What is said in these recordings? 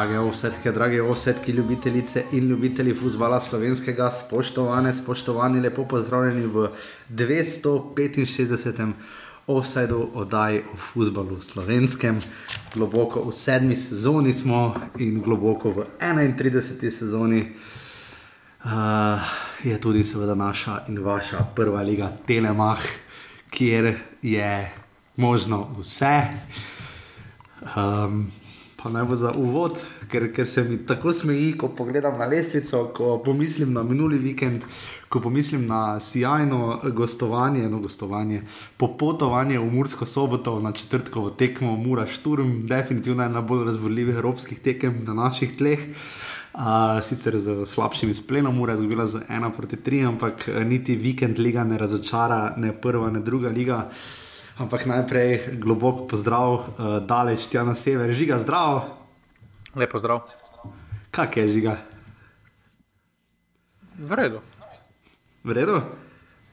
Drage ovsetke, drage ovsetke, ljubitelice in ljubitelji futbola slovenskega, spoštovane, spoštovani, lepo pozdravljeni v 265. offsajdu oddaji o futbalu slovenskem. Globoko v sedmi sezoni smo in globoko v 31. sezoni uh, je tudi seveda naša in vaša prva liga Telemach, kjer je možno vse. Um, pa naj bo za uvod, ker, ker se mi tako smeji, ko pogledam na lestvico, ko pomislim na minuli vikend, ko pomislim na sjajno gostovanje, no gostovanje, popotovanje v Mursko soboto na četrtkovo tekmo Mura Šturm, definitivno ena bolj razborljivih evropskih tekem na naših tleh. Uh, sicer z slabšim izplenom, ura je zgubila z 1 proti 3, ampak niti vikend liga ne razočara, ne prva, ne druga liga. Ampak najprej globoko pozdrav, uh, daleč tja na sever, žiga, zdrav. Lepo zdrav. Kak je žiga? V redu. V redu?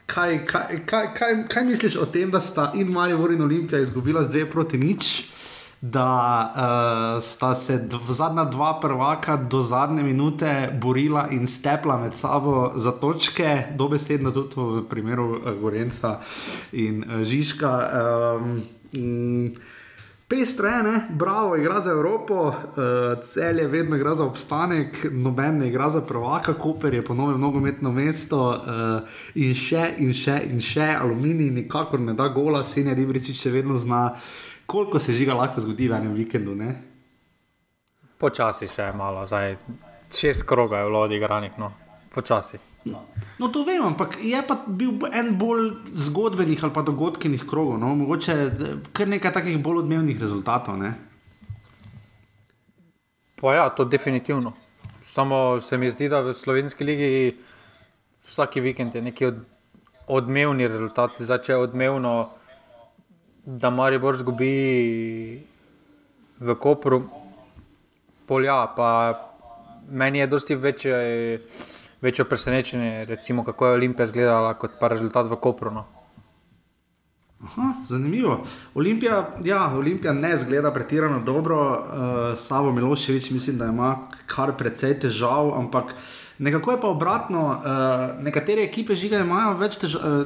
Kaj, kaj, kaj, kaj, kaj misliš o tem, da sta in Marijo in Olimpija izgubila z dve proti nič? Da uh, sta se zadnja dva prvaka do zadnje minute borila in stepla med sabo za točke, dobesedno tudi v primeru uh, Gorenca in uh, Žižka. Um, Pestro je, ne? bravo, igra za Evropo, uh, cel je vedno igra za obstanek, noben ne igra za prvaka, Koper je ponovno nogometno mesto uh, in še in še in še, aluminij nikakor ne da gola, Senja Ribričič še vedno zna, koliko se žiga lahko zgodi v enem vikendu. Ne? Počasi še malo, zdaj šest kroga je bilo odigranih, no, počasi. No. no, to vem, ampak je pa bil en bolj zgodbenih ali pa dogodkenih krogov, no? mogoče kar nekaj takih bolj odmevnih rezultatov. Ne? Pa ja, to definitivno. Samo se mi zdi, da v slovenski ligi vsak vikend je neki od, odmevni rezultat. Zdaj, če je odmevno, da Maribor zgubi v Kopru, polja, pa meni je dosti večje večje presenečenje, recimo, kako je Olimpija izgledala kot pa rezultat v Kopru. No. Aha, zanimivo. Olimpija, ja, Olimpija ne zgleda pretirano dobro, uh, Savo Miloševič mislim, da ima kar precej težav, ampak nekako je pa obratno. Uh, nekatere ekipe žiga imajo več težav. Uh,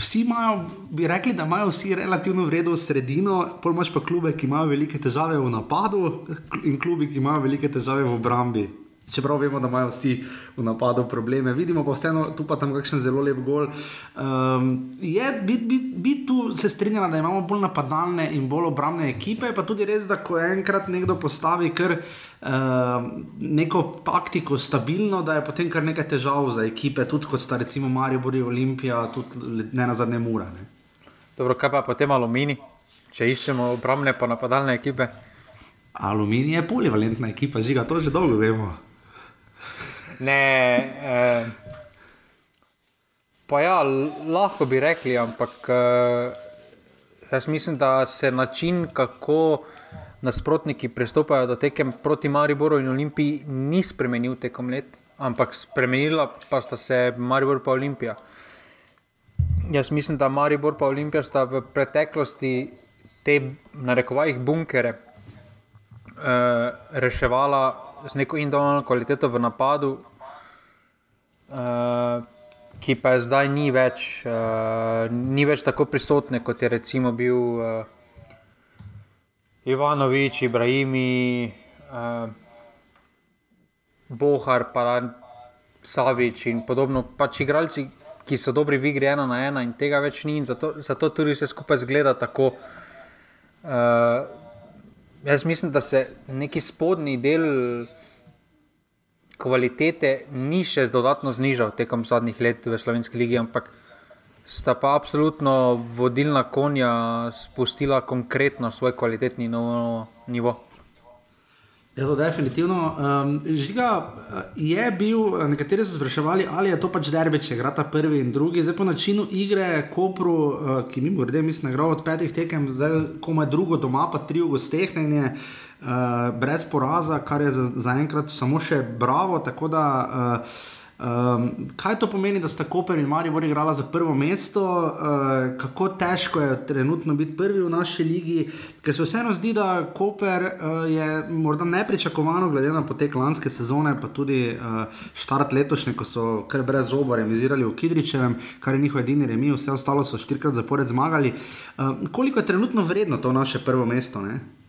Vsi imajo, bi rekli, da imajo vsi relativno vredno sredino, pol imaš pa klube, ki imajo velike težave v napadu, in klubi, ki imajo velike težave v obrambi. Čeprav vemo, da imajo vsi v napadu probleme, vidimo pa vseeno tu pa tam kakšen zelo lep gol. Um, je, bi, bi, bi tu se strinjala, da imamo bolj napadalne in bolj obrambne ekipe, pa tudi res, da ko enkrat nekdo postavi kar uh, neko taktiko stabilno, da je potem kar nekaj težav za ekipe, tudi kot sta recimo Marijo Bori, Olimpija, tudi ne na zadnje mura. Ne. Dobro, kaj pa potem alumini, če iščemo obrambne pa napadalne ekipe? Aluminij je polivalentna ekipa, žiga, to že dolgo vemo. Ne, eh, pa ja, lahko bi rekli, ampak eh, jaz mislim, da se način, kako nasprotniki pristopajo do tekem proti Mariboru in Olimpiji, ni spremenil tekom let, ampak spremenila pa sta se Maribor in Olimpija. Jaz mislim, da Maribor in Olimpija sta v preteklosti te, na rekovajih, bunkere eh, reševala z neko individualno kvaliteto v napadu, uh, ki pa je zdaj ni več, uh, ni več tako prisotne, kot je recimo bil uh, Ivanovič, Ibrahimi, uh, Bohar, Savič in podobno. Pač igralci, ki so dobri v igri ena na ena in tega več ni in zato, zato tudi vse skupaj zgleda tako. Uh, jaz mislim, da se neki spodnji del kvalitete ni še dodatno znižal tekom zadnjih let v Slovenski ligi, ampak sta pa absolutno vodilna konja spustila konkretno svoj kvalitetni nivo. Je to definitivno. Um, žiga je bil, nekateri so spraševali, ali je to pač derbi, če igra ta prvi in drugi. Zdaj po načinu igre, Kopru, uh, ki mi bo redel, mislim, da od petih tekem, zdaj komaj drugo doma, pa tri v gosteh. Uh, brez poraza, kar je zaenkrat za samo še bravo. Tako da uh, Um, kaj to pomeni, da sta Koper in Maribor igrala za prvo mesto, uh, kako težko je trenutno biti prvi v naši ligi, ker se vseeno zdi, da Koper uh, je morda nepričakovano, glede na potek lanske sezone, pa tudi uh, štart letošnje, ko so kar brez zoba remisirali v Kidričevem, kar je njihov edini remi, vse ostalo so štirikrat zapored zmagali. Uh, koliko je trenutno vredno to naše prvo mesto? Ne?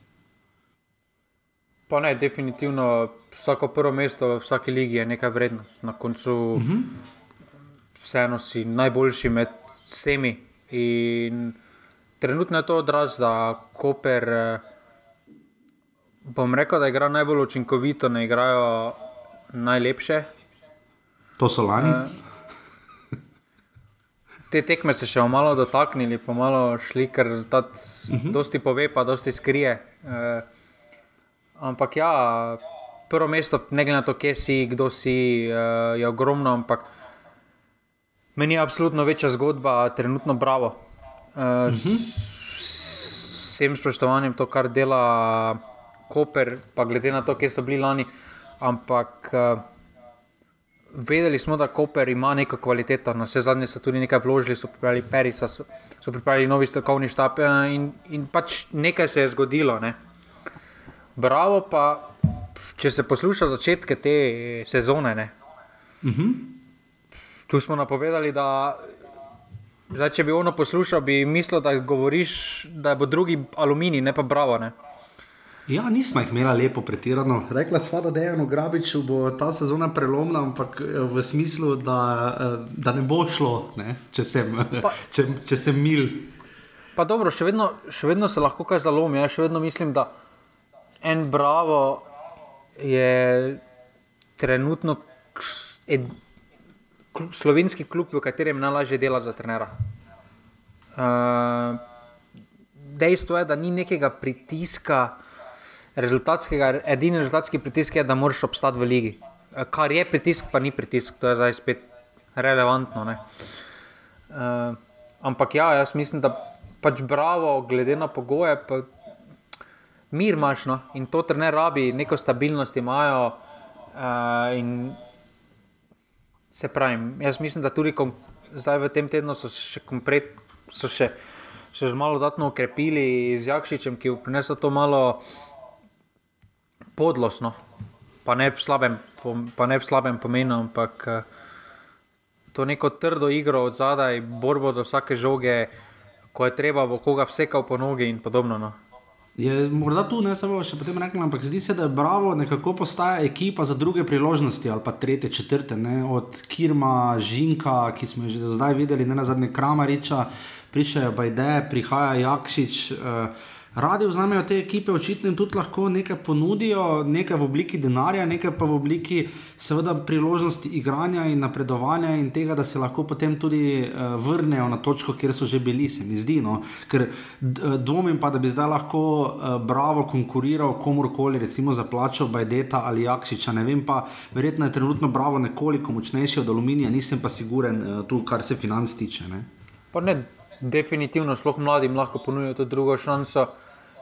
Pa ne, definitivno vsako prvo mesto v vsaki ligi je nekaj vredno. Na koncu uh -huh. vseeno si najboljši med vsemi. In trenutno je to odraz, da Koper, bom rekel, da igra najbolj učinkovito, ne igrajo najlepše. To so lani. Uh, te tekme se še malo dotaknili, pa malo šli, ker rezultat uh -huh. dosti pove, pa dosti skrije. Uh, ampak ja, prvo mesto, ne glede na to, kje si, kdo si, uh, je ogromno, ampak meni je absolutno večja zgodba, trenutno bravo. Uh, uh -huh. Vsem spoštovanjem to, kar dela Koper, pa glede na to, kje so bili lani. Ampak uh, vedeli smo, da Koper ima neko kvaliteto. Na vse zadnje so tudi nekaj vložili, so pripravili Perisa, so, so pripravili novi strokovni štab in, in pač nekaj se je zgodilo. Ne. Bravo, pa če se posluša začetke te sezone. Uh mhm. -huh. Tu smo napovedali, da zdaj, če bi ono poslušal, bi mislil, da govoriš, da bo drugi aluminij, ne pa bravo. Ne. Ja, nismo jih imeli lepo pretirano. Rekla sva, da Dejano Grabiču bo ta sezona prelomna, ampak eh, v smislu, da, eh, da ne bo šlo, ne? Če, sem, pa, če, če sem mil. Pa dobro, še vedno, še vedno se lahko kaj zalomi. Jaz še vedno mislim, da en bravo je trenutno ed, slovenski klub, v katerem najlažje dela za trenera. Uh, dejstvo je, da ni nekega pritiska, rezultatskega, edini rezultatski pritisk je, da moraš obstati v ligi. Kar je pritisk, pa ni pritisk, to je zdaj spet relevantno. Uh, ampak ja, jaz mislim, da pač bravo, glede na pogoje, pa mir imaš no? in to trener rabi, neko stabilnost imajo. Uh, se pravi, jaz mislim, da tudi kom, zdaj v tem tednu so še komplet, so še, še malo dodatno ukrepili z Jakšičem, ki je prinesel to malo podlost, no? pa, ne slabem, pa ne v slabem pomenu, ampak uh, to neko trdo igro od zadaj, borbo do vsake žoge, ko je treba, bo koga vsekal po nogi in podobno. No? Je morda tu ne samo še potem rekla, ampak zdi se, da je Bravo nekako postaja ekipa za druge priložnosti ali pa tretje, četrte, ne? od Kirma, Žinka, ki smo že zdaj videli, ne na zadnje Kramariča, prišajo Bajde, prihaja Jakšič. Uh, radi vzamejo te ekipe, očitno jim tudi lahko nekaj ponudijo, nekaj v obliki denarja, nekaj pa v obliki seveda priložnosti igranja in napredovanja in tega, da se lahko potem tudi uh, vrnejo na točko, kjer so že bili, se mi zdi. No? Ker uh, dvomim pa, da bi zdaj lahko uh, bravo konkuriral komorkoli, recimo za plačo Bajdeta ali Jakšiča, ne vem pa, verjetno je trenutno bravo nekoliko močnejši od aluminija, nisem pa siguren uh, tu, kar se financ tiče. Ne? definitivno, sploh mladim, lahko ponudijo to drugo šanso.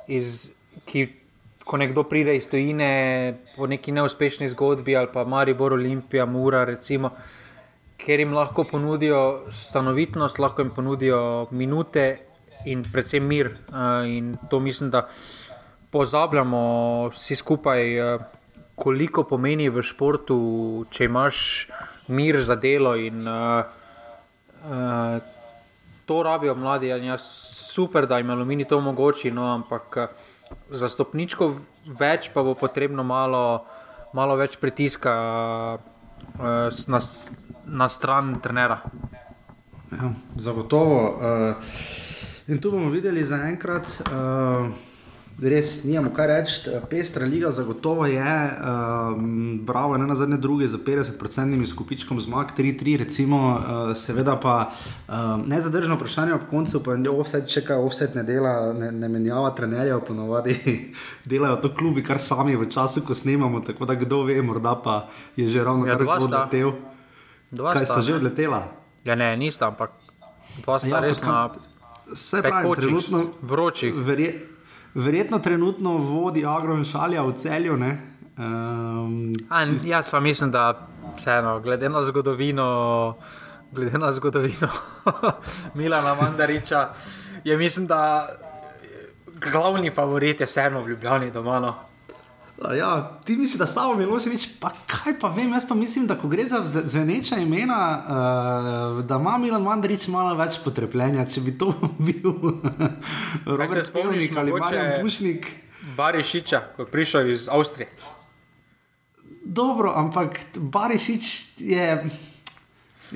Iz, ki, ko nekdo pride iz tujine po neki neuspešni zgodbi ali pa Maribor, Olimpija, Mura, recimo, ker jim lahko ponudijo stanovitnost, lahko jim ponudijo minute in predvsem mir. In to mislim, da pozabljamo vsi skupaj, koliko pomeni v športu, če imaš mir za delo in. Uh, uh, to rabijo mladi, in je super, da jim aluminij to omogoči, no, ampak eh, za stopničko več pa bo potrebno malo, malo več pritiska uh, na, na stran trenera. Ja, zagotovo. Uh, in tu bomo videli za enkrat. Uh, res nimamo kaj reči. Pestra liga zagotovo je, um, bravo, ne na zadnje druge za 50-odstotnim skupičkom zmag, 3-3, recimo, uh, seveda pa um, nezadržno vprašanje ob koncu, pa je offset, če kaj offset ne dela, ne, ne menjava trenerjev, ponovadi delajo to klubi, kar sami v času, ko snemamo, tako da kdo ve, morda pa je že ravno ja, kar odletel. Kaj sta že odletela? Ja, ne, nista, ampak dva sta ja, res na. Vse pravi, trenutno vročih. Verje, Verjetno trenutno vodi agro in šalja v celju, ne? Um, A, jaz pa mislim, da vseeno, glede na zgodovino, glede na zgodovino Milana Mandariča, je mislim, da glavni favorit je vseeno v Ljubljani doma. No. Ja, ti misliš, da samo Miloševič, pa kaj pa vem, jaz pa mislim, da ko gre za zve- zveneča imena, uh, da ima Milan Mandarič malo več potrpljenja, če bi to bil Robert spomniš, Pevnik ali Marjan Pušnik. Barišiča, ko je prišel iz Avstrije. Dobro, ampak Barišič je.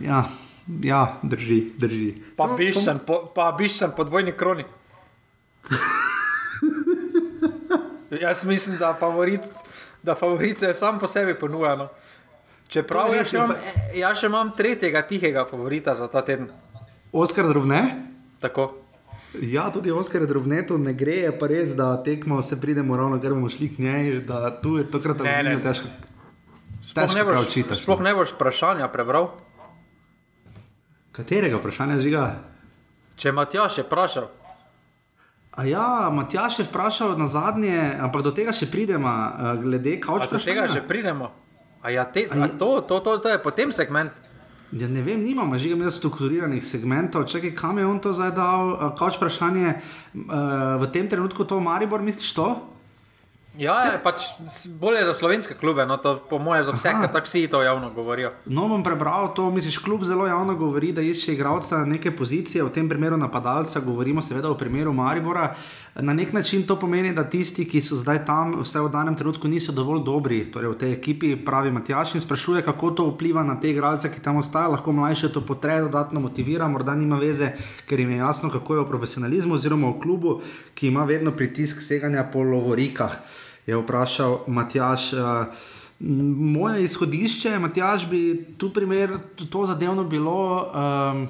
Ja, ja drži, drži. Pa Samo- Biščan, po, po dvojni kroni. Jaz mislim, da favorit, da favorit se sam po sebi ponuja. No. Čeprav jaz še, imam, pa- jaz še imam tretjega tihega favorita za ta teden. Oskar Drobne? Tako. Ja, tudi Oskar Drobnetu ne gre, je pa res, da tekmo se pridemo ravno, ker bomo šli k njej, da tu je tokrat Ne, ne. težko. Sploh Težko ne, boš, čitaš, sploh ne boš vprašanja prebral. Katerega vprašanja žiga? Če Matjaš je vprašal, A ja, Matjaš je vprašal na zadnje, ampak do tega še pridemo, eh, glede a kauč do tega že pridemo. A ja, te, A a je- to, to, to, to je potem segment. Ja, ne vem, nimamo že imeli strukturiranih segmentov. Čakaj, kam je on to zdaj dal? Kauč vprašanje, uh, v tem trenutku to Maribor, misliš to? Ja, je pač s- bolje za slovenske klube, no to po mojem za vse, Aha. ker tako vsi to javno govorijo. No, bom prebral to. Misliš, klub zelo javno govori, da išče igralca na neke pozicije, v tem primeru napadalca, govorimo seveda o primeru Maribora. Na nek način to pomeni, da tisti, ki so zdaj tam, vse v danem trenutku niso dovolj dobri, torej v tej ekipi, pravi Matjaš in sprašuje, kako to vpliva na te igralce, ki tam ostajajo. Lahko mlajše to potre, dodatno motivira, morda nima veze, ker jim je jasno, kako je v profesionalizmu oziroma v klubu, ki ima vedno pritisk seganja po lovorikah. Je vprašal Matjaš. Uh, Moje izhodišče, Matjaž, bi tu primer, to zadevno bilo um,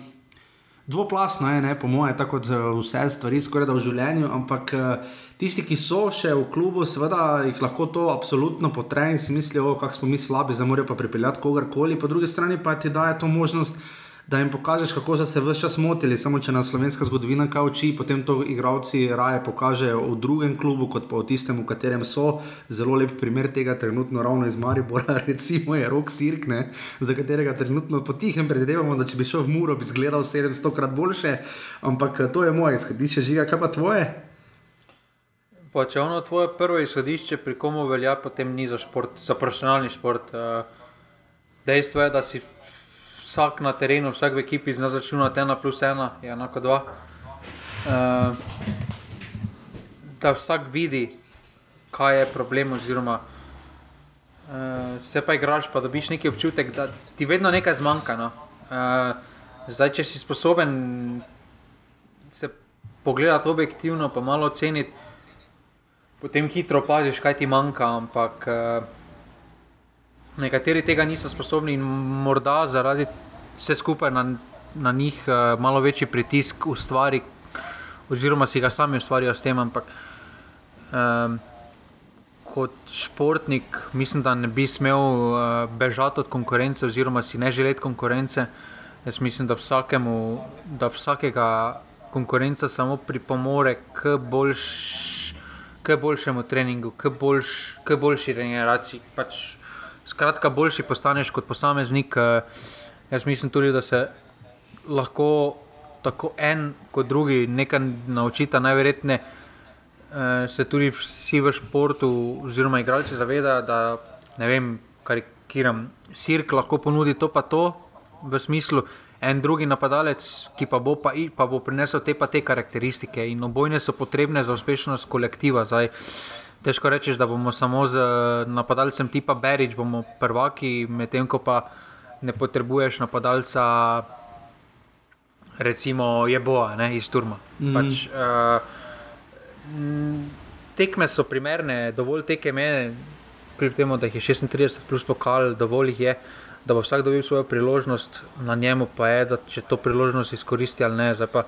dvoplasno, je, ne, po moje, tako kot eh, vse stvari, skoraj da v življenju. Ampak eh, tisti, ki so še v klubu, seveda jih lahko to absolutno potre in si mislijo, kako smo mi slabi, zdaj morajo pa pripeljati kogarkoli. Po drugi strani pa ti daje to možnost. Da jim pokažeš, kako so se vse čas motili, samo če nas slovenska zgodovina kaj uči, potem to igravci raje pokažejo v drugem klubu, kot pa v tistem, v katerem so. Zelo lep primer tega, trenutno ravno iz Maribora, recimo je Rok Sirk, ne, za katerega trenutno potihem predvidevamo, da če bi šel v Muro, bi izgledal 700 krat boljše. Ampak eh, to je moje izhodišče, žiga, kaj pa tvoje? Pa če ono tvoje prvo izhodišče pri komu velja, potem ni za šport, za profesionalni šport. eh, Dejstvo je, da si vsak na terenu, vsak v ekipi zna začunati ena plus ena, je enako dva. Eh, Da vsak vidi, kaj je problem, oziroma uh, se pa igraš, pa dobiš neki občutek, da ti vedno nekaj zmanjka. No. Uh, zdaj, če si sposoben se pogledati objektivno, pa malo oceniti, potem hitro opaziš, kaj ti manjka. Ampak uh, nekateri tega niso sposobni in morda zaradi vse skupaj na, na njih uh, malo večji pritisk ustvari, oziroma si ga sami ustvarijo s tem. Ampak um, kot športnik mislim, da ne bi smel uh, bežati od konkurence, oziroma si ne želeti konkurence. Jaz mislim, da, vsakemu, da vsakega konkurenca samo pripomore k, boljš, k boljšemu treningu, k, boljš, k boljši regeneraciji. Pač, skratka, boljši postaneš kot posameznik. Uh, jaz mislim tudi, da se lahko tako en kot drugi nekaj naučita, najverjetneje eh, se tudi vsi v športu, oziroma igralci, zavedajo, da ne vem, karikiram, sirk lahko ponudi to, pa to, v smislu. En drugi napadalec, ki pa bo, pa, pa bo prinesel te pa te karakteristike, in obojne so potrebne za uspešnost kolektiva. Zdaj, težko reči, da bomo samo z eh, napadalcem tipa Berič, bomo prvaki, medtem ko pa ne potrebuješ napadalca, recimo Jeboa ne, iz Turma. Mm. Pač, uh, Tekme so primerne, dovolj tekem je, kljub temu, da jih je 36 plus pokal, dovolj jih je, da bo vsak dobil svojo priložnost, na njemu pa je, da če to priložnost izkoristi ali ne. Zdaj Pa,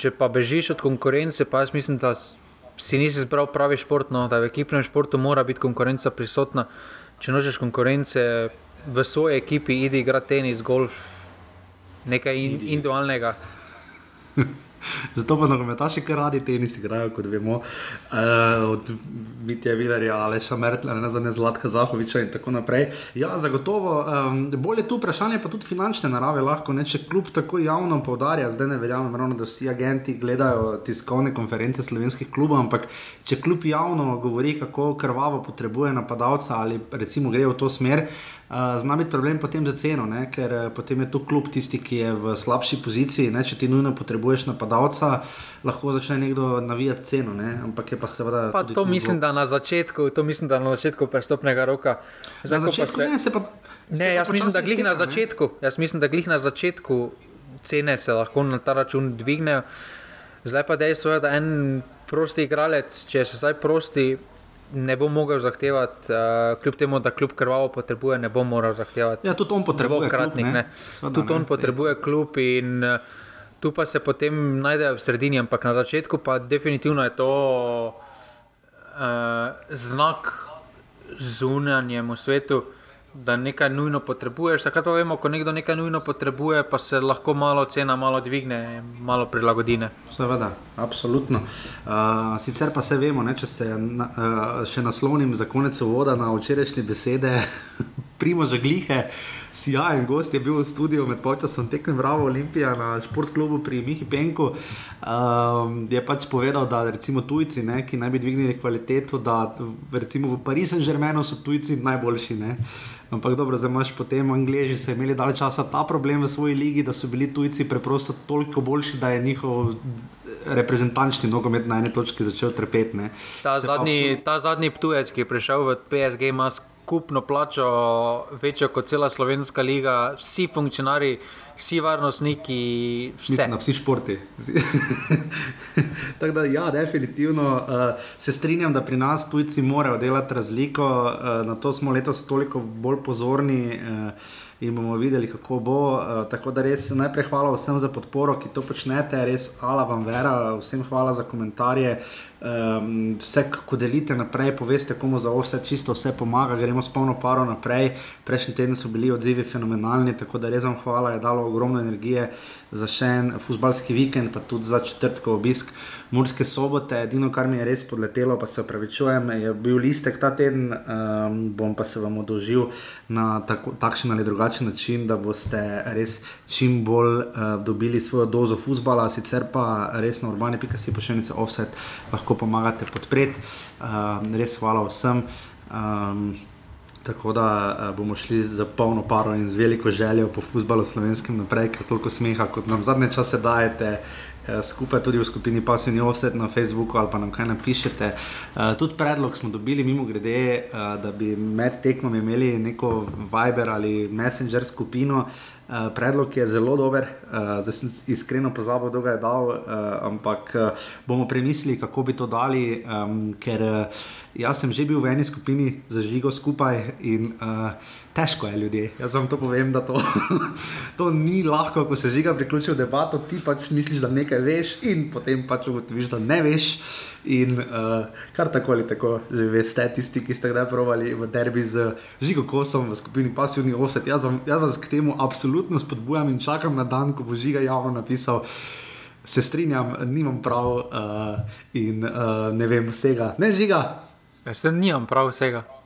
če pa bežiš od konkurence, pa jaz mislim, da si nisi izbral pravi šport, no, da v ekipnem športu mora biti konkurenca prisotna. Če nočeš konkurence v svoji ekipi, idi igrati tenis, golf, nekaj in, individualnega. Zato pa nogometaši kar radi tenis igrajo, kot vemo, uh, od Mitja Vilerja, Aleša Mertla, ne za ne Zlatka Zahoviča in tako naprej. Ja, zagotovo. Um, bolje tu vprašanje, pa tudi finančne narave lahko, ne, če kljub tako javno povdarja, zdaj ne verjamem, ravno, da vsi agenti gledajo tiskovne konference slovenskih klubov, ampak če kljub javno govori, kako krvavo potrebuje napadalca ali recimo gre v to smer. Uh, Zna biti problem potem za ceno, ne? ker uh, potem je tu klub tisti, ki je v slabši poziciji. Ne? Če ti nujno potrebuješ napadalca, lahko začne nekdo navijati ceno. Ne? Ampak je pa seveda. Pa to mislim, da na začetku, to mislim, da na začetku prestopnega roka. Na začetku se... ne, se pa. Ne, jaz mislim, da glih na začetku. Jaz mislim, da glih na začetku cene se lahko na ta račun dvignejo. Zdaj pa dejstvo je, da en prosti igralec, če se zdaj prosti ne bo mogel zahtevati, uh, kljub temu, da kljub krvavo potrebuje, ne bo moral zahtevati. Ja, tudi on potrebuje kratnik. Tudi on potrebuje kljub in uh, tu pa se potem najde v sredini, ampak na začetku pa definitivno je to uh, znak zunanjemu svetu da nekaj nujno potrebuješ. Takrat pa vemo, ko nekdo nekaj nujno potrebuje, pa se lahko malo cena malo dvigne, malo prilagodine. Seveda, absolutno. Uh, sicer pa se vemo, ne, če se na, uh, še naslovnim za konec uvoda na včerajšnje besede, primo že glihe. Sijajen gost je bil v studiu med počasom tekme Bravo Olimpija na športklubu pri Mihi Penku. Um, je pač povedal, da recimo tujci, ne, ki naj bi dvignili kvaliteto, da recimo v Parizu in Žermenu so tujci najboljši. Ne. Ampak dobro, zdaj imaš potem Angliji, so imeli dalj časa ta problem v svoji ligi, da so bili tujci preprosto toliko boljši, da je njihov reprezentančni nogomet na eni točki začel trpeti. Ta, absolut... ta zadnji tujec, ki je prišel v PSG, ima skupno plačo večjo kot cela slovenska liga, vsi funkcionarji, vsi varnostniki, vse. Mislim, vsi športi. Tako da, ja, definitivno uh, se strinjam, da pri nas tujci morajo delati razliko, uh, na to smo letos toliko bolj pozorni. Uh, In bomo videli, kako bo. Uh, tako da res najprej hvala vsem za podporo, ki to počnete, res hvala vam, vera, vsem hvala za komentarje. Um, vse, ko delite naprej, poveste, komu za vse čisto vse pomaga, gremo s polno paro naprej. Prejšnji teden so bili odzivi fenomenalni, tako da res vam hvala, je dalo ogromno energije za še en futbalski vikend, pa tudi za četrtkov obisk. Murske sobote, edino kar mi je res podletelo, pa se opravičujem, je bil listek ta teden, um, bom pa se vam odožil na tako, takšen ali drugačen način, da boste res čim bolj uh, dobili svojo dozo futbola, sicer pa res na urbani.si pošiljnice offset lahko pomagate podpreti. Um, res hvala vsem. Um, Tako da uh, bomo šli za polno paro in z veliko željo po futbalu slovenskem naprej, ker toliko smeha, kot nam zadnje čase dajete, Eh, skupaj tudi v skupini Passivni Offset na Facebooku ali pa nam kaj napišete. Uh, tudi predlog smo dobili, mimo grede, uh, da bi med tekmom imeli neko Viber ali Messenger skupino. Uh, predlog je zelo dober, uh, zdaj sem iskreno pozabil, kdo ga je dal, uh, ampak uh, bomo premislili, kako bi to dali, um, ker uh, jaz sem že bil v eni skupini za žigo skupaj in uh, težko je ljudje. Jaz vam to povem, da to, to ni lahko, ko se žiga priključil debato, ti pač misliš, da nekaj veš, in potem pač ugotoviš, da ne veš. In uh, kar tako ali tako, že veste, tisti, ki ste kdaj provali v derbi z žigo kosom v skupini pasivni offset, jaz, vam, jaz vas k temu absolutno spodbujam in čakam na dan, ko bo žiga javno napisal. Se strinjam, nimam prav uh, in uh, ne vem vsega. Ne žiga. Jaz se nimam prav vsega.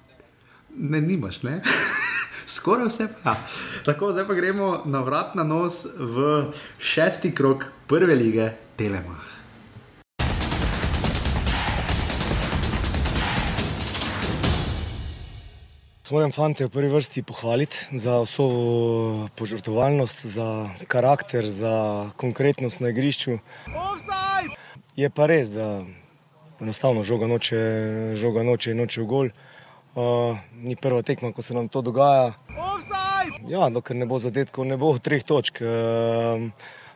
Ne, nimaš, ne. skoraj vse. Pa. Tako, zdaj pa gremo na vrat na nos v šesti krok prve lige Telema. Moram fante v prvi vrsti pohvaliti za vso požrtovalnost, za karakter, za konkretnost na igrišču. Je pa res, da enostavno žoga noče, žoga noče, noče v gol. Uh, ni prva tekma, ko se nam to dogaja. Ja, dokler ne bo zadetkov, ne bo treh točk. Uh,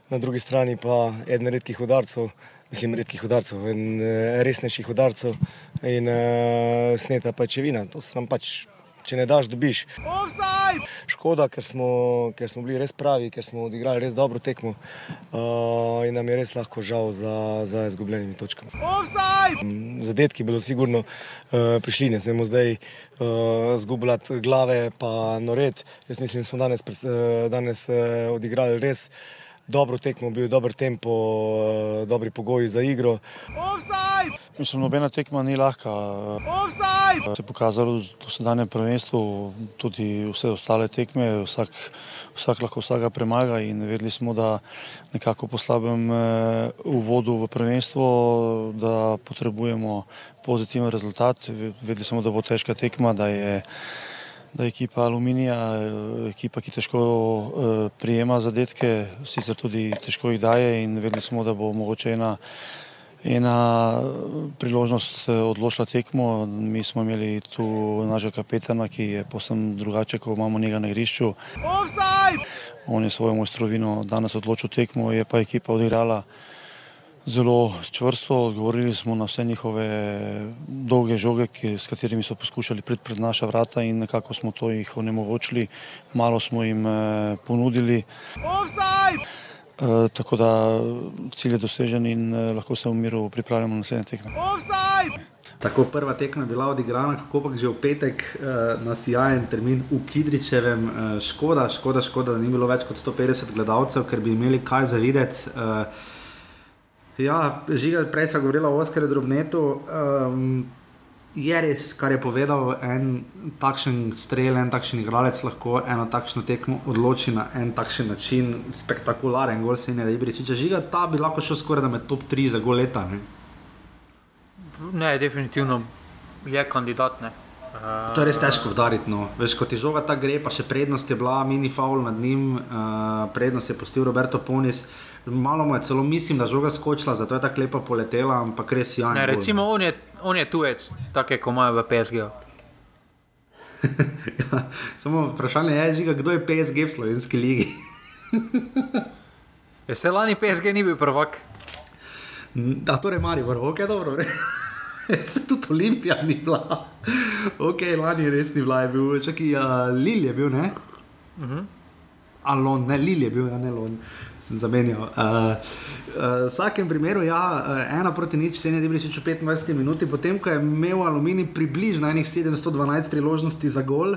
na drugi strani pa eden redkih udarcev, mislim, redkih udarcev, en resnejših udarcev in uh, sneta pa čevina. To se nam pač če ne daš, dobiš. Offside! Škoda, ker smo, ker smo bili res pravi, ker smo odigrali res dobro tekmo uh, in nam je res lahko žal za, za izgubljenimi točkami. Offside! Mm, zadetki bodo sigurno uh, prišli, ne smemo zdaj uh, zgubljati glave pa noret. Jaz mislim, da smo danes, uh, danes uh, odigrali res dobro tekmo, bil dober tempo, uh, dobri pogoji za igro. Mislim, nobena tekma ni lahka. Offside! Se je pokazalo v dosedanjem prvenstvu, tudi vse ostale tekme, vsak, vsak lahko vsega premaga in vedeli smo, da nekako po slabem uvodu v prvenstvo, da potrebujemo pozitiven rezultat. Vedeli smo, da bo težka tekma, da je da je ekipa Aluminija, ekipa, ki težko prijema zadetke, sicer tudi težko jih daje in vedeli smo, da bo mogoče ena ena priložnost odločila tekmo. Mi smo imeli tu našega kapetana, ki je posebno drugače, ko imamo njega na igrišču. On je svojo mojstrovino danes odločil tekmo, je pa ekipa odigrala zelo čvrsto, odgovorili smo na vse njihove dolge žoge, ki, s katerimi so poskušali priti pred naša vrata in nekako smo to jih onemogočili, malo smo jim eh, ponudili. Uh, tako da cilj je dosežen in uh, lahko se v miru pripravljamo na naslednje tekme. Tako prva tekma je bila odigrana, kako pa že v petek uh, na sijajen termin v Kidričevem. Uh, škoda, škoda, škoda, da ni bilo več kot 150 gledalcev, ker bi imeli kaj za videti. Uh, ja, žiga, prej sem govorila o Oskarju Drobnetu. Um, je res, kar je povedal, en takšen strel, en takšen igralec lahko eno takšno tekmo odloči na en takšen način, spektakularen, gol se ne da ibriči. Če žiga, ta bi lahko šel skoraj da med top 3 za gol leta. Ne? ne, definitivno je kandidat. Ne. To je res težko vdariti. No. Veš, ko ti žoga ta gre, pa še prednost je bila, mini faul nad njim, uh, prednost je postil Roberto Ponis. Malo mu je celo mislim, da žoga skočila, zato je tako lepa poletela, ampak res je. Ne, recimo, on je, on je tujec, tako kot imajo v PSG. ja, samo vprašanje je, žiga, kdo je PSG v slovenski ligi. je se lani PSG ni bil prvak. Da, torej Maribor, ok, dobro. Tudi Olimpija ni bila. ok, lani res ni bila, je bil, čakaj, uh, Lil je bil, ne? Uh -huh. Alon, ne, Lil je bil, ja, ne Lon zamenjal. Uh, uh, v vsakem primeru, ja, ena proti nič, se je nekaj čez 25 minut, potem ko je imel aluminij približno 712 priložnosti za gol.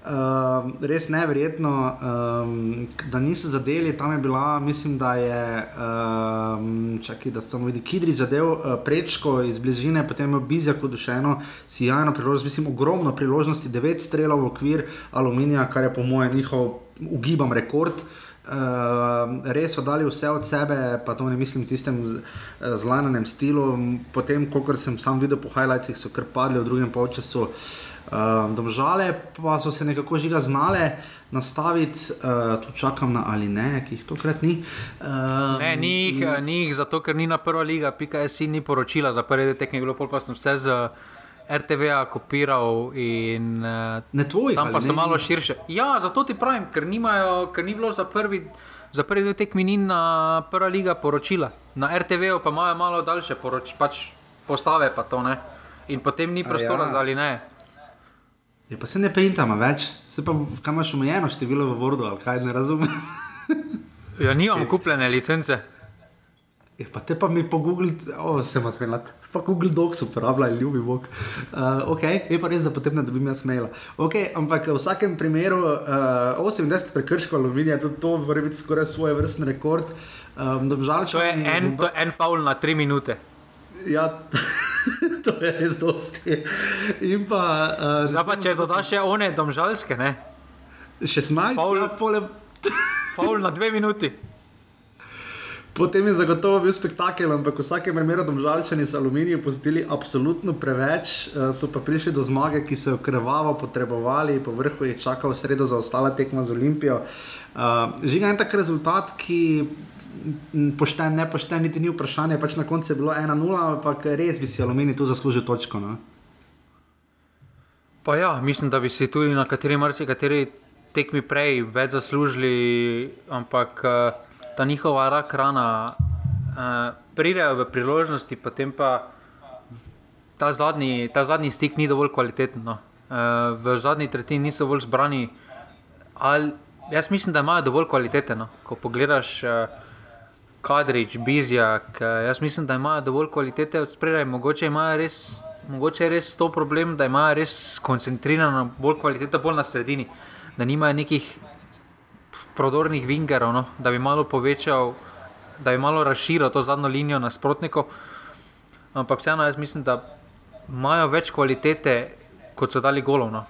Uh, res neverjetno, um, da niso zadeli. Tam je bila, mislim, da je, um, čakaj, da sem videl, Kidri zadev uh, prečko iz bližine, potem je Bizjak odušeno, sjajno priložnost, mislim, ogromno priložnosti, devet strelov v okvir aluminija, kar je po mojem njihov ugibam rekord. Uh, Uh, res so dali vse od sebe, pa to ne mislim v tistem uh, zlanem stilu. Potem, kot sem sam videl po highlightsih, so kar padli v drugem polčasu. Uh, domžale pa so se nekako žiga znale nastaviti, uh, tu čakam na ali ne, ki jih tokrat ni. Uh, ne, ni jih, ni jih, zato ker ni na prva liga, pika je si ni poročila, za prvi tekme je bilo pol pa sem vse z. Uh, RTV-a kopiral in uh, tvoj, tam pa so malo širše. Ja, zato ti pravim, ker, nimajo, ker ni bilo za prvi, za prvi dve tekmi na prva liga poročila. Na RTV-u pa imajo malo daljše poroč, pač postave, pa to ne. In potem ni prostora ja. za ali ne. Je pa se ne printama več, se pa kam imaš omejeno število v Wordu, ali kaj ne razumem. ja, nimam kupljene licence. Je pa te pa mi po Google, oh, se imaš smelat pa Google Docs uporablja, ljubi Bog. Uh, ok, je pa res, da potem ne dobim jaz maila. Ok, ampak v vsakem primeru uh, 28 prekrškov aluminija, tudi to mora biti skoraj svoj vrstni rekord. Um, Dobžal, to je en, doba... en faul na 3 minute. Ja, to je res dosti. In pa, uh, Zdaj pa, če dodaš še one domžalske, ne? 16, faul, ja, pole... faul na 2 minuti. Potem je zagotovo bil spektakel, ampak v vsakem primeru domžalčani z aluminijem pozitili absolutno preveč, uh, so pa prišli do zmage, ki so jo krvavo potrebovali, po vrhu je čakal sredo za ostale tekme z Olimpijo. Uh, Žiga je tak rezultat, ki pošten, ne pošten, niti ni vprašanje, pač na koncu je bilo 1-0, ampak res bi si aluminij tu zaslužil točko. No? Pa ja, mislim, da bi si tudi na kateri marsikateri tekmi prej več zaslužili, ampak. Uh, ta njihova rak rana, uh, pridejo v priložnosti, potem pa ta zadnji, ta zadnji stik ni dovolj kvaliteten. No. Uh, v zadnji tretjini niso dovolj zbrani. Ali, jaz mislim, da imajo dovolj kvalitete. No. Ko pogledaš uh, Kadrič, Bizjak, uh, jaz mislim, da imajo dovolj kvalitete od spredaj. Mogoče imajo res. Mogoče je res to problem, da imajo res skoncentrirano bolj kvaliteto, bolj na sredini, da nimajo nekih prodornih vingerov, no? da bi malo povečal, da bi malo razširil to zadnjo linijo nasprotnikov. Ampak vseeno, jaz mislim, da imajo več kvalitete, kot so dali golovno.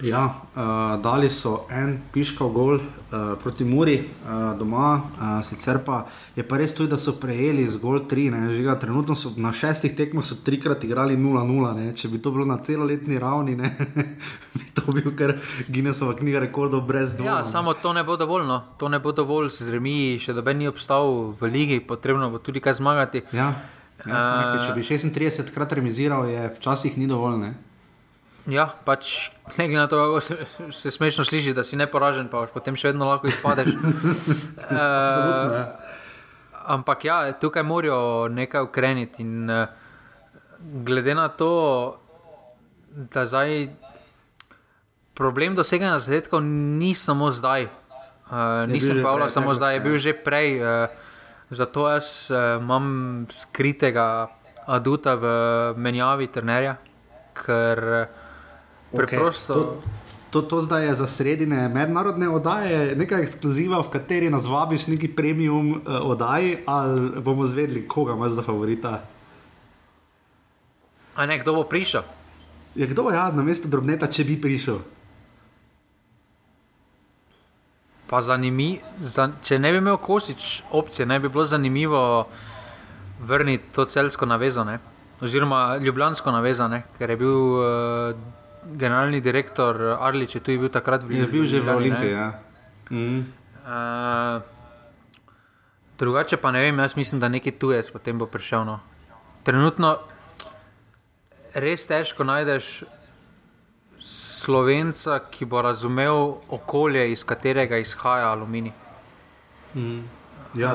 Ja, uh, dali so en piškal gol uh, proti Muri uh, doma, uh, sicer pa je pa res tudi, da so prejeli zgolj tri. Žiga, trenutno so na šestih tekmah trikrat igrali 0-0. Če bi to bilo na celoletni ravni, ne, bi to bil kar Guinnessova knjiga rekordov brez dvoma. Ja, samo to ne bo dovolj. No. To ne bo dovolj, z remi še doben ni obstal v ligi, potrebno bo tudi kaj zmagati. Ja. Ja, nekaj, če bi 36 krat remiziral, je včasih ni dovolj. Ne? Ja, pač ne glede na to, kako se smešno sliši, da si ne poražen, pa potem še vedno lahko izpadeš. uh, ampak ja, tukaj morajo nekaj ukreniti. In, uh, glede na to, da zdaj problem doseganja zadetkov ni samo zdaj, uh, nisem pa vla samo zdaj, je bil že prej. Uh, Zato jaz uh, imam skritega aduta v menjavi trenerja, ker preprosto. Okay. To, to, to zdaj je za sredine mednarodne oddaje, nekaj ekskluziva, v kateri nas vabiš neki premium uh, oddaji, ali bomo zvedeli, koga imaš za favorita. A ne, kdo bo prišel? Je kdo ja, na mestu drobneta, če bi prišel? Pa zanimivo, za, če ne bi imel kosič opcije, ne bi bilo zanimivo vrniti to celsko navezane, oziroma ljubljansko navezane, ker je bil uh, generalni direktor Arlič, tu je bil takrat v Ljubljani. Je bil že v Olimpiji. Ja. Mm. Uh, drugače pa ne vem, jaz mislim, da neki tujec potem bo prišel. No. Trenutno res težko najdeš slovenca, ki bo razumel okolje, iz katerega izhaja aluminij. Mm. Ja,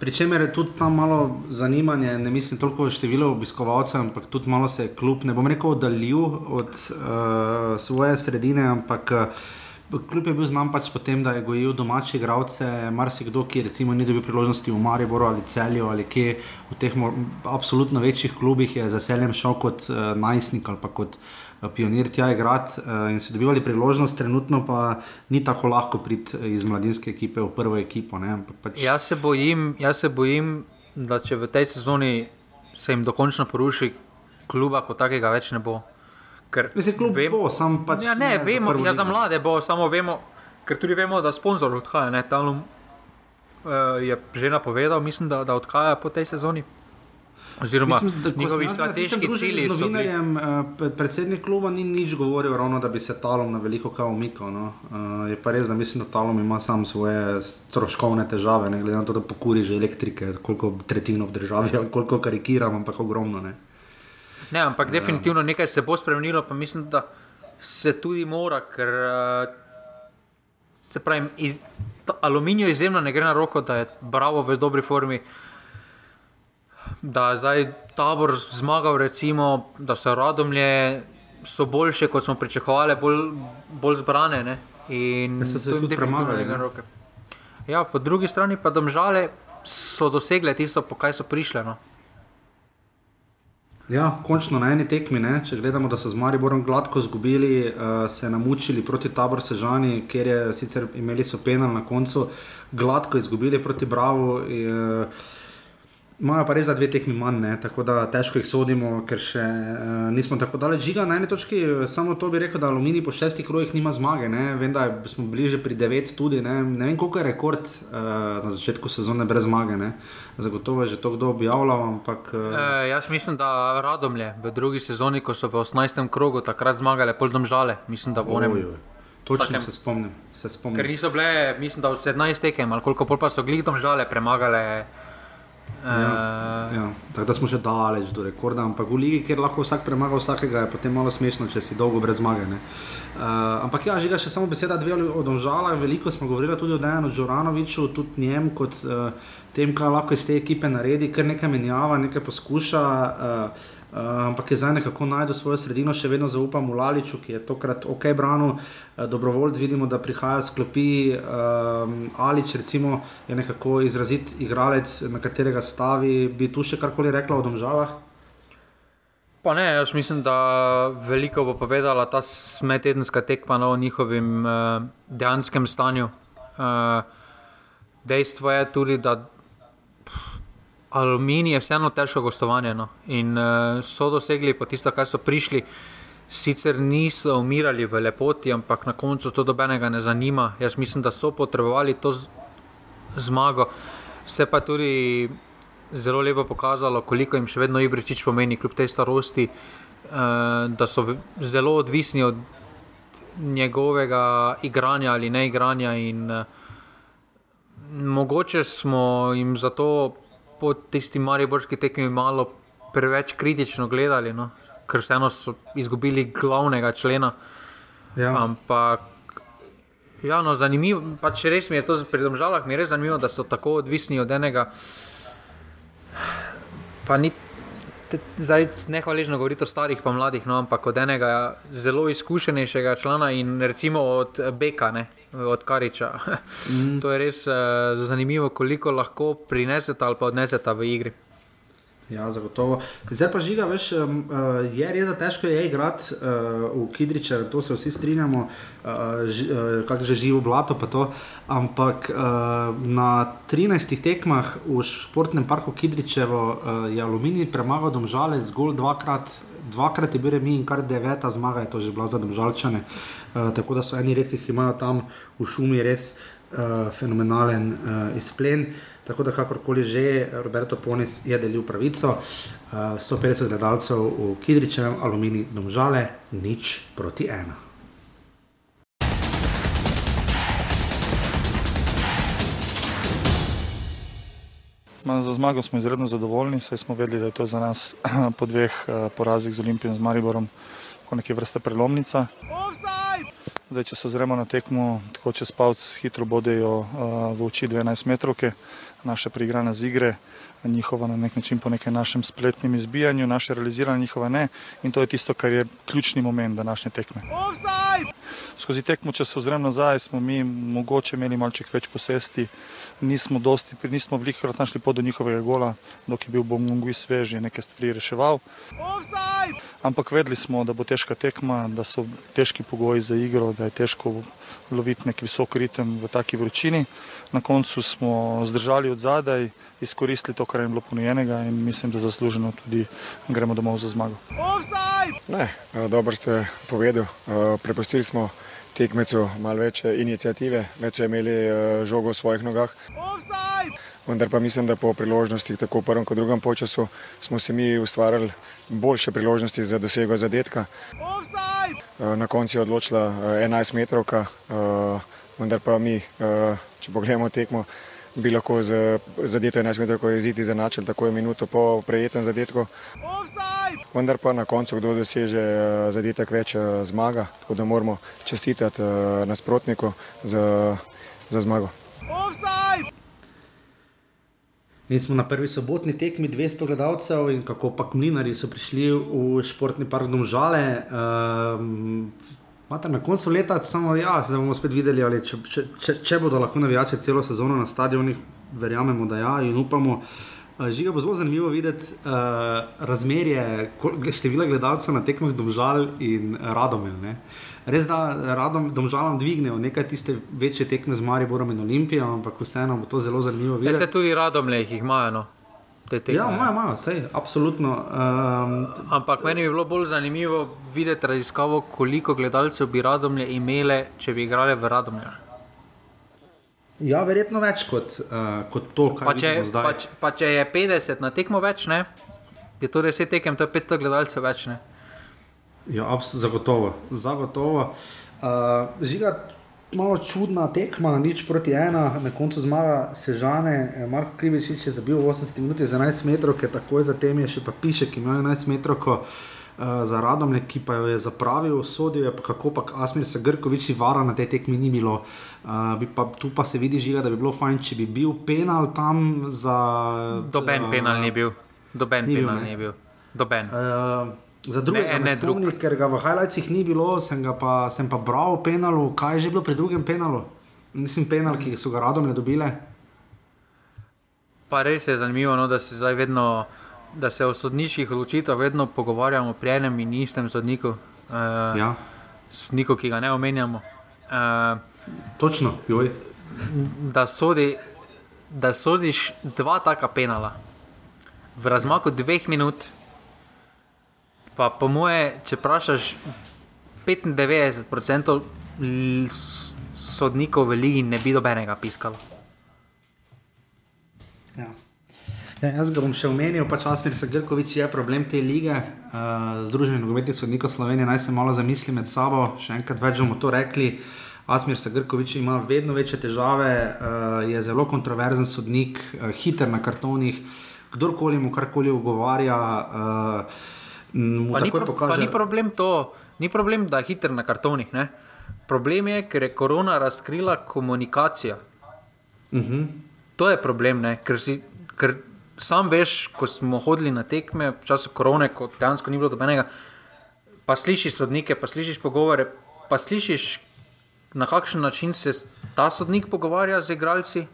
definitivno. Pričemer je tudi tam malo zanimanje, ne mislim toliko o številu obiskovalcev, ampak tudi malo se je kljub, ne bom rekel, oddaljil od uh, svoje sredine, ampak uh, Kljub je bil znan pač po tem, da je gojil domače igralce, marsikdo, ki recimo ni dobil priložnosti v Mariboru ali Celju ali kje v teh absolutno večjih klubih, je za seljem šel kot uh, najstnik ali pa kot uh, pionir tja igrati uh, in so dobivali priložnost, trenutno pa ni tako lahko priti iz mladinske ekipe v prvo ekipo. Pač... Jaz, se bojim, jaz se bojim, da če v tej sezoni se jim dokončno poruši, kluba kot takega več ne bo. Ker se kljub temu, sam pač. Ja, ne, ne vemo, ja, za mlade bo, samo vemo, ker tudi vemo, da sponzor odhaja. Talum uh, je že napovedal, mislim, da, da odhaja po tej sezoni. Oziroma, mislim, njihovi strateški cilji so. Novinarjem, uh, predsednik kluba ni nič govoril, ravno, da bi se talom na veliko kao umikal. No. Uh, je pa res, da mislim, da talom ima sam svoje stroškovne težave, ne glede na to, da pokuri že elektrike, koliko tretjino v državi koliko karikiram, ampak ogromno. Ne. Ne, ampak ja. definitivno nekaj se bo spremenilo, pa mislim, da se tudi mora, ker uh, se pravi, iz, aluminijo izjemno ne gre na roko, da je bravo v dobri formi. Da je zdaj tabor zmagal, recimo, da so radomlje so boljše, kot smo pričakovali, bolj, bolj zbrane. Ne? In da so se tudi premagali na roke. Ja, po drugi strani pa domžale so dosegle tisto, po kaj so prišle. No? Ja, končno na eni tekmi, ne? če gledamo, da so z Mariborom gladko izgubili, uh, se namučili proti taboru Sežani, ker je sicer imeli so penal na koncu, gladko izgubili proti Bravo. Uh, Imajo pa res za dve tekmi manj, ne? tako da težko jih sodimo, ker še uh, nismo tako daleč žiga. Na eni točki samo to bi rekel, da Aluminij po šestih krojih nima zmage. Ne? Vem, da smo bliže pri devet tudi. Ne, ne vem, koliko je rekord uh, na začetku sezone brez zmage. Ne? Zagotovo je že to kdo objavljal. Ampak, uh... e, jaz mislim, da radomlje v drugi sezoni, ko so v 18. krogu takrat zmagali, poldom žale. Mislim, da bo ne. Točno takem, se, spomnim, se spomnim. Ker niso bile, mislim, da v 17 tekem ali koliko pol pa so glidom žale premagali. Ja, ja. Tako da smo še daleč do rekorda, ampak v ligi, kjer lahko vsak premaga vsakega, je potem malo smešno, če si dolgo brez zmage. Uh, ampak ja, žiga še samo beseda dve o domžalah. Veliko smo govorili tudi o Dejanu Džoranoviču, tudi njem kot uh, tem, kaj lahko iz te ekipe naredi, ker nekaj menjava, nekaj poskuša. Uh, ampak je zdaj nekako najdel svojo sredino, še vedno zaupam v Laliču, ki je tokrat ok branil. Uh, Dobrovoljno vidimo, da prihaja sklopi. Uh, Alič, recimo, je nekako izrazit igralec, na katerega stavi. Bi tu še karkoli rekla o domžalah? Pa ne, jaz mislim, da veliko bo povedala ta smetedenska tekma no, o njihovem uh, dejanskem stanju. Uh, dejstvo je tudi, da Aluminij je vseeno težko gostovanje. No. In uh, so dosegli po tisto, kar so prišli. Sicer niso umirali v lepoti, ampak na koncu to dobenega ne zanima. Jaz mislim, da so potrebovali to zmago. Se pa tudi zelo lepo pokazalo, koliko jim še vedno Ibričič pomeni, kljub tej starosti, uh, da so zelo odvisni od njegovega igranja ali ne igranja. In, uh, mogoče smo jim zato po tisti mariborski tekmi malo preveč kritično gledali, no? ker vseeno so izgubili glavnega člena. Ja. Ampak. Ja, no, zanimivo, pač res mi je to pri državah, mi je res zanimivo, da so tako odvisni od enega. Pa ni zdaj nehvaležno govoriti o starih, pa mladih, no, ampak od enega zelo izkušenejšega člana in recimo od Beka, ne, od Kariča. Mm. to je res uh, zanimivo, koliko lahko prinesete ali pa odnesete v igri. Ja, zagotovo. Zdaj pa žiga, veš, um, uh, je res da težko je igrati uh, v Kidriče, to se vsi strinjamo, uh, uh, kako že živo blato. Ampak uh, na 13 tekmah v športnem parku Kidričevo uh, je aluminij premagal domžale zgolj dvakrat. Dvakrat je bil remi in kar deveta zmaga je to že bila za domžalčane. Uh, tako da so eni redki, ki imajo tam v šumi res uh, fenomenalen uh, izplen. Tako da, kakorkoli že, Roberto Ponis je delil pravico. Uh, eh, 150 gledalcev v Kidričevem, aluminij, domžale, nič proti ena. Za zmago smo izredno zadovoljni, saj smo vedeli, da je to za nas po dveh eh, porazih z Olimpijo in z Mariborom nekaj vrste prelomnica. Zdaj, če se ozremo na tekmo, tako čez palc hitro bodejo uh, v oči 12 metrovke naše priigrane z igre, njihova na nek način po nekem našem spletnem izbijanju, naše realiziranje njihova ne. In to je tisto, kar je ključni moment današnje tekme. Skozi tekmo, če se ozrem nazaj, smo mi mogoče imeli malček več posesti, nismo, dosti, nismo veliko našli pod do njihovega gola, dok je bil Bongungi svež in nekaj stvari reševal. Ampak vedeli smo, da bo težka tekma, da so težki pogoji za igro, da je težko loviti nek visok ritem v taki vročini. Na koncu smo zdržali od zadaj, izkoristili to, kar je bilo ponujenega in mislim, da zasluženo tudi gremo domov za zmago. Ne, eh, dobro ste povedali. Eh, prepustili smo tekmecu malo več inicijative, več so imeli eh, žogo v svojih nogah. Vendar pa mislim, da po priložnostih, tako v prvem kot drugem času, smo si mi ustvarjali boljše priložnosti za dosego zadetka. Na koncu je odločila 11 metrovka, vendar pa mi, če pogledamo tekmo, bi lahko z zadeto 11 metrov iziti za načel, tako je minuto po prejetem zadetku. Vendar pa na koncu, kdo doseže eh, zadetek več, eh, zmaga, tako da moramo čestitati eh, nasprotniku za, za zmago. Mi smo na prvi sobotni tekmi 200 gledalcev in kako pa mlinari so prišli v športni park Domžale. Um, Mate, na koncu leta samo, ja, se bomo spet videli, ali, če, če, če, če bodo lahko navijači celo sezono na stadionih, verjamemo, da ja, in upamo. Uh, Žiga bo zelo zanimivo videti uh, razmerje števila gledalcev na tekmah Domžal in Radomel. Ne? Res da radom, Domžalam dvignejo nekaj tiste večje tekme z Mariborom in Olimpijo, ampak vseeno bo to zelo zanimivo videti. Ja, se tudi Radomle jih imajo. No te tekme. Ja, imajo, imajo, vse, absolutno. Um, Ampak meni bi bilo bolj zanimivo videti raziskavo, koliko gledalcev bi radomlje imele, če bi igrali v radomljah. Ja, verjetno več kot, uh, kot to, kar pa če, zdaj. Pa, pa če je 50 na tekmo več, ne? je to res tekem, to je 500 gledalcev več. Ne? Ja, zagotovo. zagotovo. Uh, žiga, malo čudna tekma, nič proti ena, na koncu zmaga Sežane, eh, Marko Krivič je zabil 80 minut za 11 metrov, ki je takoj zatem je še pa piše, ki ima 11 metrov. Ko, Uh, za Radomlje, ki pa jo je zapravil, sodijo je, pa kako pa Asmir se Grkovič vara na tej tekmi ni bilo. Uh, pa, tu pa se vidi žiga, da bi bilo fajn, če bi bil penal tam za. Doben uh, penal ni bil. Doben ni penal bil, ni bil. Doben. Uh, Za druge, ne, ne drugih, ker ga v highlightsih ni bilo, sem, pa, sem pa bral o penalu. Kaj je že bilo pri drugem penalu? Nisem penal, ki so ga radom ne dobile. Pa res je zanimivo, no, da se zdaj vedno da se o sodniških odločitvah vedno pogovarjamo pri enem in istem sodniku. Uh, Ja, Sodniku, ki ga ne omenjamo. Uh, točno, joj. da, sodi, da sodiš dva taka penala v razmaku dveh minut, pa po moje, če vprašaš 95% l- s- sodnikov v Ligi, ne bi dobenega piskalo. Ja. Ja, jaz ga bom še omenil, pač Asmir Sagrkovič je problem te lige. Uh, Združenje nogometnih sodnikov Slovenije naj se malo zamisli med sabo, še enkrat več bomo to rekli. Asmir Sagrkovič ima vedno večje težave, uh, je zelo kontroverzen sodnik, uh, hiter na kartonih, kdorkoli mu karkoli ugovarja. Uh, mu Pa ni, pro, pa ni problem to, ni problem, da je hiter na kartonih. Ne? Problem je, ker je korona razkrila komunikacijo. Uh -huh. To je problem, ne? ker, si, ker sam veš, ko smo hodili na tekme v času korone, ko dejansko ni bilo dobenega, pa slišiš sodnike, pa slišiš pogovore, pa slišiš, na kakšen način se ta sodnik pogovarja z igralci.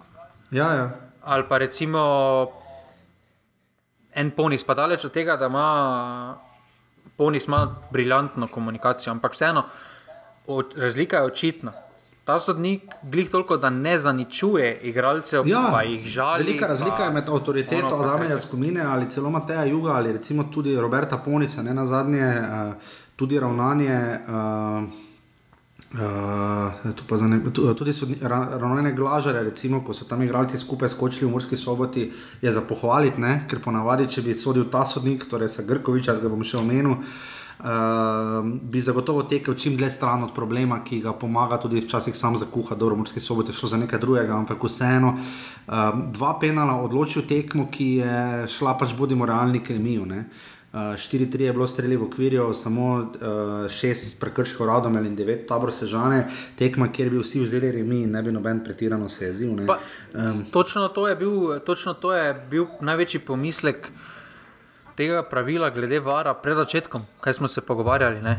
Ja, ja. Ali pa recimo en ponis, pa daleč od tega, da ima ponis ima briljantno komunikacijo, ampak vseeno, od, razlika je očitna. Ta sodnik glih toliko, da ne zaničuje igralcev, Ja, pa jih žali. Velika razlika je med avtoriteto kaj- Skomine ali celo Mateja Juga ali recimo tudi Roberta Ponica, ne na zadnje, uh, tudi ravnanje. Uh, Uh, tu pa zanem, tu, tudi ravnanje glažare, recimo, ko so tam igralci skupaj skočili v Murski soboti, je za pohvaliti, ne? ker ponavadi, če bi sodil ta sodnik, torej Sagrkovič, jaz ga bom še omenil, uh, bi zagotovo tekel čim dlje stran od problema, ki ga pomaga tudi včasih sam zakuha, dobro, v Murski soboti je šlo za nekaj drugega, ampak vseeno. Uh, dva penala odločil tekmo, ki je šla pač bodimo realni k remiju. ne. Uh, 4-3 je bilo streljivo v okvirju, samo uh, 6 prekrškov radom in 9 tabor sežane, tekma, kjer bi vsi vzeli remi in ne bi noben pretirano se jezil. Pa, um, točno, to je bil, točno to je bil največji pomislek tega pravila glede vara pred začetkom, kaj smo se pogovarjali. Ne?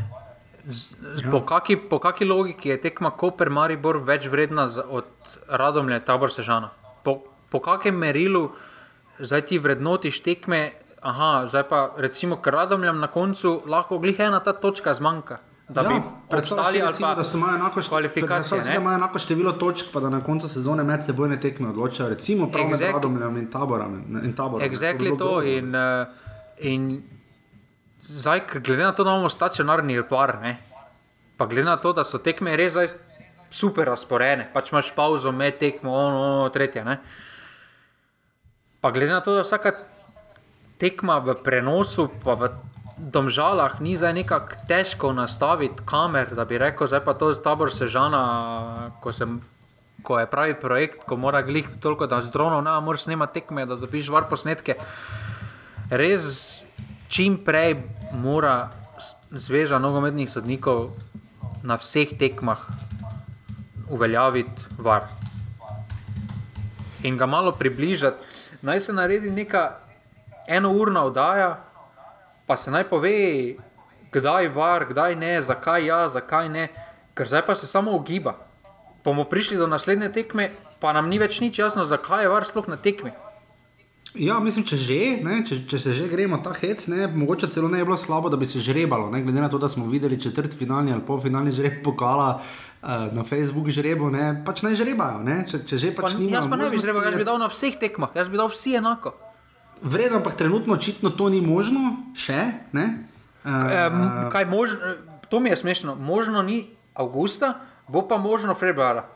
Z, z, ja. po, kaki, po kaki logiki je tekma Koper Maribor več vredna za, od Radomlja Tabor Sežana? Po, po kakem merilu zdaj ti vrednotiš tekme? Aha, zdaj pa recimo, ker Radomljam na koncu lahko glih ena ta točka zmanjka. Da bi si, obstali ali recimo, da so imajo enako si, da imajo enako število točk, pa da na koncu sezone med sebojne tekme odločajo, recimo prav med Exactly. Radomljem in Taborom. In taborom. Exactly bi to. grozno. In, in zdaj, ker glede na to, da imamo stacionarni var, ne, pa glede na to, da so tekme res zdaj super razporejene, pač imaš pauzo med tekmo, ono, ono tretje. Ne. Pa glede na to, da vsaka tekma v prenosu, pa v domžalah ni zdaj nekako težko nastaviti kamer, da bi rekel, zdaj pa to z tabor sežana, ko sem. Ko je pravi projekt, ko mora glih toliko, da z dronov ne moreš snemati tekme, da dobiš var posnetke. Res čim prej mora Zveza nogometnih sodnikov na vseh tekmah uveljaviti var in ga malo približati. Naj se naredi neka enourna oddaja, pa se naj pove, kdaj var, kdaj ne, zakaj ja, zakaj ne, ker zdaj pa se samo ogiba. Bomo prišli do naslednje tekme, pa nam ni več nič jasno, zakaj je var sploh na tekmi. Ja, mislim, če, že, ne, če, če se že gremo ta hec, ne, mogoče celo ne bi bilo slabo, da bi se žrebalo. Ne, glede na to, da smo videli četrt finalni ali polfinalni žreb pokala uh, na Facebooku žrebu, ne, pač naj žrebajo. Ne, če, če že Pa, pač nimajo jaz pa ne bi žrebal, jaz je- bi dal na vseh tekmah, jaz bi dal vsi enako. Vredno, ampak trenutno očitno to ni možno, še. Ne? Uh, Um, kaj možno, to mi je smešno, možno ni avgusta, bo pa možno februarja.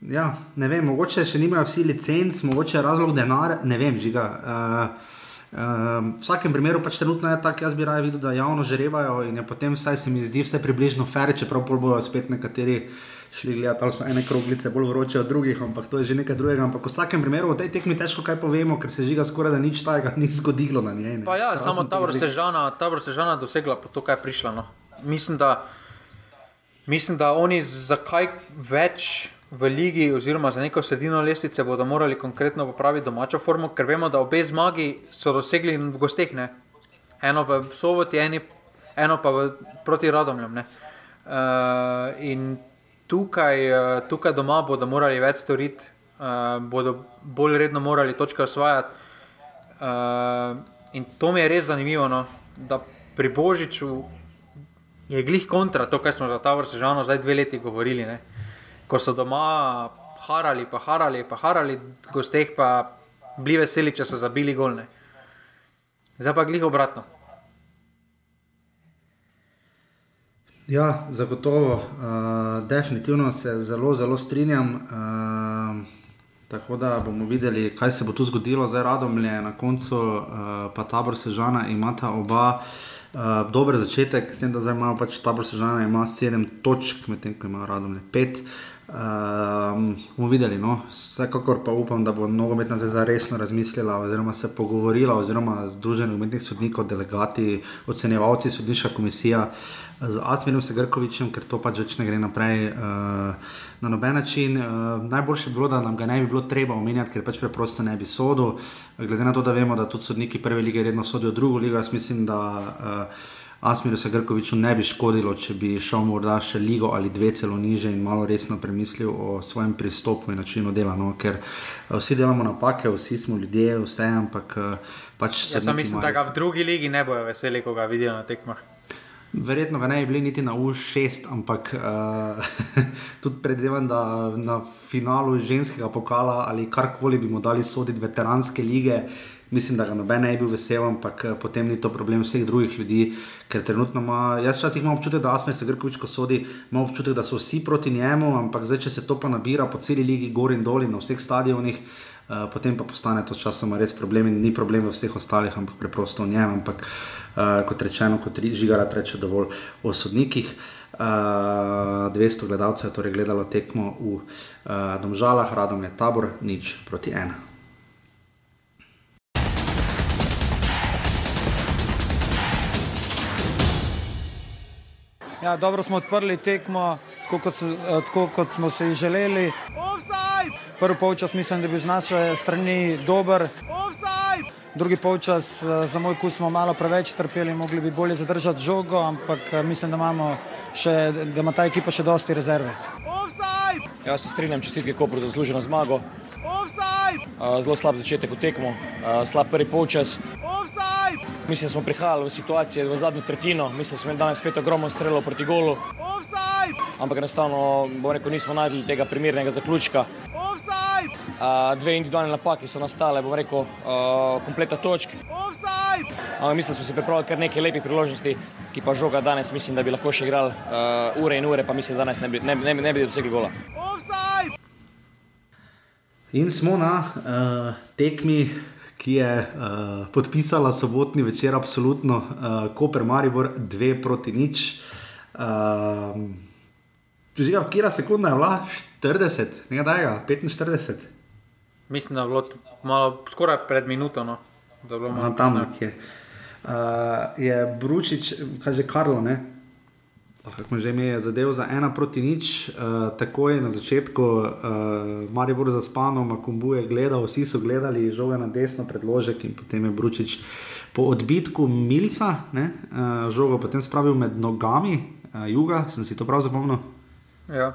Ja, ne vem, mogoče še nimajo vsi licenc, mogoče je razlog denar, ne vem, žiga. Uh, Uh, v vsakem primeru pač trenutno je tako, jaz bi raje videl, da javno žrebajo in je potem vsaj se mi zdi vse približno fair, čeprav bojo spet nekateri šli gledati, ali so ene kroglice bolj vroče od drugih, ampak to je že nekaj drugega. Ampak v vsakem primeru v tej tekmi težko kaj povemo, ker se žiga skoraj da nič tajega ni zgodilo na njej. ne. Pa ja, Razen samo teh tabor dveh- Sežana, tabor Sežana dosegla po to, kaj je prišla. No. Mislim, da, mislim, da oni zakaj več v ligi, oziroma za neko sredino lestvice, bodo morali konkretno popraviti domačo formo, ker vemo, da obe zmagi so dosegli v gosteh. Ne. Eno v soboti, eni, eno pa v, proti Radomljam. ne. Uh, in tukaj, uh, tukaj doma bodo morali več storiti, uh, bodo bolj redno morali točke osvajati. Uh, in to mi je res zanimivo, no? da pri Božiču je glih kontra to, kar smo za ta vrsta žano zdaj dve leti govorili. Ne? Ko so doma harali, pa harali, pa harali, gosteh pa bili veseli, če so zabili golne. Zdaj pa glih obratno. Ja, zagotovo, uh, definitivno se zelo, zelo strinjam. Uh, tako da bomo videli, kaj se bo tu zgodilo, zdaj radom je na koncu, uh, pa tabor sežana imata oba. Uh, dober začetek, s tem, da zdaj imamo pač tabor sežana, ima sedem točk, medtem ko ima radom le pet. Um, bomo videli, no. vsekakor pa upam, da bo nogometna zveza resno razmislila, oziroma se pogovorila, oziroma združenih umetnih sodnikov, delegati, ocenjevalci, sodniška komisija. Uh, z Asmirom Segrkovičem, ker to pač ne gre naprej uh, na noben način. Uh, najboljše bi bilo, da nam ga ne bi bilo treba omenjati, ker pač preprosto ne bi sodel. Glede na to, da vemo, da tudi sodniki prve lige redno sodijo drugo ligo, jaz mislim, da uh, Asmiru Segrkoviču ne bi škodilo, če bi šel morda še ligo ali dve celo niže in malo resno premislil o svojem pristopu in načinu dela. No? Ker vsi delamo napake, vsi smo ljudje, vse, ampak pač se. Jaz mislim, da ga v drugi ligi ne bojo veseli, ko ga vidijo na tekmah. Verjetno ga ne bi bili niti na U6, ampak uh, tudi predvidevam, da na finalu ženskega pokala ali karkoli bi mu dali soditi veteranske lige. Mislim, da ga noben ne bi bil vesel, ampak eh, potem ni to problem vseh drugih ljudi, ker trenutno ima, jaz včasih imam občutek, da Asmer se Grkovič, ko sodi, ima občutek, da so vsi proti njemu, ampak zdaj, če se to pa nabira po celi ligi, gor in dol in na vseh stadionih, uh, potem pa postane to časoma res problem in ni problem v vseh ostalih, ampak preprosto v njem. Ampak uh, kot rečeno, kot žigara reče dovolj o sodnikih. Uh, eh, 200 gledalcev je torej gledalo tekmo v uh, Domžalah, radom je tabor, nič proti ena. Ja, dobro smo odprli tekmo, tako kot, tako kot smo se želeli. Prvi polčas mislim, da je bil z naše strani dober. Offside! Drugi polčas eh, za moj kus smo malo preveč trpeli, mogli bi bolje zadržati žogo, ampak eh, mislim, da, še, da ima ta ekipa še dosti rezerve. Offside! Jaz se strinjam, čestitke Koper za zasluženo zmago. Offside! Eh, zelo slab začetek v tekmo, slab prvi polčas. Offside! Mislim, da smo prihajali v situacijo v zadnjo tretjino, mislim, da smo danes spet ogromno strelov proti golu. Offside! Ampak enostavno, bom rekel, nismo najdli tega primernega zaključka dve individualne napake so nastale, bom rekel, kompleta točk. Uh, mislim, da smo si pripravili kar nekaj lepih priložnosti, ki pa žoga danes, mislim, da bi lahko še igrali uh, ure in ure, pa mislim, da danes ne bi, ne, ne, ne bi dosegli gola. Offside! In smo na uh, tekmi, ki je uh, podpisala sobotni večer, absolutno, uh, Koper Maribor 2 proti nič. Uh, Žiga, kira sekunda je bila? 40, nekaj tega, 45. Mislim, da je bilo malo skoraj pred minuto. No, je malo tam nekje. Uh, je Bručič, kaj že Karlo, ne? Kako že mi je zadev za ena proti nič, uh, tako je na začetku, uh, Marijo Bor za spano, Makumbu je gledal, vsi so gledali, žoga na desno predložek in potem je Bručič po odbitku Milca, ne, uh, žogo potem spravil med nogami, uh, juga, sem si to prav zapomnil. Ja.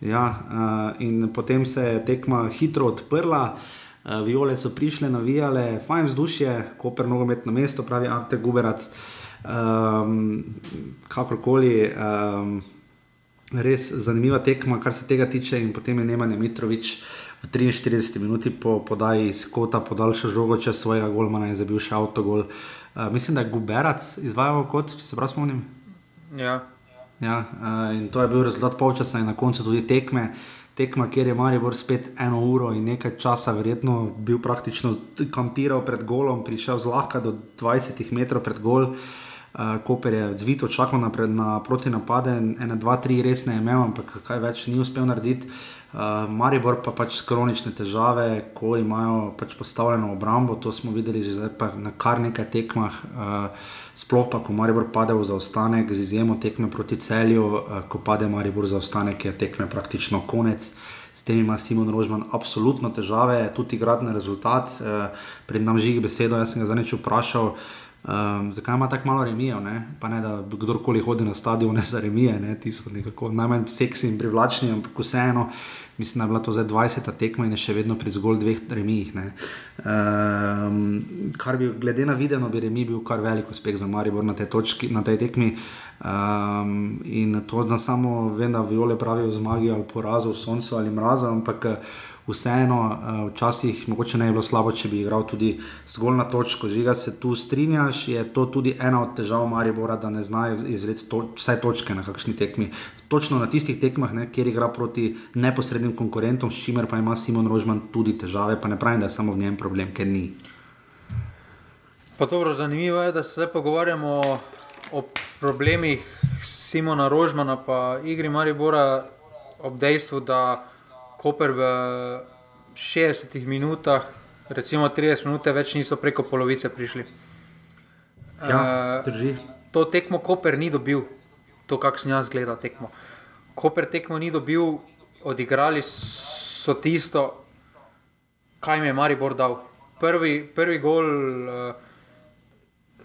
Ja, uh, in potem se je tekma hitro odprla, uh, viole so prišle, navijale, fajn vzdušje, koper nogometno mesto, pravi Ante Guberac. Um, kakorkoli, um, res zanimiva tekma, kar se tega tiče. In potem je Nemanja Mitrovič v 43 minuti po podaji iz kota podaljšal žogo čez svojega golmana in zabil še avtogol. Uh, mislim, da je Guberac izvajal kot, če se prav spomnim. Ja. Ja, uh, in to je bil rezultat polčasa in na koncu tudi tekme. Tekma, kjer je Maribor spet eno uro in nekaj časa, verjetno bil praktično kampiral pred golom, prišel zlahka do 20 metrov pred gol. Uh, Koper je zvito čakal na, na proti napade, ena, dva, tri res ne je imel, ampak kaj več ni uspel narediti. Uh, Maribor pa pač kronične težave, ko imajo pač postavljeno obrambo, to smo videli že zdaj na kar nekaj tekmah. Uh, sploh pa, ko Maribor pade v zaostanek, z izjemo tekme proti celju, eh, ko pade Maribor v zaostanek, je tekme praktično konec. S tem ima Simon Rožman absolutno težave, tudi gradni rezultat. Eh, pred nami žigi besedo, jaz sem ga za neč vprašal. Um, zakaj ima tako malo remijev, pa ne da kdorkoli hodi na stadione za remije, ne? ti so nekako najmanj seksi in privlačni, ampak vseeno, mislim, da je bila to zdaj 20. tekma in je še vedno pri zgolj dveh remijih. Um, kar bi, glede na videno, bi remi bil kar velik uspeh za Maribor na tej, točki, na tej tekmi. Um, in to, da samo vem, da viole pravijo zmagi ali porazu, soncu ali mrazu, ampak vseeno, uh, včasih mogoče ne bi bilo slabo, če bi igral tudi zgolj na točko. Žiga se tu strinjaš, je to tudi ena od težav Maribora, da ne znajo izreči to, vse točke na kakšni tekmi. Točno na tistih tekmah, ne, kjer igra proti neposrednim konkurentom, s čimer pa ima Simon Rožman tudi težave, pa ne pravim, da je samo v njem problem, ker ni. Pa dobro, zanimivo je, da se zdaj pogovarjamo o problemih Simona Rožmana, pa igri Maribora, ob dejstvu, da Koper v 60 minutah, recimo 30 minut, več niso preko polovice prišli. Ja, drži. Uh, to tekmo Koper ni dobil, to kakšen jaz gledam tekmo. Koper tekmo ni dobil, odigrali so tisto, kaj jim je Maribor dal. Prvi, prvi gol, uh,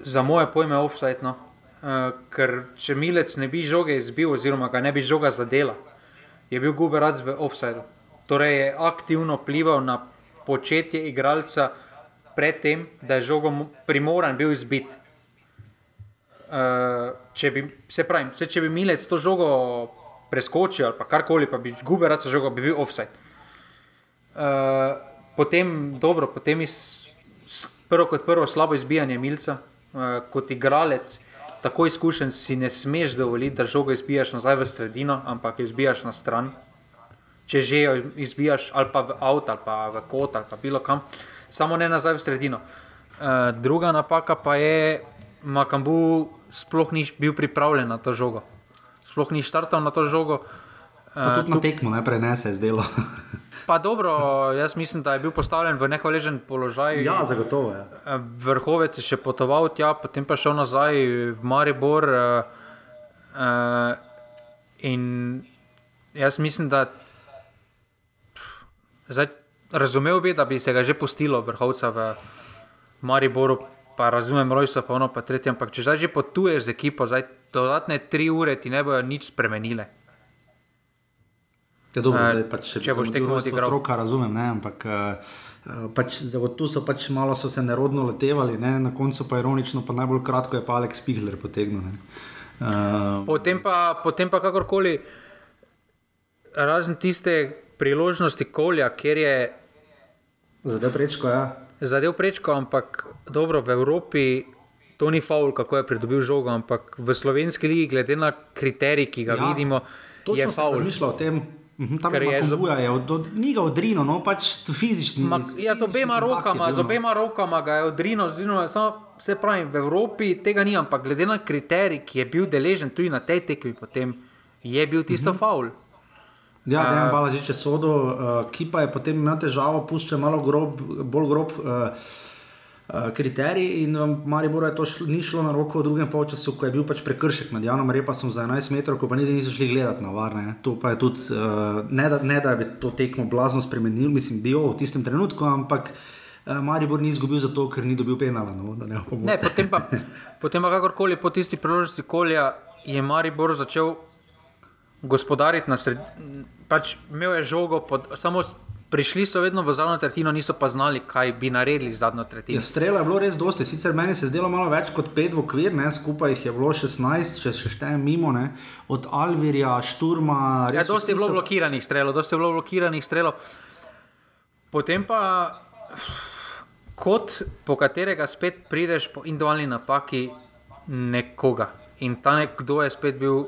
za moje pojme, je offside. No. Uh, ker če Milec ne bi žoge izbil, oziroma ga ne bi žoga zadela, je bil Guberac v offsideu torej je aktivno vplival na početje igralca, predtem, da je žogo primoran bil izbit. Uh, če bi, se pravi, se, če bi Milec to žogo preskočil ali karkoli, pa bi izgubil rad žogo, bi bil offside. Uh, potem, dobro, potem iz, prvo kot prvo slabo izbijanje Milca, uh, kot igralec, tako izkušen si ne smeš dovoliti, da žogo izbijaš nazaj v sredino, ampak izbijaš na stran če že jo izbijaš, ali pa v avto, ali pa v kot, ali pa bilo kam, samo ne nazaj v sredino. Uh, druga napaka pa je, da Makambu sploh ni bil pripravljen na to žogo. Sploh ni štartal na to žogo. Uh, tudi na tekmo ne se je zdelo. Pa dobro, jaz mislim, da je bil postavljen v nehvaležen položaj. Ja, zagotovo je. Ja. Vrhovec je še potoval tja, potem pa šel nazaj v Maribor. Uh, uh, in jaz mislim, da Zdaj, razumel bi, da bi se ga že pustilo, vrhovca v Mariboru, pa razumem, rojstvo pa ono, pa tretje. Ampak če zdaj že potuješ z ekipo, zdaj dodatne tri ure ti ne bojo nič spremenile. Ja, dobro, zdaj, pač, če, če boš tekmo odigral. Otroka razumem, ne, ampak uh, pač, tu so pač malo so se nerodno letevali, ne, na koncu pa ironično, pa najbolj kratko je pa Alex Pihler potegnil. Uh, potem, pa, potem pa kakorkoli, razen tiste priložnosti kolja, kjer je. Zadev prečko, ja. Zadev prečko, ampak dobro, v Evropi to ni faul, kako je pridobil žogo, ampak v slovenski ligi, glede na kriterij, ki ga ja, vidimo, je faul. Razmišljal o tem. Mhm, tam je bilo, ni ga odrino, no pač fizični. Ma, ja, z obema rokama, z obema rokama ga je odrino, zino, samo, se pravi, v Evropi tega ni, ampak glede na kriterij, ki je bil deležen tudi na tej tekmi, potem je bil tisto uh -huh. faul. Ja, da je malo že če sodo, uh, ki pa je potem imel težavo, pušča malo grob, bolj grob uh, uh, kriterij. In um, Maribor je to šlo, ni šlo na roko v drugem polčasu, ko je bil pač prekršek med Janom Repasom za 11 metrov, ko pa niti niso šli gledati na varne. To pa je tudi, uh, ne, da, ne da bi to tekmo blazno spremenil, mislim, bil v tistem trenutku, ampak. Maribor ni izgubil zato, ker ni dobil penala. No, ne, ne, potem pa, potem pa kakorkoli po tisti priložnosti kolja je Maribor začel gospodariti na sredini. Pač imel je žogo, pod, samo prišli so vedno v zadnjo tretjino, niso pa znali, kaj bi naredili z zadnjo tretjino. Ja, strela je bilo res dosti, sicer meni se je zdelo malo več kot pet v okvir, ne? skupaj jih je bilo 16, če še štejem mimo, ne? od Alvirja, Šturma. Ja, dosti je bilo blokiranih strelov, dosti je bilo blokiranih strelov. Potem pa. Kot po katerega spet prideš po individualni napaki nekoga. In ta nekdo je spet bil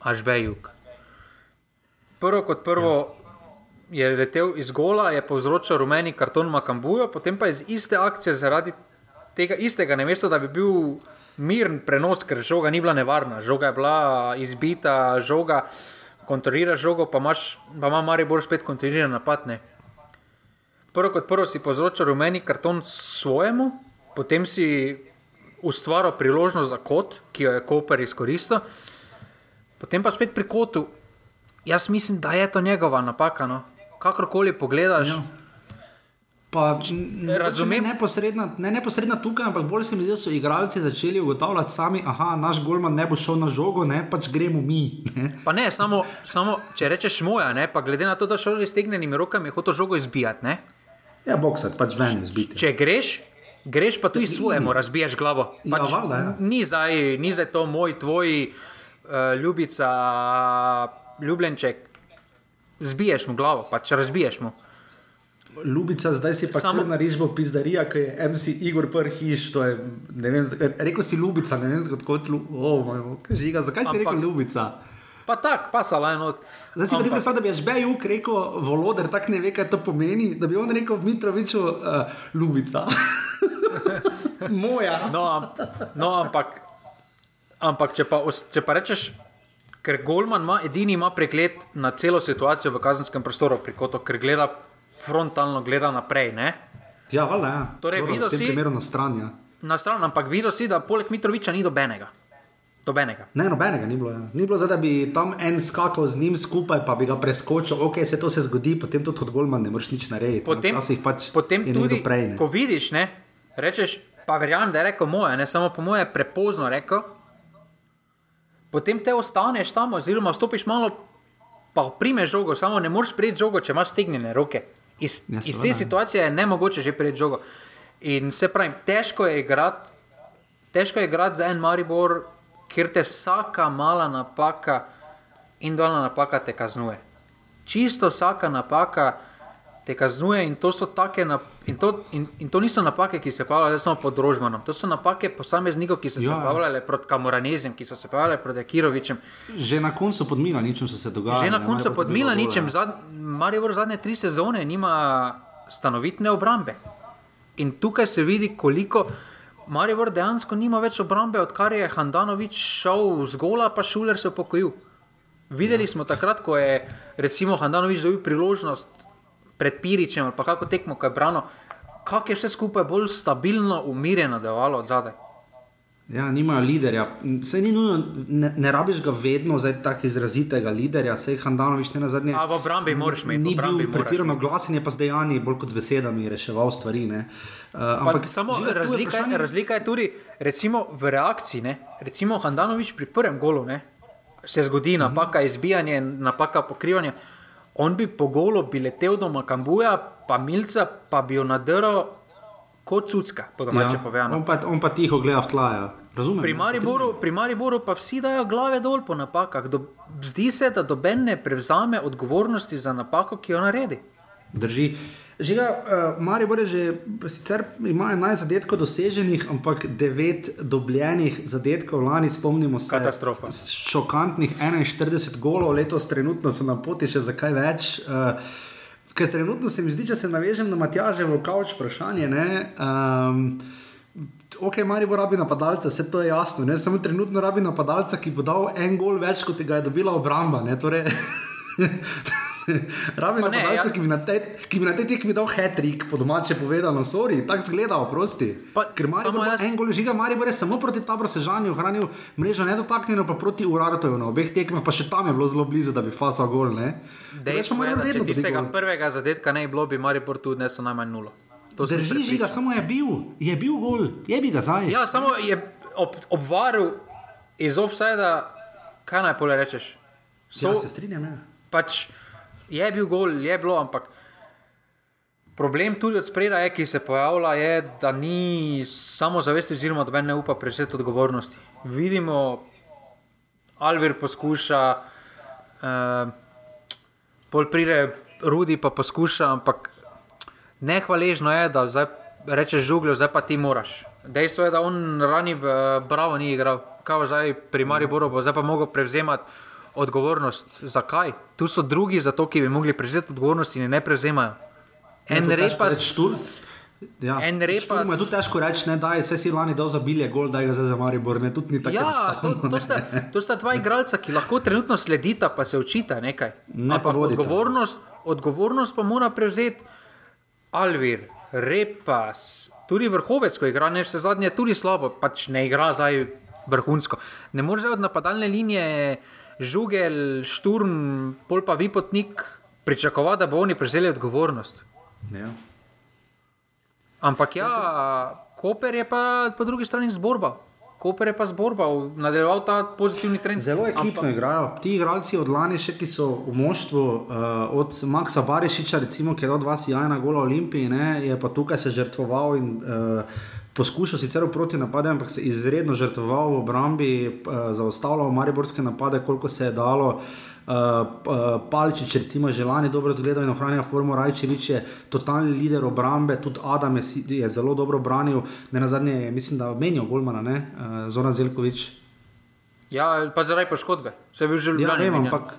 Ažbejuk. Prvo kot prvo ja. je letel iz gola, je povzročil rumeni karton Makambujo, potem pa iz iste akcije zaradi tega istega, ne mesto, da bi bil miren prenos, ker žoga ni bila nevarna, žoga je bila izbita, žoga kontrolira žogo, pa, imaš, pa ima Maribor spet kontroliran napad. Ne. Prvo kot prvo si povzročil rumeni karton svojemu, potem si ustvaril priložnost za kot, ki jo je Koper izkoristil. Potem pa spet pri kotu. Jaz mislim, da je to njegova napaka. No. Kakorkoli pogledaš, ja. Pa, Razumem. Ne neposredna, ne neposredna tukaj, ampak bolj se mi zdi, da so igralci začeli ugotavljati sami, da naš golman ne bo šel na žogo, ne pač gremo mi. Ne. Pa ne, samo, samo če rečeš moja, ne, pa glede na to, da šel z iztegnjenimi rokami, je hotel žogo izbijati. Ne. Ja, boksati, pač ven izbiti. Če greš, greš pa tudi svojemu, razbiješ glavo. Ja, Pač, valjda, ja. ni, zdaj, ni zdaj to moj, tvoj, uh, ljubica, ljubljenček. Zbiješ mu glavo, pač razbiješ mu. Ljubica, zdaj si pa Samo- na rižbo pizdarija, ki je MC Igor Prhiš. to je, vem, Rekel si Ljubica, ne vem, kot oh, žiga. Zakaj si Ampak- rekel Ljubica? Pa tako, pa salaj not. Zdaj si predstavljaj, da bi Žbejuk rekel Voloder, tako ne ve, kaj to pomeni, da bi on rekel Mitroviču uh, Ljubica. Moja. No, am, no ampak, ampak če, pa, če pa rečeš, ker Golman ima edini ima pregled na celo situacijo v kazenskem prostoru, pri kotu, ker gleda frontalno, gleda naprej. Ne? Ja, valjda, ja. Torej, Dobro, videl si- na stran. Ja. Na stran, ampak videl si, da poleg Mitroviča ni dobenega. dobenega. Ne, nobenega ni bilo. Ja. Ni bilo, zdaj, da bi tam en skakal z njim skupaj, pa bi ga preskočil. Ok, se to se zgodi, potem tudi kot Golman ne moreš nič narediti. Potem, Včasih pač potem tudi, prej. Ne. ko vidiš, ne, rečeš, pa verjamem, da je rekel moje, ne samo po moje, prepozno rekel. Potem te ostaneš tam, oziroma stopiš malo, pa primeš žogo, samo ne moreš prijeti žogo, če imaš stegnjene roke. Iz, Ja, iz te situacije je ne mogoče že prijeti žogo. In se pravi, težko je igrati, težko je igrati za en Maribor, kjer te vsaka mala napaka, individualna napaka te kaznuje. Čisto vsaka napaka te kaznuje in to so take nap in to, in, in to niso napake, ki se pojavljajo samo pod Rožmanom, to so napake posameznikov, ki so se Ja. pojavljale proti Kamoranezem, ki so se pojavljale proti Kirovičem. Že na koncu pod Milaničem so se dogajali. Že na koncu pod Milaničem, zad, Maribor zadnje tri sezone nima stanovitne obrambe. In tukaj se vidi, koliko Maribor dejansko nima več obrambe, odkar je Handanovič šel z gola, pa Šuler se upokojil. Videli smo takrat, ko je recimo Handanovič dobil priložnost pred Piričem ali pa kako tekmo, ko je brano, kako je vse skupaj bolj stabilno, umirjeno delovalo od zadaj. Ja, nimajo liderja. Se ni nujno, ne, ne rabiš ga vedno, zdaj tako izrazitega liderja, sej Handanovič ne na zadnje. A v obrambi moraš imeti, Ni bil pretirano glasen, je pa z dejanji, bolj kot z besedami reševal stvari. ne. Uh, Pa, ampak samo Žiga, tu je razlika, je, razlika je tudi recimo, v reakciji. Ne? Recimo Handanovič pri prvem golu ne? se zgodi napaka izbijanja, napaka pokrivanja. On bi po golu bi letel do Makambuja, pa Milca, pa bi jo nadrl kot cucka, po domače ja, povedano. on, pa, on pa tiho gleda v tla. Ja. Razumem. Pri ja, Mariboru, pri Mariboru pa vsi dajo glave dol po napakah. Do, zdi se, da doben ne prevzame odgovornosti za napako, ki jo naredi. Drži. Žiga, uh, Maribor je že sicer ima 11 zadetkov doseženih, ampak 9 dobljenih zadetkov. Lani spomnimo se. Katastrofa. Šokantnih 41 golov, letos trenutno so na poti še za kaj več. Uh, ker trenutno se mi zdi, če se navežem na Matjaževo kavč vprašanje. Ne, um, Ok, Maribor rabi napadalca, vse to je jasno. Ne? Samo trenutno rabi napadalca, ki bo dal en gol več, kot ga je dobila obramba. Ne? Torej, rabi Pa ne, napadalca, ja. ki bi na tej ki bi na tej tekmi dal hat-trick, po domače povedano, sorry, tako zgleda, oprosti. Pa, Ker Maribor jaz... jaz- en gol žiga, Maribor je samo proti Tabro Sežanju ohranil mrežo nedotaknjeno, pa proti Urartoju na obeh tekmah, pa še tam je bilo zelo blizu, da bi fasal gol. Ne? Dejstvo je, da če tistega gol. prvega zadetka ne bi bilo, bi Maribor tu odnesel najmanj nulo. To Drži žiga, samo je bil, je bil gol, je bi ga zdaj. Ja, samo je ob, obvaril iz offsajda, kaj naj pole rečeš. So, ja, se strinjam. Ja. pač je bil gol, je bilo, ampak problem tudi od spredaj, ki se pojavlja, je, da ni samo zavesti, oziroma da ne upa prevzeti odgovornosti. Vidimo, Alvir poskuša, uh, pol pride Rudi pa poskuša, ampak nehvaležno je, da zdaj rečeš žugljo, zdaj pa ti moraš. Dejstvo je, da on rani v eh, Bravo ni igral, kao zdaj pri Mariboru, bo zdaj pa mogel prevzemati odgovornost. Zakaj? Tu so drugi za to, ki bi mogli prevzeti odgovornost in ne prevzemajo. En Ja, težko repas, ja, En repas- Šturmu je tudi težko reči, ne, da je vse si lani dal za bilje, gol, da je ga zdaj za Maribor, ne, tudi ni tako Ja, to, to, ne. sta, to sta dva igralca, ki lahko trenutno sledita, pa se učita nekaj. Ne pa Ampak vodita. odgovornost, odgovornost pa mora prevzeti Alvir, Repas, tudi vrhovec, ko igra, ne vse zadnje, tudi slabo, pač ne igra zdaj vrhunsko. Ne moreš zdaj od napadalne linije žugel, šturm, pol pa vipotnik pričakovati, da bo oni prevzeli odgovornost. Ja. Ampak ja, Koper je pa po drugi strani zborba. Koper je pa zborba, nadaljeval ta pozitivni trend. Zelo ekipno Ampak... igrajo. Ti igralci od lani, še, ki so v moštvu, uh, od Maxa Barišiča, recimo, ki je dal dva sjajna gola Olimpiji, ne, je pa tukaj se žrtvoval in uh, poskušal sicer proti napadem, ampak se izredno žrtvoval v obrambi, uh, zaustavljal mariborske napade, koliko se je dalo. Uh, uh, Palčič, recimo, že lani dobro zgledal in ohranja formo, Rajčevič je totalni lider obrambe, tudi Adam je, je zelo dobro branil, ne na zadnje, mislim, da menijo Golmana, ne, uh, Zoran Zelkovič. Ja, pa zaradi poškodbe, vse bi že ljubljeno. Ja, vem, ampak.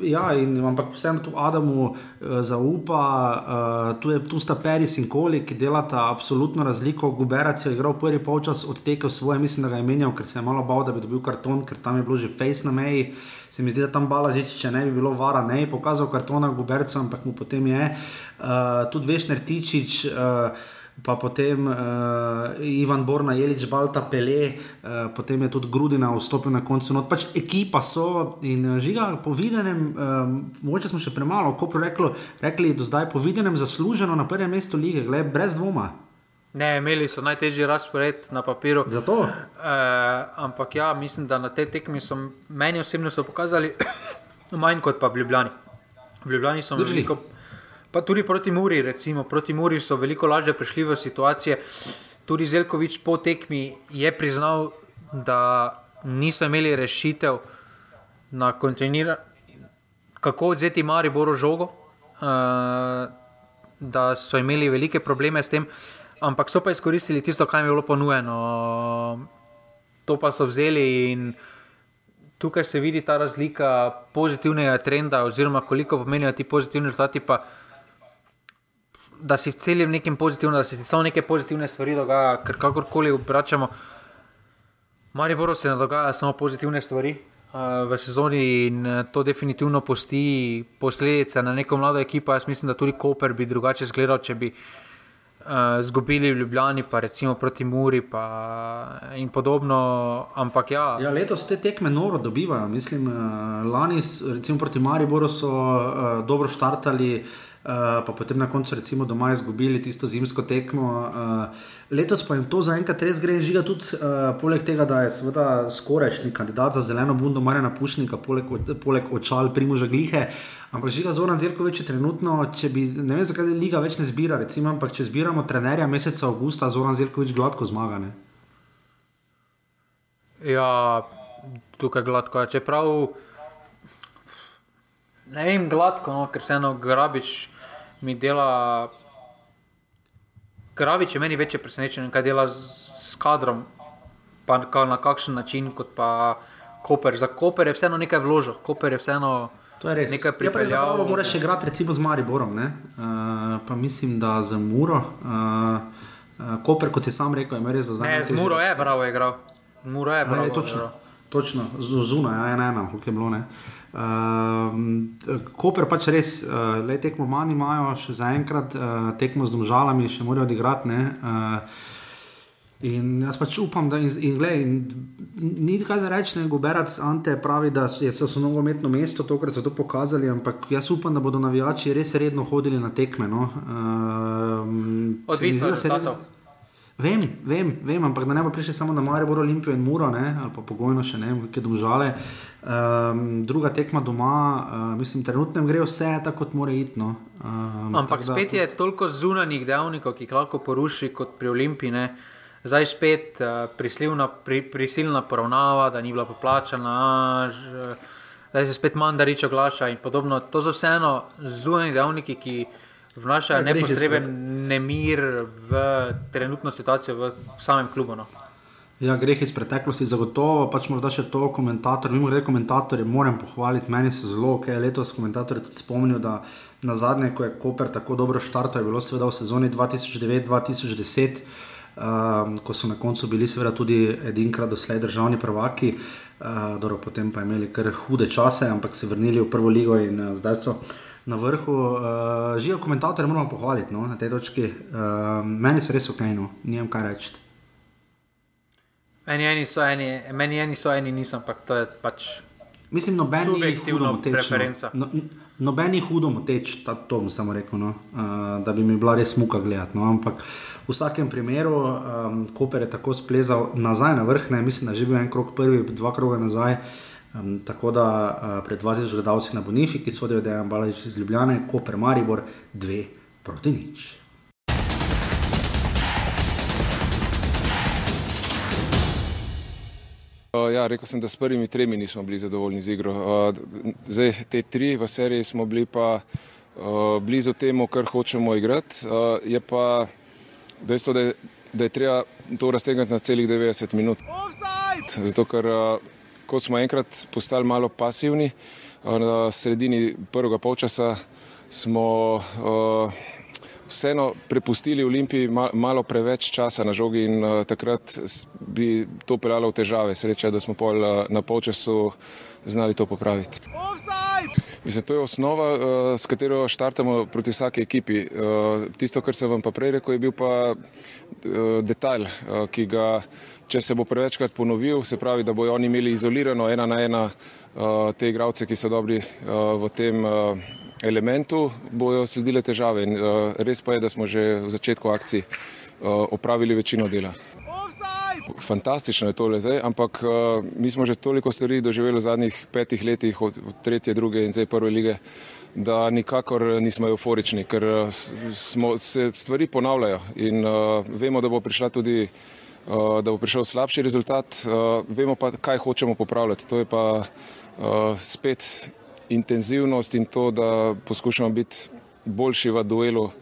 Ja, in, ampak vseeno tu Adamu uh, zaupa, uh, tu, je, tu sta Peris in Koli, ki delata absolutno razliko. Guberac je igral prvi polčas, odtekel svoje, mislim, da ga je menjal, ker se je malo bal, da bi dobil karton, ker tam je bilo že face na meji. Se mi zdi, da tam bala že, če ne bi bilo vara, ne bi pokazal kartona Gubercu, ampak mu potem je. Uh, tudi veš, Nertičič. Uh, Pa potem uh, Ivan Borna, Jelič, Balta, Pele, uh, potem je tudi Grudina vstopil na koncu. No, pač ekipa so in žiga, po videnem, um, mogoče smo še premalo, kot rekli, rekli do zdaj, po videnem zasluženo na prvem mestu lige, gled, brez dvoma. Ne, imeli so najtežji razpored na papiru. Zato. E, ampak ja, mislim, da na te tekmi so meni osebno so pokazali manj kot pa v Ljubljani. V Ljubljani so veliko, pa tudi proti Muri, recimo, proti Muri so veliko lažje prišli v situacije. Tudi Zelkovič po tekmi je priznal, da niso imeli rešitev na kontinuirano, kako odzeti Mariboru žogo, e, da so imeli velike probleme s tem ampak so pa izkoristili tisto, kar jim je bilo ponujeno. To pa so vzeli in tukaj se vidi ta razlika pozitivnega trenda, oziroma koliko pomenijo ti pozitivni rezultati. Da si v celem nekem pozitivnem, da se ti samo neke pozitivne stvari dogaja, ker kakorkoli obračamo, Marijo Boro se ne dogaja samo pozitivne stvari uh, v sezoni in to definitivno posti posledice na neko mlado ekipo. Jaz mislim, da tudi Koper bi drugače izgledal, če bi uh, izgubili uh, v Ljubljani, pa recimo proti Muri pa, in podobno. Ampak ja. ja, letos te tekme noro dobivajo. Mislim, lani, recimo proti Mariboru, so uh, dobro štartali. Uh, pa potem na koncu, recimo, doma izgubili tisto zimsko tekmo. Uh, letos pa jim to zaenkrat res gre žiga, tudi uh, poleg tega, da je seveda skorajšnji kandidat za zeleno bundo, Marjana Pušnika, poleg, poleg očal Primoža Glihe. Uh, Ampak žiga Zoran Zirkovič je trenutno, bi, ne vem zakaj liga več ne zbira, recimo, ampak če zbiramo trenerja meseca avgusta, Zoran Zirkovič gladko zmaga. Ne? Ja, tukaj gladko je. Čeprav, ne vem, gladko, no, ker vseeno Grabič mi dela. Grabič je meni večje presenečenje, kaj dela s kadrom, pa na kakšen način, kot pa Koper. Za Koper je vseeno nekaj vložil, Koper je vseeno. To je res. Nekaj pripeljal. Ja, moraš še igrati recimo z Mariborom, uh, pa mislim, da z Muro. Uh, uh, Koper, kot si sam rekel, je res za zdaj. Ne, z Muro je bravo igral. Muro je bravo. Ne, točno, točno, zunaj, ja, ena, ena, koliko je bilo. Ne. Uh, Koper pač res, uh, le tekmo manj imajo, še zaenkrat uh, tekmo z domžalami, še morajo odigrati. Uh, In jaz pač upam, da in, in, gled, in, ni kaj za reči, ne Goberac Ante pravi, da so, so, so nogometno mesto, tokrat so to pokazali, ampak jaz upam, da bodo navijači res redno hodili na tekme. No. Uh, Odvisno od tega, Vem, vem, vem, ampak da ne bo prišli samo na Marijo, Olimpijo in Muro, ne, ali pa pogojno še ne, ki domžale. Um, druga tekma doma, uh, mislim, trenutno gre vse tako, kot mora iti. No. Um, ampak spet da, je toliko zunanjih dejavnikov, ki jih lahko poruši kot pri Olimpiji zdaj spet uh, prisilna, pri, prisilna poravnava, da ni bila poplačena, zdaj se spet manj darič oglaša in podobno. To so vseeno zunanji dejavniki, ki vnašajo ja, neposreden nemir v trenutno situacijo v samem klubu. No. Ja, greh iz preteklosti, zagotovo pač morda še to komentator. Mimo grede, komentatorje moram pohvaliti, meni so zelo, je letos komentator tudi spomnil, da na zadnje, ko je Koper tako dobro štartal, je bilo seveda v sezoni 2009-2010 um, ko so na koncu bili seveda tudi edinkrat doslej državni prvaki, uh, dobro, potem pa imeli kar hude čase, ampak se vrnili v prvo ligo in uh, zdaj so. Na vrhu, uh, živijo komentatorje, moramo pohvaliti no, na tej točki. Uh, meni so res ok, no, nimam kaj reči. Meni eni so eni, meni eni so eni, nisem, ampak to je pač. Mislim, nobeni subjektivno preferenca. No, nobeni hudo moteč, to bom samo rekel, no, uh, da bi mi bila res muka gledati. No, ampak v vsakem primeru, um, Koper je tako splezal nazaj na vrh, ne, mislim, da je že bil en krok prvi, dva kroga nazaj. Um, tako da uh, pred 20 gledalci na Bonifiki sodijo, da je Balaž iz Ljubljane, Koper Maribor 2 proti nič. Ja, rekel sem, da s prvimi tremi nismo bili zadovoljni z igro. Zdaj, te tri v seriji smo bili pa blizu temu, kar hočemo igrati. Je pa dejstvo, da je, da je treba to raztegniti na celih 90 minut. Zato, ker ko smo enkrat postali malo pasivni, na sredini prvega polčasa smo vseeno prepustili Olimpiji malo preveč časa na žogi in uh, takrat bi to peljalo v težave. Sreča, da smo pol uh, na polčasu znali to popraviti. Mislim, to je osnova, uh, s katero štartamo proti vsaki ekipi. Uh, tisto, kar sem vam pa prej rekel, je bil pa uh, detalj, uh, ki ga, če se bo prevečkrat ponovil, se pravi, da bojo oni imeli izolirano ena na ena uh, te igravce, ki so dobri uh, v tem. Uh, elementu bojo sledile težave. In, uh, res pa je, da smo že v začetku akcij uh, opravili večino dela. Fantastično je tole zdaj, ampak uh, mi smo že toliko stvari doživeli v zadnjih petih letih, od, od tretje, druge in zdaj prve lige, da nikakor nismo euforični, ker smo, se stvari ponavljajo in uh, vemo, da bo prišla tudi. Uh, da bo prišel slabši rezultat, uh, vemo pa, kaj hočemo popravljati. To je pa uh, spet intenzivnost in to, da poskušamo biti boljši v duelu uh,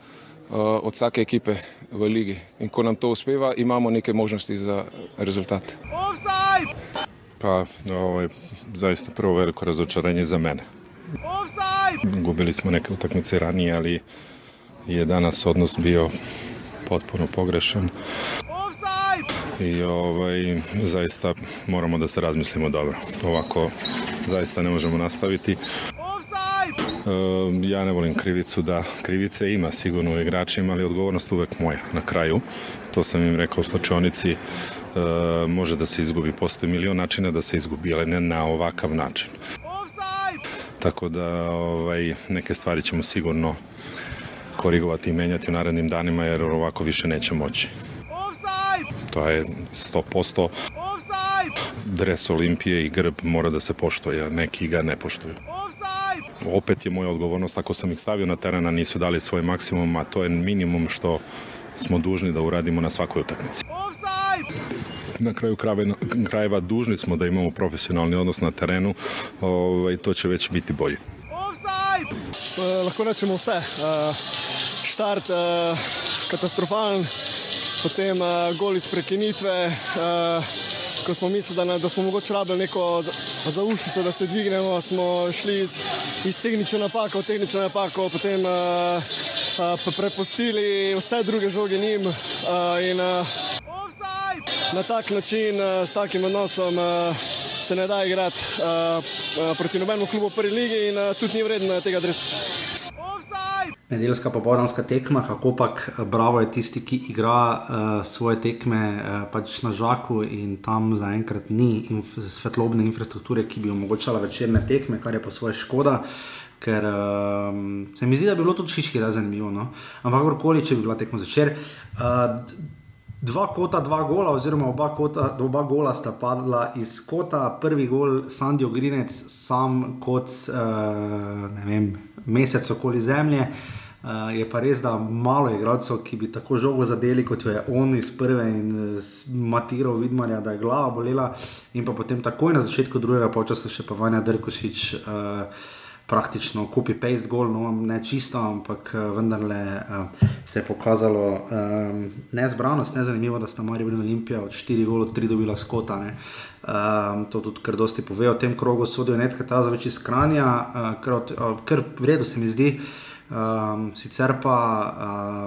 od vsake ekipe v ligi. In ko nam to uspeva, imamo neke možnosti za rezultat. Pa, ovo je zaista prvo veliko razočaranje za mene. Gubili smo neke utakmice ranije, ali je danas odnos bio potpuno pogrešan. I ovaj, zaista moramo da se razmislimo dobro. Ovako zaista ne možemo nastaviti. E, ja ne volim krivicu da krivice ima sigurno u igračima, ali odgovornost uvek moja na kraju. To sam im rekao u slačionici. E, može da se izgubi. Postoji milion načina da se izgubi, ali ne na ovakav način. Tako da ovaj, neke stvari ćemo sigurno korigovati i menjati u narednim danima jer ovako više neće moći. To je 100% dres Olimpije i grb mora da se poštuje, a neki ga ne poštuju. Opet je moja odgovornost, ako sam ih stavio na teren, a nisu dali svoj maksimum, a to je minimum što smo dužni da uradimo na svakoj utakmici. Na kraju krajeva dužni smo da imamo profesionalni odnos na terenu, ovaj, to će već biti bolje. Uh, lahko rečemo vse. Uh, štart uh, katastrofalen, potem uh, gol iz prekinitve. Uh, ko smo mislili, da, da smo mogoče rabili neko zaušnico, da se dvignemo, smo šli iz, iz tehnične napake v tehnično napako, potem uh, uh, prepustili vse druge žoge njim. Uh, in, uh, na tak način, uh, s takim odnosom, uh, se ne da igrati uh, uh, proti nobenemu klubu v prvi ligi in uh, tudi ni vredno tega dresa nedeljska popoldanska tekma, kako pač Bravo je tisti, ki igra uh, svoje tekme uh, pač na žaku in tam zaenkrat ni inf svetlobne infrastrukture, ki bi omogočala večerne tekme, kar je pa svoje škoda. Ker um, se mi zdi, da bi bilo tudi šiški razumljivo. No? Ampak, kakorkoli, če bi bila tekmo začer. Uh, dva kota, dva gola, oziroma oba, kota, oba gola sta padla iz kota. Prvi gol, Sandijo Grinec, sam kot uh, vem, mesec okoli zemlje. Uh, je pa res, da malo je igralcev, ki bi tako žogo zadeli, kot jo je on iz prve in uh, Matiro Vidmarja, da je glava bolela. In pa potem takoj na začetku drugega počasa še pa Vanja Drkošič. Uh, Praktično copy-paste gol, no, ne čisto, ampak vendarle uh, se je pokazalo um, nezbranost, ne zanimivo, da sta Marijo in Olimpija od 4 gola, 3 dobila skota. Um, to tudi kar dosti pove o tem krogu, sodijo nekaj ta zaveč iz Kranja, uh, kar v redu se mi zdi. Uh, Um, sicer pa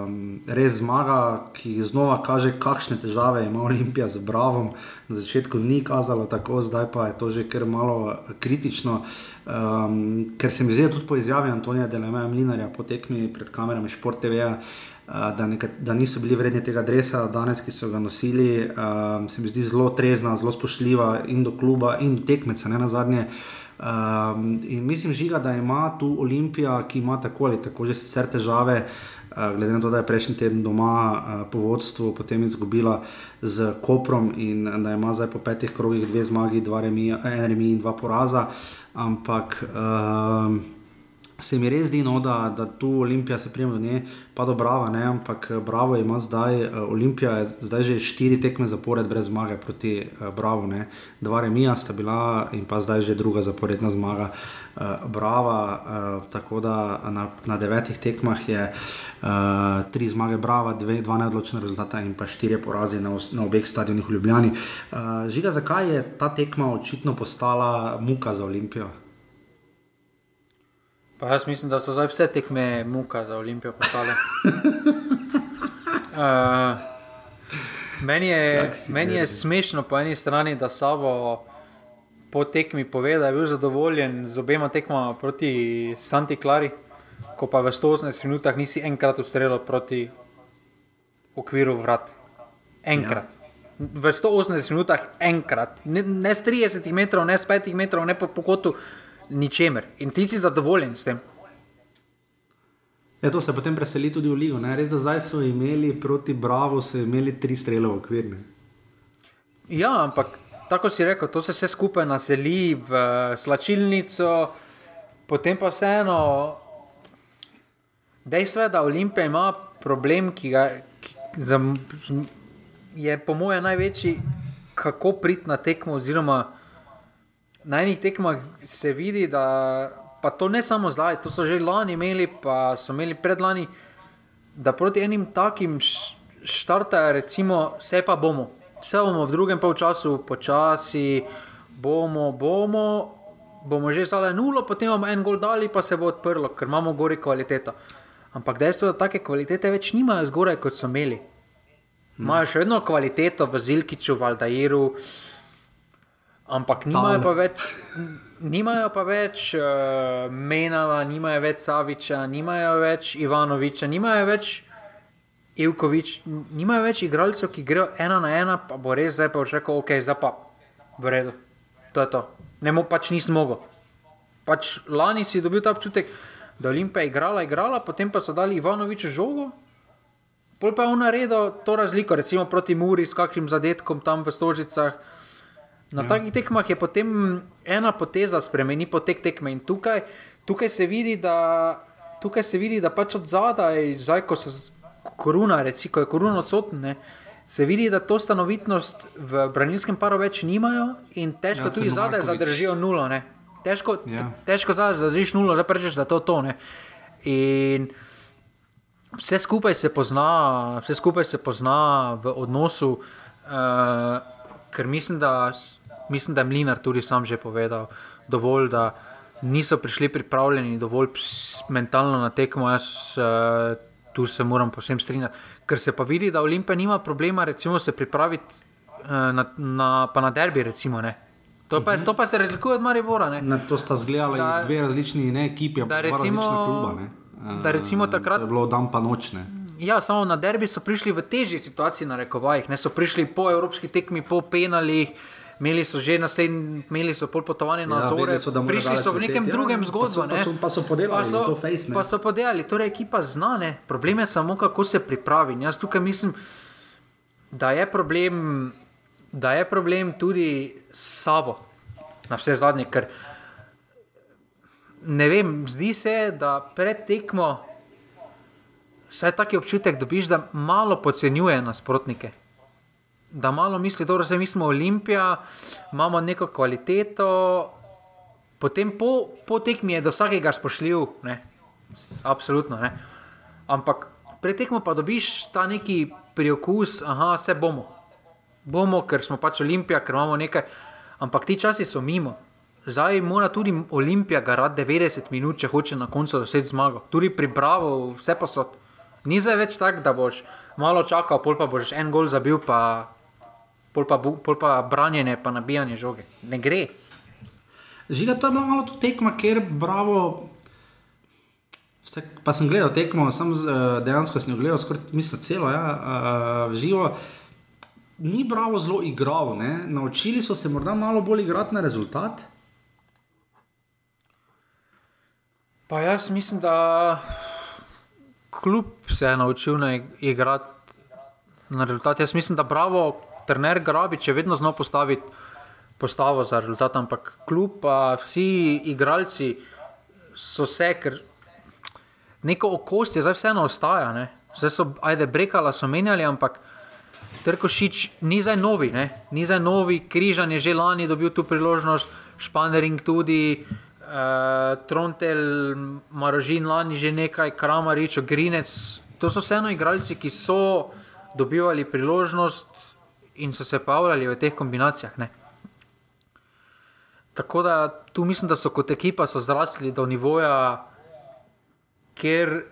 um, res zmaga, ki znova kaže, kakšne težave ima Olimpija z Bravom. Na začetku ni kazalo tako, zdaj pa je to že kar malo kritično. Um, ker se mi zdi tudi po izjavi Antonija Delema Mlinarja po tekmi pred kamerami Šport TV. Uh, da, neka, da niso bili vredni tega dresa, danes, ki so ga nosili, um, se mi zdi zelo trezna, zelo spoštljiva in do kluba, in tekmeca, ne na zadnje. Um, in mislim, žiga, da ima tu Olimpija, ki ima tako ali tako že sicer težave, uh, glede na to, da je prejšnji teden doma uh, po vodstvu, potem izgubila z Koprom in da ima zdaj po petih krogih dve zmagi, dva remi, en remi in dva poraza. Ampak. Um, se mi res zdi, no, da, da tu Olimpija se prijema do nje, pa do Brava, ne, ampak eh, Bravo ima zdaj, uh, Olimpija je zdaj že štiri tekme zapored brez zmage proti uh, Bravo, ne. dva remija sta bila in pa zdaj že druga zaporedna zmaga. Brava, tako da na, na devetih tekmah je uh, tri zmage, brava, dve, dva neodločene rezultate in pa štiri porazi na, na obeh stadionih v Ljubljani. Uh, žiga, zakaj je ta tekma očitno postala muka za Olimpijo? Pa jaz mislim, da so zdaj vse tekme muka za Olimpijo postale. uh, meni je, meni je smešno po eni strani, da Savo po tekmi pove, da je bil zadovoljen z obema tekmama proti Santi Clari, ko pa v 118 minutah nisi enkrat ustrelil proti okviru vrat. Enkrat. Ja. V 180 minutah enkrat, ne, ne s 30 metrov, ne s 5 metrov, ne po pokotu ničemer. In ti si zadovoljen s tem. Ja, to se potem preseli tudi v Ligo. Ne? Res, da zdaj so imeli proti Bravo, so imeli tri strele v okvir. Ne? Ja, ampak tako si rekel, to se vse skupaj naseli v slačilnico, potem pa vseeno. Dejstvo je, da Olimpija ima problem, ki ga ki, za, je po mojem največji, kako priti na tekmo, oziroma na enih tekmah se vidi, da pa to ne samo zdaj, to so že lani imeli, pa so imeli predlani, da proti enim takim štartajo, recimo, vse pa bomo. Vse bomo v drugem polčasu počasi, bomo, bomo, bomo že zdaj nulo, potem bomo en gol dali, pa se bo odprlo, ker imamo gori kvaliteto. Ampak dejstvo je, da take kvalitete več nimajo zgoraj, kot so imeli. Imajo še vedno kvaliteto v Zilkiču, v Aldairu, ampak nimajo pa več. Nimajo pa več uh, Menava, nimajo več Saviča, nimajo več Ivanoviča, nimajo več Ivkovič, nimajo več igralcev, ki grejo ena na ena, pa bo res zdaj pa rekel, ok, zdaj pa v redu. To je to. Ne mo pač nisem mogel. Pač lani si dobil ta občutek, da Olimpija je igrala, igrala, potem pa so dali Ivanoviču žogo. Pol pa je on naredil to razliko, recimo proti Muri s kakšnim zadetkom tam v Stožicah. Na ja. takih tekmah je potem ena poteza spremeni potek tekme in tukaj, tukaj se vidi, da, tukaj se vidi, da pač od zadaj, zdaj ko se koruna, recimo, ko je koruna odsotna, se vidi, da to stanovitnost v branilskem paru več nimajo in težko ja, tudi zadaj zadržijo nulo. Ne. Težko, ja. težko zadaj zadržiš nulo, zdaj rečeš, da to je to. Ne. In vse skupaj se pozna, vse skupaj se pozna v odnosu, uh, ker mislim, da mislim, da je Mlinar tudi sam že povedal, dovolj, da niso prišli pripravljeni, dovolj mentalno na tekmo. Jaz uh, tu se moram posebno strinjati, ker se pa vidi, da Olimpija nima problema, recimo, se pripraviti uh, na, na, na derbi. Recimo, To pa, je, to pa se razlikuje od Maribora. Na to sta zgledali da, dve različni ne, ekipi, da recimo, kluba, ne. da recimo takrat. To je bilo dan pa nočne. Ja, samo na derbi so prišli v težji situaciji, na rekovajih. Ne so prišli po evropski tekmi, po penalih, uh, imeli so že naslednji, imeli so pol potovanje na ja, Zore, so, prišli so v nekem ja, drugem zgodbi. Pa, pa, pa so podelali pa so, to face. Ne? Pa so podelali, torej ekipa znane. Problem je samo, kako se pripravi. In jaz tukaj mislim, da je problem, da je problem tudi s sabo, na vse zadnje. Ker ne vem, zdi se, da pred tekmo. Vsaj taki občutek dobiš, da malo podcenjuje nasprotnike da malo misli, da se mi smo Olimpija, imamo neko kvaliteto, potem po, po tekmi je do vsakega spoštljiv, absolutno. Ne? Ampak pred tekmo pa dobiš ta neki priokus, da se bomo. Bomo, ker smo pač Olimpija, ker imamo nekaj. Ampak ti časi so mimo. Zdaj mora tudi Olimpija garati 90 minut, če hoče na koncu doseči zmago. Tudi pri Bravo, vse pa so. Ni zdaj več tako, da boš malo čakal, pol pa boš en gol zabil, pa pol pa, pol pa branjenje, pa nabijanje žoge. Ne gre. Žiga, to je bilo malo tekma, ker bravo. Vse, pa sem gledal tekmo, sem uh, dejansko sem gledal, skoraj mislim, celo, ja, uh, živo. Ni bravo zelo igral, ne? naučili so se morda malo bolj igrati na rezultat. Pa jaz mislim, da kljub se je naučil na igrati na rezultat. Jaz mislim, da bravo, trener Grabič je vedno znal postaviti postavo za rezultat, ampak kljub vsi igralci so se, ker neko okost je zdaj vseeno ostaja. Ne? Zdaj so, ajde, brekala so menjali, ampak Trkošič ni zdaj novi, ne? ni zdaj novi, križan je že lani dobil tu priložnost, španering tudi. Uh, Trontel, Marožin, lani že nekaj, Kramarič, Grinec. To so vseeno igralci, ki so dobivali priložnost in so se pavljali v teh kombinacijah. Ne? Tako da tu mislim, da so kot ekipa zrasli do nivoja, kjer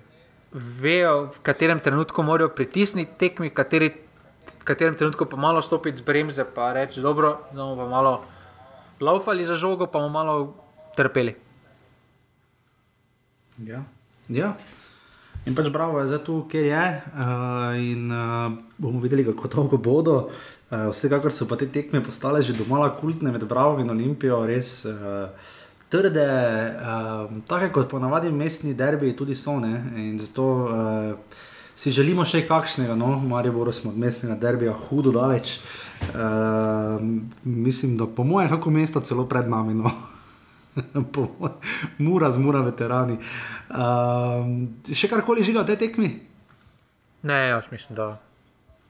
vejo, v katerem trenutku morajo pritisniti tekmi, kateri, v katerem trenutku pa malo stopiti z bremze in reči: Dobro, bomo pa malo laufali za žogo, pa bomo malo trpeli. Ja. ja. In pač bravo je za to, kjer je. Uh, in uh, bomo videli, kako dolgo bodo. Uh, vsekakor so pa te tekme postale že domala kultne med Bravo in Olimpijo, res uh, trde, uh, tako kot ponavadi mestni derbi, tudi so ne. In zato uh, si želimo še kakšnega, no, Marijo Boro smo od mestnega derbija hudo daleč. Uh, mislim, da po mojem, kako mesto celo pred nami. No. mura z mura, veterani. Um, še karkoli žiga v tej tekmi? Ne, jaz mislim, da,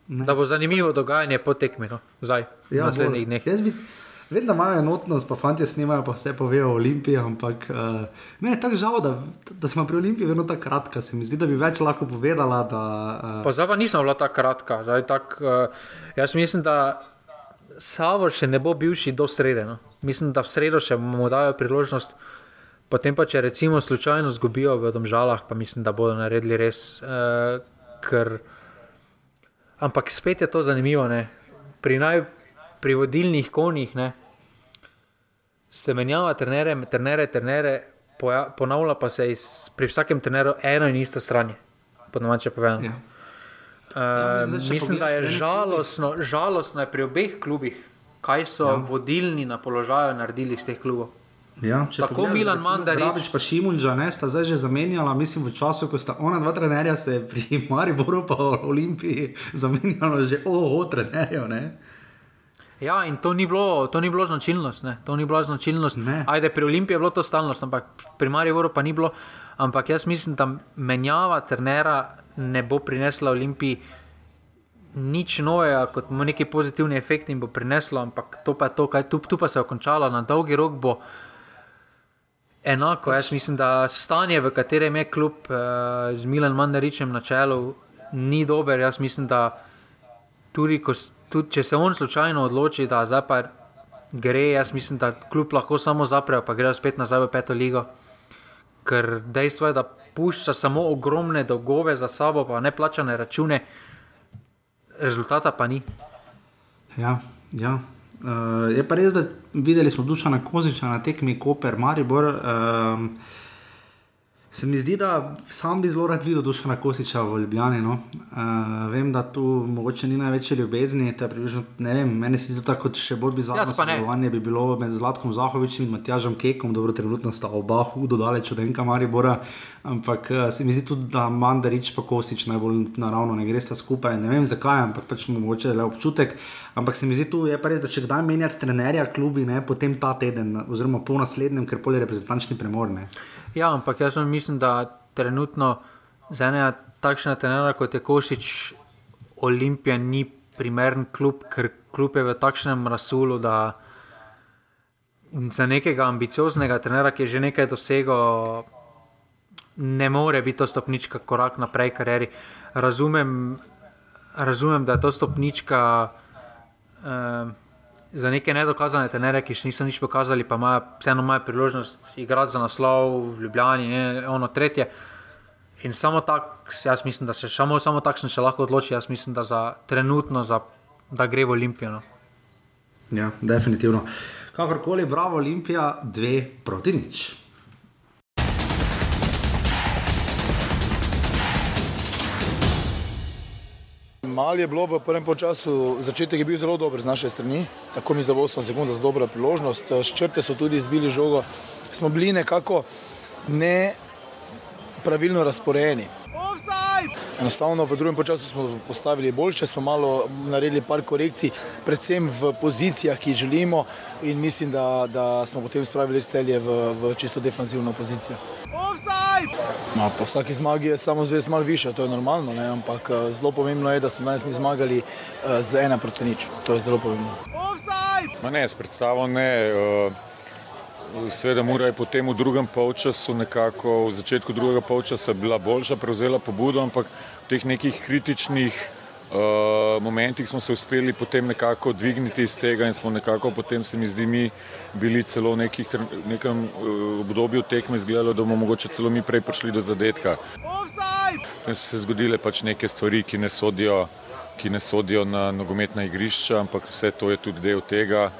da bo zanimivo dogajanje po tekmi, no, zdaj, ja, v naslednjih dneh. Vem, da imajo enotnost, pa fanti snimajo, pa vse povejo o Olimpiji, ampak uh, ne, je tako žal, da, da smo pri Olimpiji vedno tako kratka. Se mi zdi, da bi več lahko povedala. Da, uh... Pa zdaj pa nisem bila tako kratka. Zdaj, tak, uh, jaz mislim, da Savor še ne bo bivši do srede. No mislim, da v sredo še bomo dali priložnost. Potem pa, če recimo slučajno zgubijo v domžalah, pa mislim, da bodo naredili res. Uh, ker... Ampak spet je to zanimivo. Ne? Pri, naj, pri vodilnih konjih ne? se menjava trenere, trenere, trenere, ponavlja pa se iz, pri vsakem treneru eno in isto stran. Ponovadi, če povem. Ja. Uh, ja, mislim, da je žalostno, žalostno je pri obeh klubih kaj so ja. vodilni na položaju naredili iz teh klubov. Ja, Tako Milan Mandarič. Pravič pa Šimunča, ne, sta zdaj že zamenjala, mislim, v času, ko sta ona dva trenerja se pri Mariboru pa Olimpiji zamenjala že oho, trenerjo, ne. Ja, in to ni bilo, to ni bilo značilnost, ne. To ni bila značilnost. Ne. Ajde, pri Olimpiji je bilo to stalnost, ampak pri Mariboru pa ni bilo. Ampak jaz mislim, da menjava trenera ne bo prinesla Olimpiji nič novega, kot neki pozitivni efekt jim bo prineslo, ampak to pa je to, kaj tu, tu pa se je končalo, na dolgi rok bo enako. Jaz mislim, da stanje, v katerem je kljub eh, Milan Mandaričem na čelu, ni dober. Jaz mislim, da tudi, ko, tudi če se on slučajno odloči, da zdaj pa gre, jaz mislim, da kljub lahko samo zaprejo, pa grejo spet nazaj v peto ligo. Ker dejstvo je, da pušča samo ogromne dolgove za sabo, pa ne plačane račune rezultata pa ni. Ja, ja. Uh, je pa res, da videli smo duša na koziča na tekmi Koper, Maribor. Uh, Se mi zdi, da sam bi zelo rad videl duša na kosiča v Ljubljani. No. Uh, vem, da tu mogoče ni največje ljubezni. Približno, vem, meni se zdi tako, še bolj bizarno sodelovanje bi bilo med Zlatkom Zahovičem in Matjažem Kekom. Dobro, trenutno sta oba hudo daleč od enega Maribora. Ampak uh, se mi zdi tudi, da Mandarič pa Kosič najbolj naravno ne gre sta skupaj. Ne vem zakaj, ampak pač mogoče le občutek. Ampak se mi zdi tu, je res, da če kdaj menjati trenerja klubi, ne, potem ta teden, oziroma po naslednjem, ker pol je reprezentančni premor. Ne. Ja, ampak jaz mislim, da trenutno za enega takšnega trenera kot je Košič, Olimpija ni primeren klub, ker klub je v takšnem rasulu, za nekega ambicioznega trenera, ki je že nekaj dosegel, ne more biti to stopnička korak naprej v karieri. Razumem, razumem, da je to stopnička. Uh, za neke nedokazane tenere, ki še niso nič pokazali, pa imajo vseeno imajo priložnost igrati za naslov v Ljubljani, ne, ono tretje. In samo tako, jaz mislim, da se samo, samo takšen še lahko odloči. Jaz mislim, da za trenutno, za, da gre v Olimpijo. No. Ja, definitivno. Kakorkoli, bravo, Olimpija, dve proti nič. Mal je bilo v prvem času, začetek je bil zelo dober z naše strani, tako mi zdaj 8 sekund za dobro priložnost. S črte so tudi izbili žogo. Smo bili nekako ne pravilno razporejeni. Enostavno v drugem času smo postavili boljše, smo malo naredili par korekcij, predvsem v pozicijah, ki jih želimo, in mislim, da, da smo potem spravili celje v, v čisto defensivno pozicijo. Ma, po vsaki zmagi je samo zvest malo više, to je normalno, ne? ampak eh, zelo pomembno je, da smo danes mi zmagali uh, z ena proti nič. To je zelo pomembno. Ma ne, s predstavo ne. Uh... Sveda, Mura je potem v drugem polčasu, nekako v začetku drugega polčasa, bila boljša, prevzela pobudo, ampak v teh nekih kritičnih uh, momentih smo se uspeli potem nekako dvigniti iz tega in smo nekako potem, se mi zdi, mi bili celo v nekih, nekem uh, obdobju tekme izgledalo, da bomo mogoče celo mi prej prišli do zadetka. Potem so se zgodile pač neke stvari, ki ne sodijo, ki ne sodijo na nogometna igrišča, ampak vse to je tudi del tega.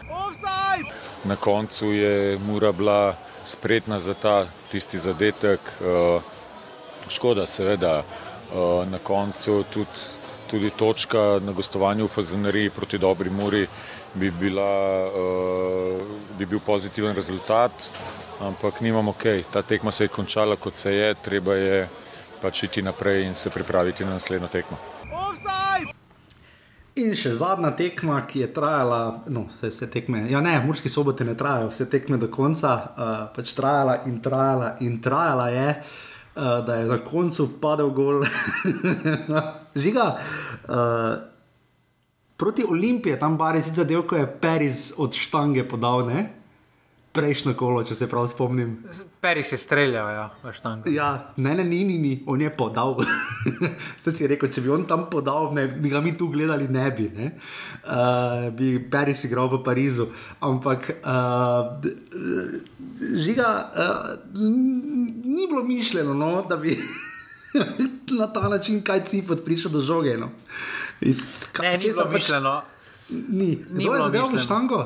Na koncu je Mura bila spretna za ta tisti zadetek. Škoda, seveda, na koncu tudi, tudi točka na gostovanju v Fazaneriji proti dobri Muri bi, bila, bi bil pozitiven rezultat, ampak nimamo ok. Ta tekma se je končala, kot se je, treba je pač iti naprej in se pripraviti na naslednjo tekmo. In še zadnja tekma, ki je trajala, no, vse, vse tekme, ja, ne, morski sobote ne trajajo, vse tekme do konca, uh, pač trajala in trajala in trajala je, uh, da je na koncu padel gol. Žiga. Uh, proti Olimpiji, tam barič zadev, ko je Periz od štange podal, ne? Prejšnjo kolo, če se prav spomnim. Peri se streljal, ja, veš tam. Ja, ne, ne, ni, ni, ni, on je podal. Se si rekel, če bi on tam podal, ne, bi ga mi tu gledali, ne bi. Ne? Uh, bi Peri si igral v Parizu. Ampak, uh, žiga, uh, ni bilo mišljeno, no, da bi na ta način kaj cipot prišel do žoge. No. Iz, ne, ni bilo pač, mišljeno. Ni, ni bilo v štango.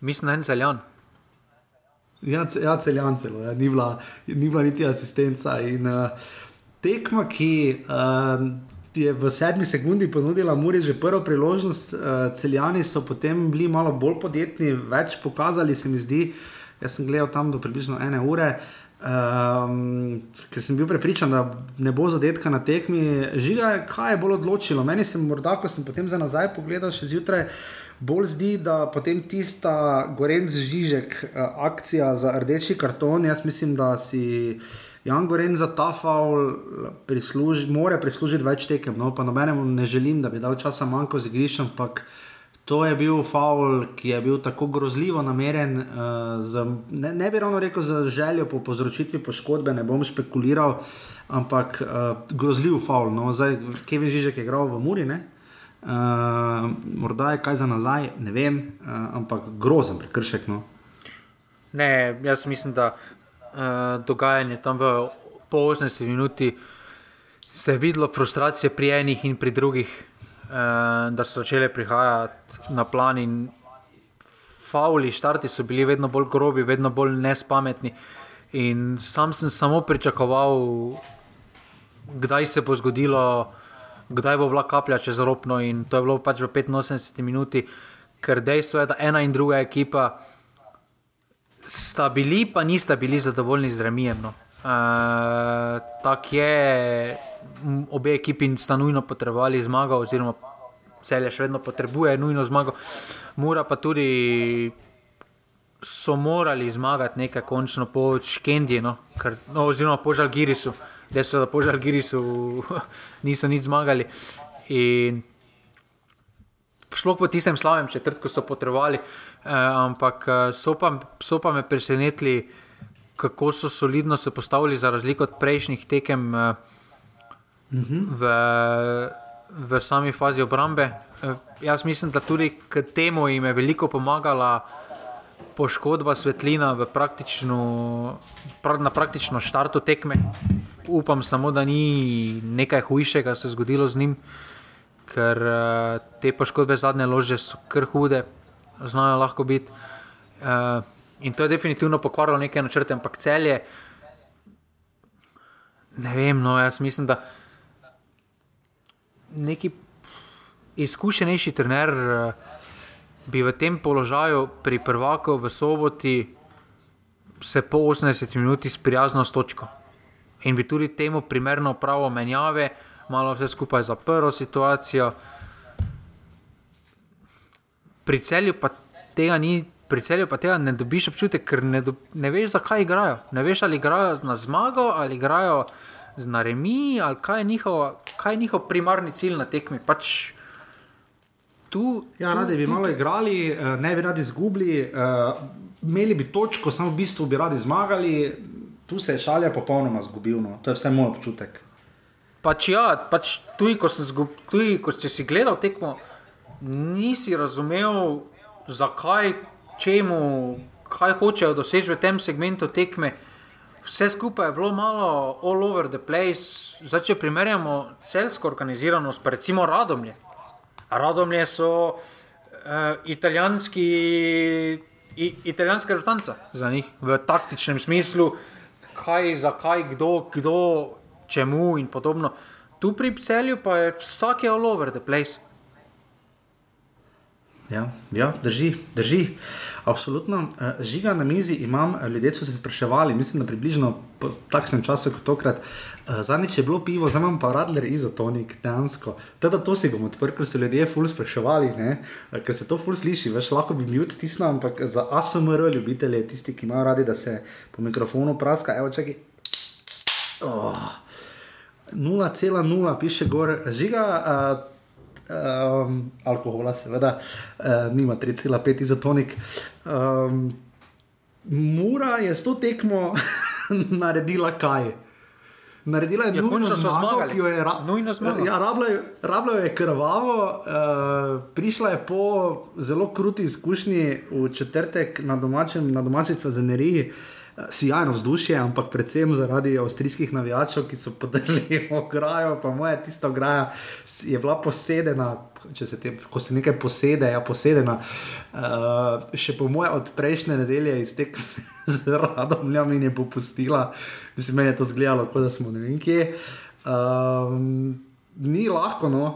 Mislim, da je en zeljan. Ja, ja celjance, ja. ni, ni bila niti asistenca. In, uh, tekma, ki uh, je v sedmi sekundi ponudila Muri že prvo priložnost, uh, celjani so potem bili malo bolj podjetni, več pokazali, se mi zdi. Jaz sem gledal tam do približno ene ure. Um, ker sem bil prepričan, da ne bo zadetka na tekmi, žiga, kaj je bolj odločilo. Meni se morda, ko sem potem za nazaj pogledal, še zjutraj, bolj zdi, da potem tista Gorenc Žižek uh, akcija za rdeči karton, jaz mislim, da si Jan Gorenc za ta faul prisluži, more prislužiti več tekem. No, pa nobenemu ne želim, da bi dal časa manjko z igriščem, ampak to je bil faul, ki je bil tako grozljivo nameren, uh, z, ne, ne bi ravno rekel za željo po povzročitvi poškodbe, ne bom špekuliral. Ampak uh, grozljiv faul. No. Zdaj, Kevin Žižek je igral v Muri, ne? Uh, morda je kaj za nazaj, ne vem, uh, ampak grozen prekršek. No. Ne, jaz mislim, da uh, dogajanje tam v 80 minuti se je videlo frustracije pri enih in pri drugih, uh, da so začele prihajati na plan in fauli, štarti so bili vedno bolj grobi, vedno bolj nespametni. In sam sem samo pričakoval, kdaj se bo zgodilo kdaj bo bila kaplja čez ropno. In to je bilo pač v 85 minuti, ker dejstvo je, da ena in druga ekipa sta bili, pa nista bili zadovoljni z remijem. No. Uh, Tako je, obe ekipi sta nujno potrebovali zmago, oziroma celje še vedno potrebuje nujno zmago, mora pa tudi. So morali zmagati nekaj, končno po Škendi, no, no, oziroma po Žalgirisu. Uh, da so po Žalgirisu niso nič zmagali. In sploh po tistem slavnem četrtku so potrebovali, eh, ampak eh, so pa, so pa me presenetili, kako so solidno se postavili za razliko od prejšnjih tekem eh, v, v sami fazi obrambe. Eh, jaz mislim, da tudi k temu jim je veliko pomagala. Poškodba svetlina praktično, pra, na praktično štartu tekme, upam samo, da ni nekaj hujšega se zgodilo z njim, ker uh, te poškodbe zadnje lože so kar hude, znajo lahko biti. Uh, in to je definitivno pokvarilo neke načrte, ampak celje. Ne vem, no, jaz mislim, da neki izkušenejši trener uh, bi v tem položaju pri prvaku v soboti se po 80 minutah sprijaznil s točko in bi tudi temu primerno pravo menjave, malo vse skupaj zaprlo situacijo. Pri celju pa tega ni. Pri celju pa tega ne dobiš občutek, ker ne, do, ne veš, zakaj igrajo. Ne veš, ali igrajo na zmago, ali igrajo na remi, ali kaj je, njihov, kaj je njihov primarni cilj na tekmi. Pač tu, Ja, tu, radi bi tu- malo igrali, eh, ne bi radi izgubili, eh, imeli bi točko, samo v bistvu bi radi zmagali. Tu se je šalja popolnoma zgubil, no. to je vse moj občutek. Pač ja, pač tudi, ko zgub, tudi ko si si gledal tekmo, nisi razumel, zakaj, čemu, kaj hočejo doseči v tem segmentu tekme. Vse skupaj je bilo malo all over the place. Zdaj, če primerjamo celsko organiziranost, pa recimo Radomlje. Radomlje so uh, italijanski, i, italijanska reprezentanca za njih v taktičnem smislu, kaj, zakaj, kdo, kdo, čemu in podobno. Tu pri celju pa je vsak je all over the place. Ja, ja drži, drži. Absolutno. Eh, Žiga na mizi imam, eh, ljudje so se spraševali, mislim, da približno po takšnem času kot tokrat. eh, Zadnjič je bilo pivo, zdaj imam pa radler izotonik, dejansko. Teda to si bom odprl, ker so ljudje ful spraševali, ne? Ker se to ful sliši, veš, lahko bi mute stisnil, ampak za ASMR ljubitelje, tisti, ki imajo radi, da se po mikrofonu praska, evo čakaj. Oh. 0,0 piše gor, žiga. Uh, Um, alkohola, seveda, uh, nima 3,5 izotonik. Um, Mura je s to tekmo naredila kaj? Naredila je Ja, nujno zmago, ki jo je ra Nujno zmago. Ja, rabila je- krvavo, uh, prišla je po zelo kruti izkušnji v četrtek na, domačem, na domači fazeneriji. Eh, Sijajno vzdušje, ampak predvsem zaradi avstrijskih navijačev, ki so podrli ograjo, pa moja tista ograja je bila posedena, se te, ko se nekaj posede, ja, posedena. Uh, še po moje od prejšnje nedelje iz tekme z radom in je popustila. Mislim, meni je to zgledalo, kot da smo ne vem kje. Um, ni lahko, no,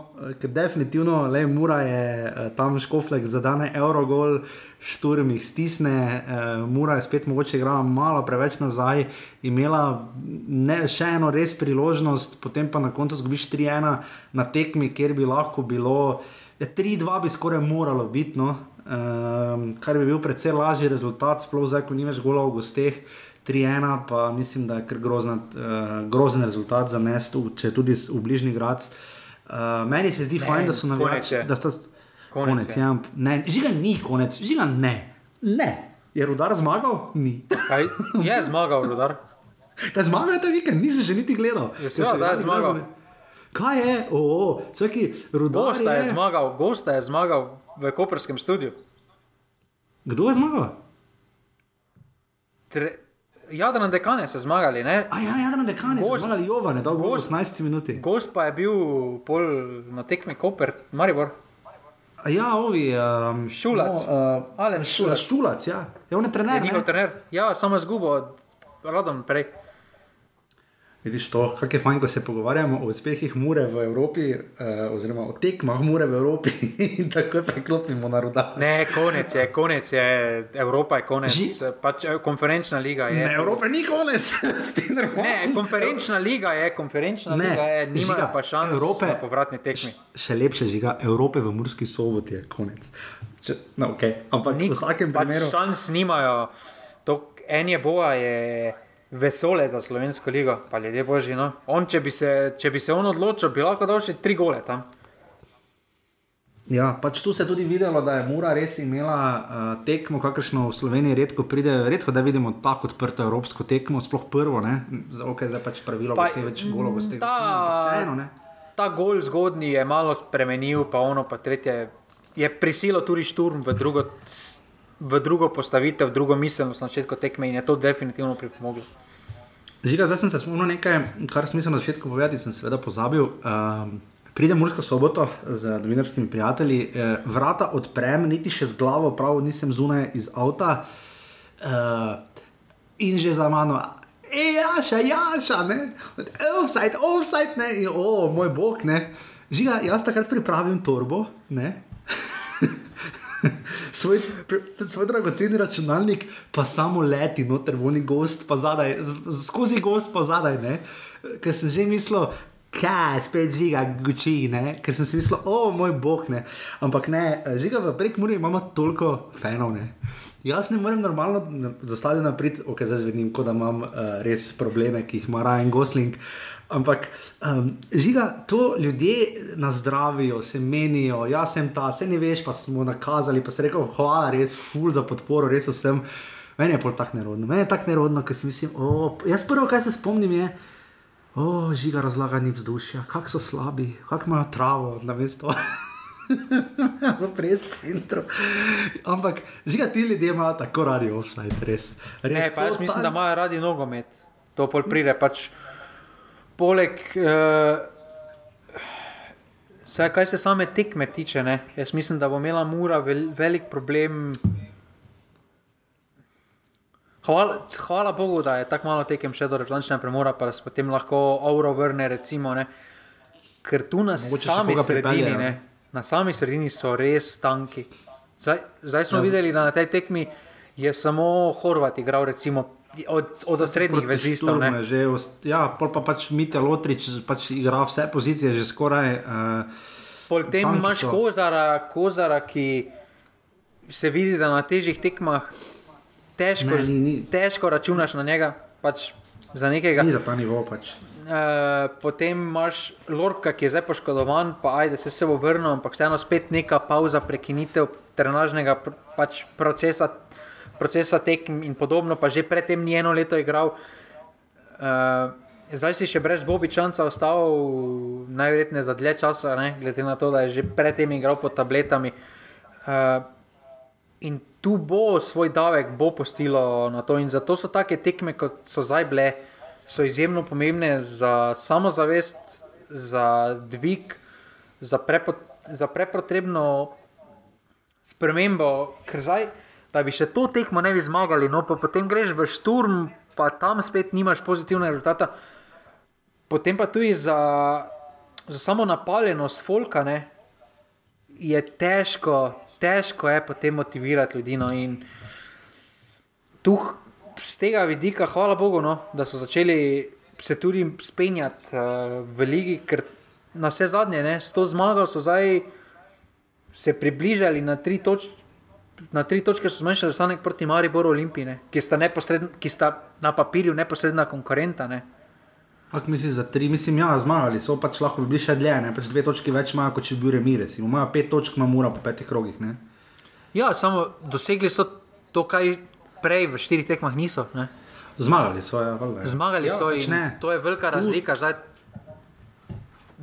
ker definitivno le Mura je eh, tam škoflek zadane Eurogol, šturm jih stisne, uh, Mura je spet mogoče igrala malo preveč nazaj, imela ne, še eno res priložnost, potem pa na koncu zgubiš 3-1 na tekmi, kjer bi lahko bilo. Ja, 3-2 bi skoraj moralo biti, no, um, kar bi bil precej lažji rezultat, sploh zdaj, ko nimaš gola v gosteh. 3-1, pa mislim, da je kar grozna, uh, grozen rezultat za mesto, če tudi v bližnji grad. Uh, meni se zdi Ne, fajn, da so navijači. Da sta, Konec konec, je. ja, ne, žiga ni konec, žiga ne. ne. Je rudar zmagal? Ni. Kaj je zmagal, rudar? Kaj zmagal je ta vikend, nisem še niti gledal. Ja, seveda, da je zmagal. gledali. Kaj je? O, čakaj, rudar Gosta je je zmagal, gosta je zmagal v Koperskem studiu. Kdo je zmagal? Tre... Jadran dekane so zmagali, ne? A ja, Jadran dekani so Gost- zmagali Jovane, dolgo gost- 18 minuti. Gost pa je bil pol na tekmi Koper, Maribor. Ja, ovi. Um, Šulac. No, uh, šulac. Šulac. ja. Je on je trener. Je njihov ne? trener. Ja, samo izgubo od Radom prej. Vidiš to, kako je fajn, ko se pogovarjamo o uspehih Mure v Evropi, uh, oziroma o tekmah Mure v Evropi in tako preklopimo na ruda. Ne, konec je, konec je, Evropa je konec. Ži- Pač, eh, konferenčna liga je. Ne, Evrope ni konec, Stiner. Ne, konferenčna liga je, konferenčna Ne, liga je, nimajo žiga, pa šans Evrope- na povratni tekmi. Še lepše žiga, Evrope v Murski soboti je konec. Če, no, okay. Ampak v vsakem pač primeru. šans nimajo. To, en je boja, je vesole za slovensko ligo, pa ljudje božji. No. On, če, bi se, če bi se on odločil, bi lahko dal še tri gole tam. Ja, pač tu se je tudi videlo, da je Mura res imela uh, tekmo, kakršno v Sloveniji redko pride, redko da vidimo tako odprto evropsko tekmo, sploh prvo, ne, zdaj okay, zdaj pač pravilo, Pa, da ste več golov, ste ta- vseeno, ne. Ta gol zgodnji je malo spremenil, pa ono pa tretje. Je prisilo tudi šturm v drugo, v drugo postavitev, v drugo miselnost na začetku tekme in je to definitivno pripomoglo. Žiga, zdaj sem se spomnil nekaj, kar sem mislil na začetku povedati, sem seveda pozabil. Um, Pridem Mursko soboto z novinarskimi prijatelji, eh, vrata odprem, niti še z glavo, prav nisem zunaj iz avta. Uh, in že za mano, e, jaša, jaša, ne, offside, offside, ne, in, o, moj bog, ne. Žiga, jaz takrat pripravim torbo, ne. svoj, svoj dragoceni računalnik, pa samo leti noter, voni gost, pa zadaj, skozi gost, pa zadaj. Ker sem že mislil, kaj, spet žiga, guči, ker sem si mislil, o moj bog, ne. Ampak ne, žiga v prekmurju imamo toliko fanov. Ne? Jaz ne morem normalno zastaviti naprej, ok, zdaj zvedim, kot da imam uh, res probleme, ki jih ima Ryan Gosling. Ampak, um, žiga, to ljudje nas zdravijo, se menijo, jaz sem ta, se ne veš, pa smo nakazali, pa se rekel, hvala, res, ful za podporo, res vsem. Meni je pol tako nerodno, meni je tako nerodno, ker si mislim, o, jaz prvo, kaj se spomnim, je, o, žiga razlagani vzdušja, kako so slabi, kako imajo travo, na mesto. v prescentru. Ampak, žiga, ti ljudje imajo tako radi offside, res. res Ne, pa jaz mislim, da imajo radi nogomet. To pol pride. Pač, poleg, uh, vsaj, kaj se same tekme tiče, ne, jaz mislim, da bo imela Mura vel, velik problem. Hvala, hvala Bogu, da je tako malo tekem še do reprezentativnega premora, pa se potem lahko Auro vrne. Recimo, ne. Ker tu na Mogoče sami sredini, pripeljejo. ne, na sami sredini so res tanki. Zdaj, zdaj smo Ja, videli, da na tej tekmi je samo Horvat igral, recimo, od, od osrednjih vezistov. Ne. je Že, ja, pol pa pač Mitja Lotrič pač igra vse pozicije, že skoraj. Uh, Pol tem imaš so. kozara, kozara, ki se vidi, da na težjih tekmah težko, Ne, ni- ni. težko računaš na njega. Pač za nekega. Ni za ta nivo pač. Uh, potem imaš Lorka, ki je zdaj poškodovan, pa ajde se, se bo vrnil, ampak vseeno spet neka pauza, prekinitev trenažnega pr pač procesa, procesa tekem in podobno, pa že predtem ni eno leto igral. Uh, zdaj si še brez Bobičanca ostal najverjetneje za dlje časa, ne? glede na to, da je že predtem igral pod tabletami. Uh, in tu bo svoj davek, bo postilo na to. In zato so take tekme, kot so zdaj bile, so izjemno pomembne za samozavest, za dvig, za, prepo, za prepotrebno spremembo. Ker zdaj, da bi še to tekmo ne bi zmagali, no pa potem greš v šturm, pa tam spet nimaš pozitivnega rezultata. Potem pa tudi za, za samo napaljenost folka, ne, je težko, težko je potem motivirati ljudi. No, in tu z tega vidika, hvala Bogu, no, da so začeli se tudi spenjati uh, v ligi, ker na vse zadnje, ne, s to zmago so zdaj se približali na tri točke. Na tri točke so zmanjšali zaostanek proti Mariboru Olimpiji, ki, sta ki sta na papirju neposredna konkurenta. Ne. Ak misliš za tri, mislim, ja, zmagali so, pač lahko bi bili še dlje, ne, pač dve točki več imajo, kot če bi bil remi, recimo, imajo pet točk, ima mura po petih krogih, ne. Ja, samo dosegli so to, kar prej v štirih tekmah niso. Ne. Zmagali so, ja, valjda. ja. Zmagali ja, so pač in ne. to je velika razlika. Zdaj,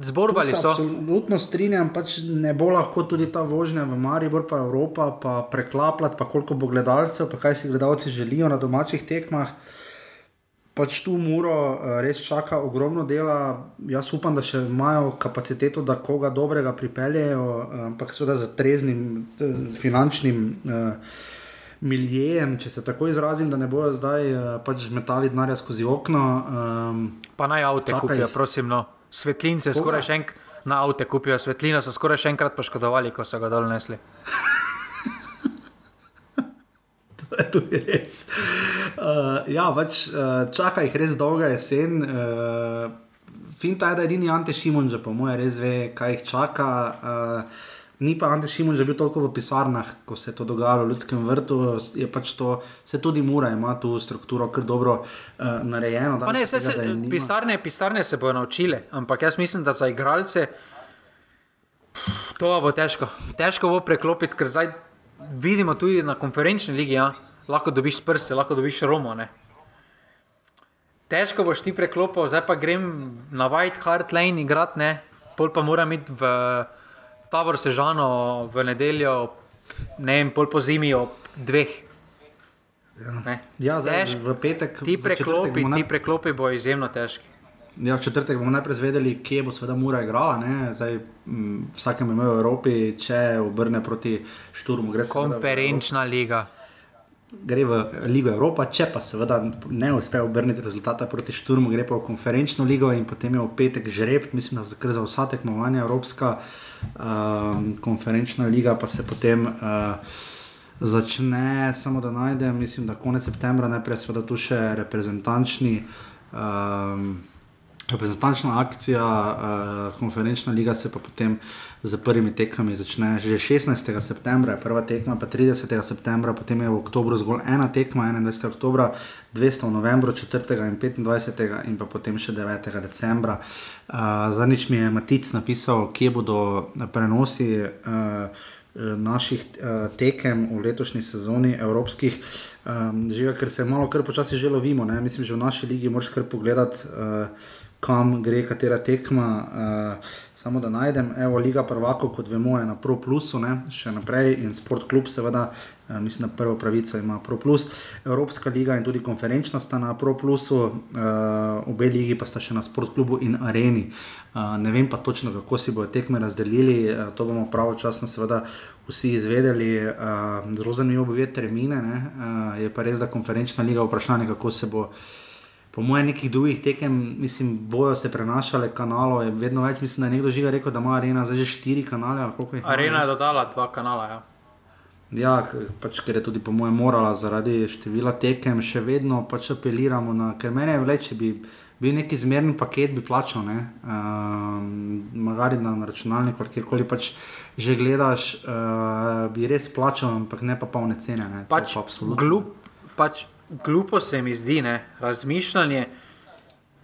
zborbali so. Absolutno strinjam, pač ne bo lahko tudi ta vožnja v Maribor, pa Evropa, pa preklapljati, pa koliko bo gledalcev, pa kaj si gledalci želijo na domačih tekmah. Pač tu Muro eh, res čaka ogromno dela. Jaz upam, da še imajo kapaciteto, da koga dobrega pripeljejo, eh, ampak seveda z treznim eh, finančnim eh, miljejem, če se tako izrazim, da ne bojo zdaj pač metali denarja skozi okno. Um, Pa naj avto kupijo, jih. prosim. No. Svetlince skoraj še enkrat. Na avto kupijo svetlino, so skoraj še enkrat poškodovali, ko so ga dol nesli. To je res. Uh, ja, pač, uh, čaka jih res dolga jesen. Uh, Finta je, da edini Ante Šimun, že po moje res ve, kaj jih čaka. Uh, ni pa Ante Šimun že bil toliko v pisarnah, ko se je to dogajalo v ljudskem vrtu. Je pač to, se tudi mora, ima tu strukturo kar dobro uh, narejeno. Pa ne, se, se, tega, je nima. pisarne, pisarne se bodo naučile, ampak jaz mislim, da za igralce pff, to bo težko. Težko bo preklopiti, ker zdaj vidimo tudi na konferenčni ligi, ja, lahko dobiš prste, lahko dobiš Romo. Ne. Težko boš ti preklopil, zdaj pa grem na White Hart Lane igrati, ne, pol pa moram iti v tabor Sežano v nedeljo, ne vem, pol po zimi ob dveh. Ne. Ja, zdaj, Težko. v petek. Ti preklopi, bomo ti naj- preklopi bo izjemno težki. Ja, v četrtek bomo najprej zvedeli, kje bo seveda Mura igrala. ne. Zdaj, m, vsakem imenu v Evropi, če obrne proti Šturmu, gre v Konferenčna liga. gre v Ligo Evropa, če pa seveda ne uspe obrniti rezultata proti Šturmu, gre pa v konferenčno ligo in potem je v petek žreb, mislim, da za, za vsa tekmovanja Evropska um, konferenčna liga pa se potem. Uh, Začne samo da najdem, mislim, da konec septembra, najprej seveda tu še reprezentančni, um, reprezentančna akcija, uh, konferenčna liga se pa potem z prvimi tekmami začne že 16. septembra, prva tekma pa 30. septembra, potem je v oktobru zgolj ena tekma, 21. oktober, 200 v novembru, 4. in 25. in pa potem še 9. decembra. Uh, Zadnjič mi je Matic napisal, kje bodo prenosi. Uh, Naših uh, tekem v letošnji sezoni, evropskih, um, žiga, ker se malo, kar počasi že lovimo. Ne? Mislim, že v naši ligi moraš kar pogledati, uh, kam gre katera tekma. Uh, samo da najdem, evo, Liga Prvako, kot vemo, je na Pro Plusu, ne? še naprej in Sport Club, seveda, uh, mislim, da prvo pravico ima Pro Plus. Evropska liga in tudi konferenčna sta na Pro Plusu, uh, obe ligi pa sta še na Sport Clubu in Areni. Uh, ne vem pa točno, kako si bodo tekme razdelili, uh, to bomo pravočasno, seveda. Vsi izvedeli, uh, zelo zanimivo bo videti termine. Uh, je pa res, da konferenčna liga vprašanje, kako se bo po mojem, nekih drugih tekem, mislim, bojo se prenašale kanalov, je vedno več. Mislim, da je nekdo že rekel, da ima arena zdaj že štiri kanale. Arena je dodala dva kanala. Ja. Ja, pač, ker je tudi po mojem morala zaradi števila tekem, še vedno pač apeliramo na, ker meni je vleč, če bi bil neki zmerni paket, bi plačal, ne, um, magari na računalniku, kjerkoli pač že gledaš, uh, bi res plačal, ampak ne pa polne cene. Ne, pač, pa glup, pač glupo se mi zdi ne, razmišljanje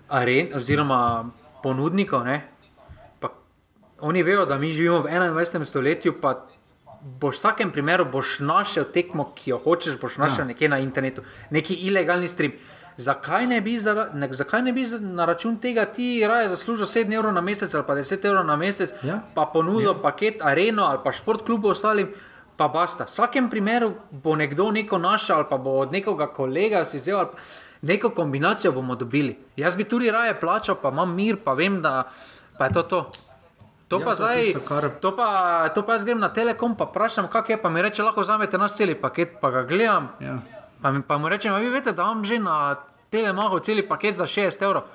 aren, oziroma ponudnikov. Ne, oni vejo, da mi živimo v 21. stoletju. Boš v vsakem primeru našel tekmo, ki jo hočeš, boš našel ja. nekje na internetu, neki ilegalni stream. Zakaj ne, bi za, ne, zakaj ne bi na račun tega ti raje zaslužil 7 evrov na mesec ali pa 10 evrov na mesec, ja. pa ponudil ja. paket areno ali pa šport klubu ostalim? Pa basta. V vsakem primeru bo nekdo neko našel, ali pa bo od nekoga kolega si vzel, neko kombinacijo bomo dobili. Jaz bi tudi raje plačal, pa imam mir, pa vem, da pa je to to. To ja, pa zdaj, tisto, kar... to, pa, to pa jaz grem na Telekom, pa vprašam, kak je, pa mi reče, lahko vzamete naš cel paket, pa ga gledam. Ja. Pa, mi, pa mu rečem, vi veste, da imam že na Telemahu cel paket za 6 evrov.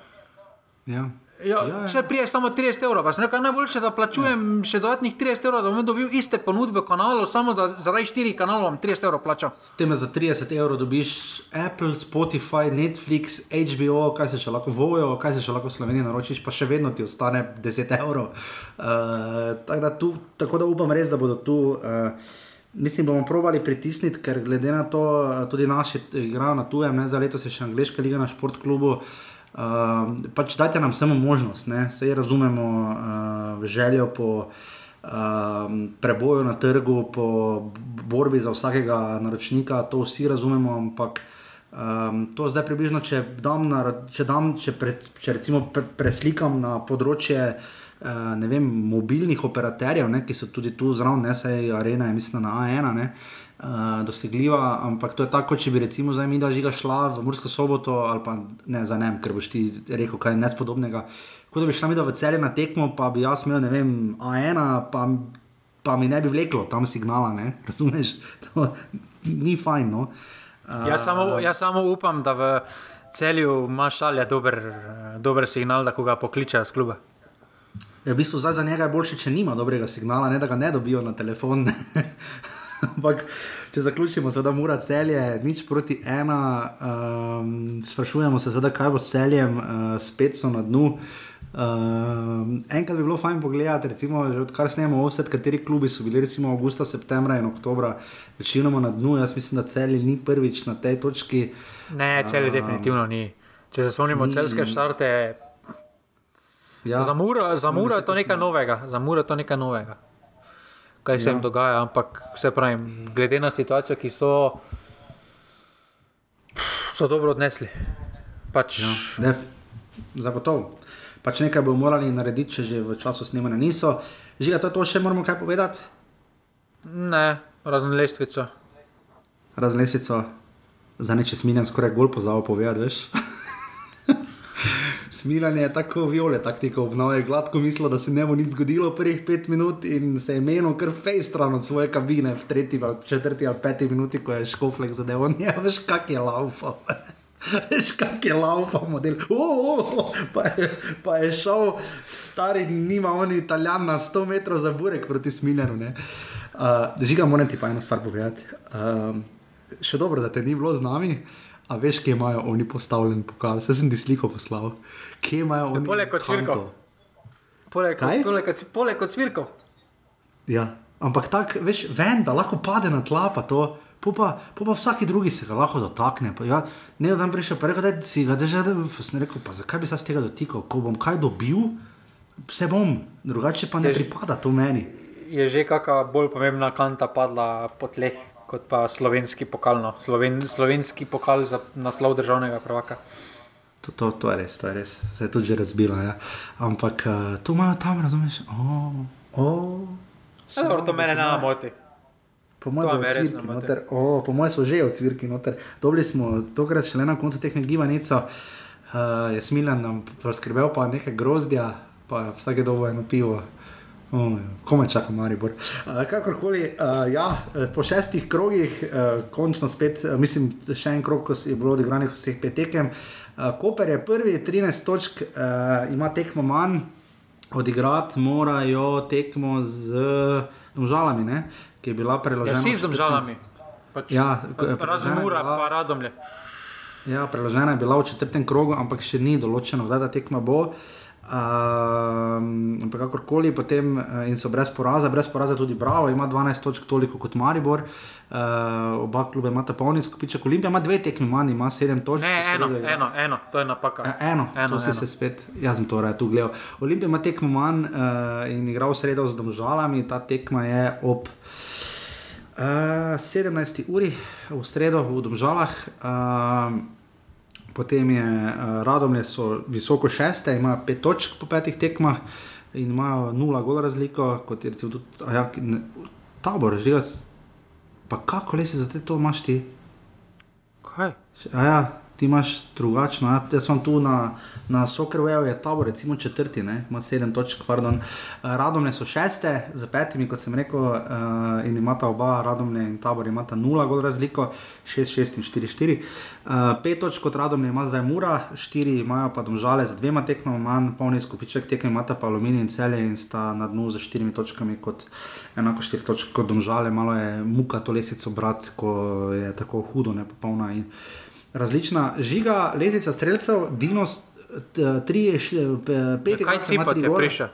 Ja. Ja, ja, ja. Če prije samo 30 evrov, pa se nekaj najboljše, da plačujem ja. še dodatnih 30 evrov, da bom dobil iste ponudbe kanalov, samo da zaradi 4 kanalov vam 30 evrov plačam. S tem za 30 evrov dobiš Apple, Spotify, Netflix, HBO, kaj se še lahko vojo, kaj se še lahko v Sloveniji naročiš, pa še vedno ti ostane 10 evrov. Uh, tako, da tu, tako da upam res, da bodo tu. Uh, Mislim, bomo provali pritisniti, ker glede na to, tudi naši igrajo na tujem, ne za letos je še angliška liga na športklubu. Uh, Uh, pač dajte nam samo možnost, da se razumemo uh, željo po uh, preboju na trgu, po borbi za vsakega naročnika, to vsi razumemo, ampak um, to zdaj približno, če, dam na, če, dam, če, pre, če recimo pre, preslikam na področje uh, vem, mobilnih operaterjev, ne, ki so tudi tu zraven, ne se je arena, je mislim na A1. Ne, uh, dosegljiva, ampak to je tako, če bi recimo zdaj mi da žiga šla v Mursko soboto ali pa ne za ne, ker boš ti rekel kaj nespodobnega. Kot da bi šla mi da v celje na tekmo, pa bi jaz imel, ne vem, A1, pa, pa mi ne bi vleklo tam signala, ne? razumeš? To ni fajn. No? Uh, jaz, samo, jaz samo upam, da v celju imaš šalje dober, dober signal, da ko ga pokličejo z kluba. Ja, v bistvu za njega je boljše, če nima dobrega signala, ne da ga ne dobijo na telefon. Ampak, če zaključimo, seveda, mora celje, nič proti ena. Um, sprašujemo se, seveda, kaj bo s celjem, uh, spet so na dnu. Um, enkrat bi bilo fajn pogledati, recimo, odkar snemamo vse, kateri klubi so bili, recimo, avgusta, septembra in oktobra, večinoma na dnu. Jaz mislim, da celje ni prvič na tej točki. Ne, celje um, definitivno ni. Če se spomnimo celske štarte. Ja, za Muro je to nekaj novega. Za Muro je to nekaj novega kaj se jim ja. dogaja. Ampak vse pravim, glede na situacijo, ki so, so dobro odnesli. Pač... Ja, Zagotovo. Pač nekaj bomo morali narediti, če že v času snemanja niso. Že je to, to še moramo kaj povedati? Ne, razen lestvico. Razen lestvico, za neče sminem skoraj gol pozavo povedati, veš. Smilan je tako viole taktiko obnove, gladko mislil, da se ne bo nič zgodilo prvih pet minut in se je menil kar fejstran od svoje kabine v tretji, ali četrti ali peti minuti, ko je škoflek zadev. On je, veš, kak je laufal. Veš, kak je laufal model. Oh, oh, pa, je, pa je šel, stari, nima on italijan na 100 metrov za burek proti Smiljanu. Uh, Žiga, moram ti pa eno stvar povedati. Uh, še dobro, da te ni bilo z nami. A veš, kje imajo oni postavljen pokal? Vse sem ti sliko poslal. Kje imajo oni? Poleg kot svirko. Poleg, poleg, poleg kot svirko. Ja, ampak tako, veš, vem, da lahko pade na tla, pa to. Pa, pa, vsaki drugi se ga lahko dotakne. Pa, ja, ne, da prišel, pa rekel, da si ga da sem rekel, pa zakaj bi se z tega dotikal, ko bom kaj dobil, vse bom, drugače pa ne je pripada to meni. Je že kakšna bolj pomembna kanta padla po tleh, kot pa slovenski pokal, no. Sloven, slovenski pokal za naslov državnega prvaka. To, to, to je res, to je res, se je tudi že razbilo. Ja. Ampak uh, tu imajo tam, razumeš? Oh, oh, ja, dobro, to mene ne moti. Po mojem, oh, po mojem so že odsvirki noter. Dobili smo tokrat še le na koncu teh gibanica, uh, je smilen nam poskrbel pa nekaj grozdja, pa vsake dobo eno pivo. Oh, Kome čaka Maribor. Uh, kakorkoli, uh, ja, po šestih krogih, uh, končno spet, uh, mislim, še en krog, ko je bilo odigranih vseh pet tekem. Uh, Koper je prvi, 13 točk, uh, ima tekmo manj, odigrati morajo tekmo z nožalami, ne? ki je bila preložena. Ja, vsi z državami. Pač, ja, Razen ura, pa radomlje. Ja, preložena je bila v četrtem krogu, ampak še ni določeno, kdaj ta tekma bo. Um, ampak kakorkoli, potem in so brez poraza, brez poraza tudi Bravo, ima 12 točk toliko kot Maribor, uh, oba kluba imata polni skupiček, Olimpija ima dve tekmi manj, ima 7 točk. Ne, eno, eno, eno, to je napaka. E, eno, eno, to si eno. se spet, jaz sem to raje tu gledal. Olimpija ima tekmo manj uh, in igra v sredo z domžalami, ta tekma je ob. Uh, 17. uri v sredo v Domžalah, uh, potem je uh, Radomlje, so visoko šeste, imajo pet točk po petih tekmah in imajo nula gola razliko, kot je recimo tudi ja, ne, tabor, jaz. Pa kako le si za te to imaš ti? Kaj? Ja, ti imaš drugačno. Ja, jaz sem tu na, na Soccerwayu, je tabor, recimo četrti, ima sedem točk, pardon. Radomlje so šeste, za petimi, kot sem rekel, uh, in imata oba, Radomlje in tabor, imata nula gol razliko, šest, šest in štiri, štiri. Uh, pet točk kot Radomlje ima zdaj Mura, štiri imajo pa domžale z dvema tekmama, manj polni skupiček tekem imata pa Aluminij in Celje in sta na dnu z štirimi točkami enako štiri točke kot domžale, malo je muka to lesico brat, ko je tako hudo, ne popolna. In, različna žiga, lezica streljcev, dinos, tri, pet, kaj cipati je prišel.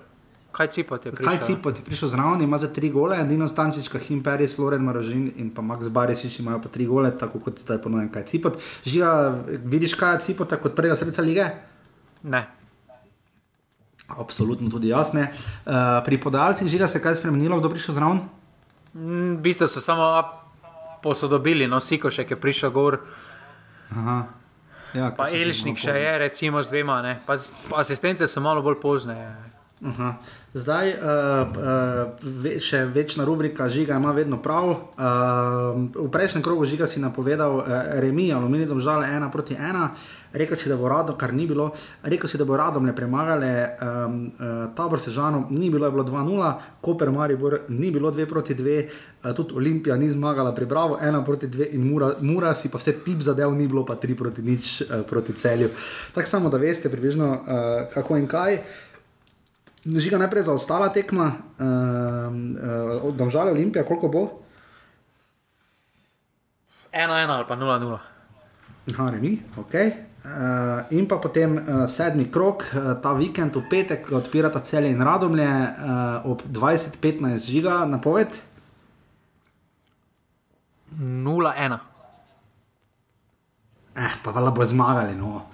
Kaj cipati je prišel? Kaj cipati je prišel zraven, ima za tri gole, Dino Stančič, Kahim Peris, Loren Marožin in pa Max Barišič imajo pa tri gole, tako kot zdaj ponovim, kaj cipati. Žiga, vidiš kaj je cipata kot prvega srca lige? Ne. Absolutno tudi jasne. Uh, pri podajalcih žiga se kaj spremenilo, kdo prišel zraven? V bistvu so samo posodobili, no, Sikošek je prišel gor. Aha. Ja, pa Elšnik še je, recimo, z dvema, ne? pa asistence so malo bolj pozne. Aha. Zdaj, uh, uh, še večna rubrika Žiga ima vedno prav. Uh, v prejšnjem krogu Žiga si napovedal uh, remi, aluminij, domžale ena proti ena. Rekel si, da bo rado, kar ni bilo. Rekel si, da bo radom ne premagale. Um, uh, tabor Sežano ni bilo, je bilo 2-0, Koper Maribor ni bilo 2 proti 2, uh, tudi Olimpija ni zmagala pri Bravo 1 proti 2 in Mura, Mura si pa vse tip zadev ni bilo, pa 3 proti nič uh, proti celju. Tako samo, da veste približno uh, kako in kaj. Žiga najprej za ostala tekma, uh, uh, domžale Olimpija, koliko bo? 1-1 ali pa 0-0. Aha, ni, ok. Uh, in pa potem uh, sedmi krok, uh, ta vikend v petek, odpirata celje in radomlje uh, ob 20-15 žiga, napoved? 0-1. Eh, pa vala bo zmagali, no.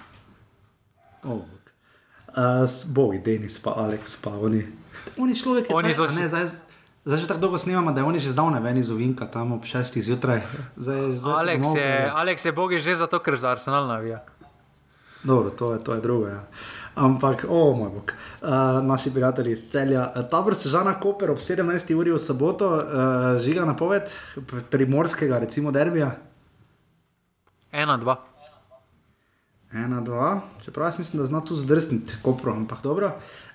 Oh. Uh, Bogi, Denis, pa Aleks, pa oni. Oni človek, Oni so ne, zdaj, zdaj že tako dolgo snemamo, da je oni že zdavne ven iz Ovinka, tam ob 6 zjutraj. Zdaj, zdaj se Aleks domov je, pelje. Aleks je bogi že zato, ker za Arsenal navija. Dobro, to je, to je drugo. Ja. Ampak, o oh, moj bog, uh, naši prijatelji iz celja. Tabor Sežana Koper ob 17. uri v soboto, uh, žiga napoved primorskega, recimo derbija. 1-2. Ena, dva, čeprav jaz mislim, da zna tu zdrsniti, kopro, ampak dobro.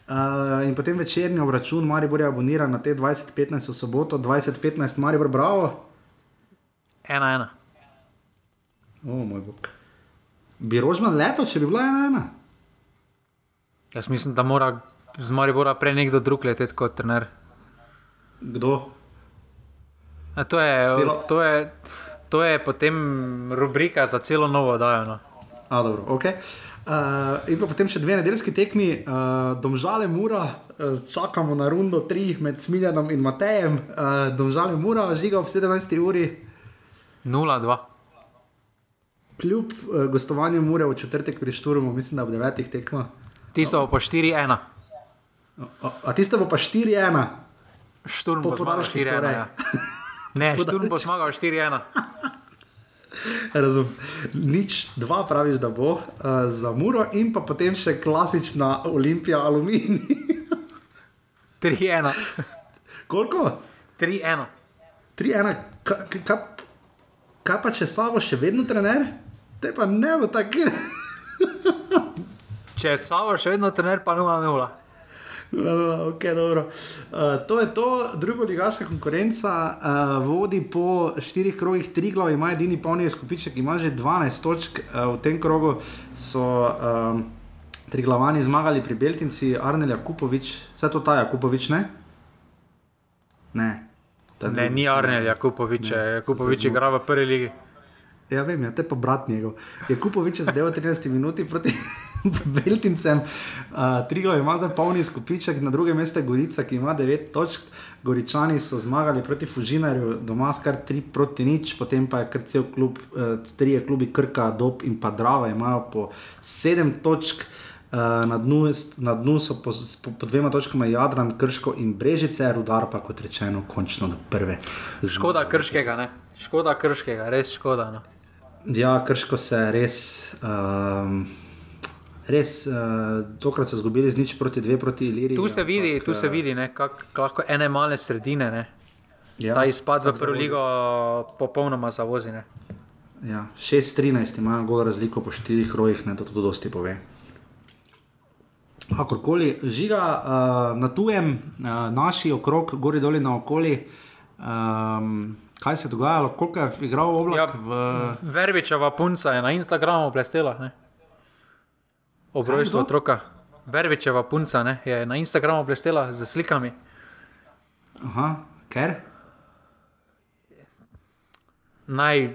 Uh, in potem večerni obračun, Maribor je aboniran na te 20-15 v soboto, 20-15, Maribor, bravo. Ena, ena. O, moj bog. Bi rožman leto, če bi bila ena, ena. Jaz mislim, da mora z Maribora prej nekdo drug leteti kot trener. Kdo? A to, je, Celo- to, je, to je potem rubrika za celo novo oddajo. No. A, dobro, ok. Uh, in pa potem še dve nedeljski tekmi, uh, Domžale Mura, uh, čakamo na rundo 3 med Smiljanom in Matejem, uh, Domžale Mura, žiga ob 17. uri. 0-2. Kljub uh, gostovanju Mure v četrtek pri Šturmu, mislim, da ob 9. tekma. Tisto bo pa 4-1. A, a tisto bo pa 4-1. Šturm Po bo zmagal podaljških 4-1. torej. Ja. Ne, Šturm bo zmagal 4-1. Razum. Nič, dva praviš, da bo uh, za Muro, in pa potem še klasična Olimpija Aluminij. 3-1. Koliko? 3-1. 3-1, Ka- ka- kaj, kaj pa če Savo še vedno trener? Te pa ne bo tako. Če Savo še vedno trener, pa 0-0. No, ok, dobro. Uh, to je to, druga ligaška konkurenca uh, vodi po štirih krogih, tri glav ima edini polni skupiček, ima že 12 točk. Uh, v tem krogu so um, tri glavani zmagali pri Beltinci, Arnel Jakupovič, vse to ta Jakupovič, ne? Ne. Ne, ni Arnel Jakupovič, Ne, Jakupovič igra v prvi ligi. Ja, vem, ja, te pa brat njegov. Jakupovič je zadeval 13 minuti proti Beltincem, uh, Trigo ima za polni skupiček, na drugem mestu je Gorica, ki ima 9 točk. Goričani so zmagali proti Fužinarju, doma skar 3 proti nič, potem pa je kar cel klub, uh, trije klubi Krka, Dob in pa Drava imajo po 7 točk. Uh, na, dnu, na dnu so po, po, po dvema točkama Jadran, Krško in Brežice, rudar pa kot rečeno, končno do prve. Škoda krškega, ne? Škoda krškega, res škoda. No. Ja, krško se res. Um, res, uh, tokrat so izgubili z nič proti dve proti Iliriji. Tu se vidi, ampak, tu se eh, vidi ne, kak, lahko ene male sredine. Ne. Ja, Ta izpad v prvo zavozi. ligo popolnoma zavozi. Ne. Ja, 6-13 ima gol razliko po štirih rojih, ne, to tudi dosti pove. Kakorkoli, žiga uh, na tujem, uh, naši okrog, gori doli na okoli. Um, kaj se je dogajalo, koliko je igral oblak? Ja, v... Verbičeva punca je na Instagramu blestela. Ne. Ob rojstvu otroka. Verbičeva punca ne, je na Instagramu blestela z slikami. Aha, ker? Naj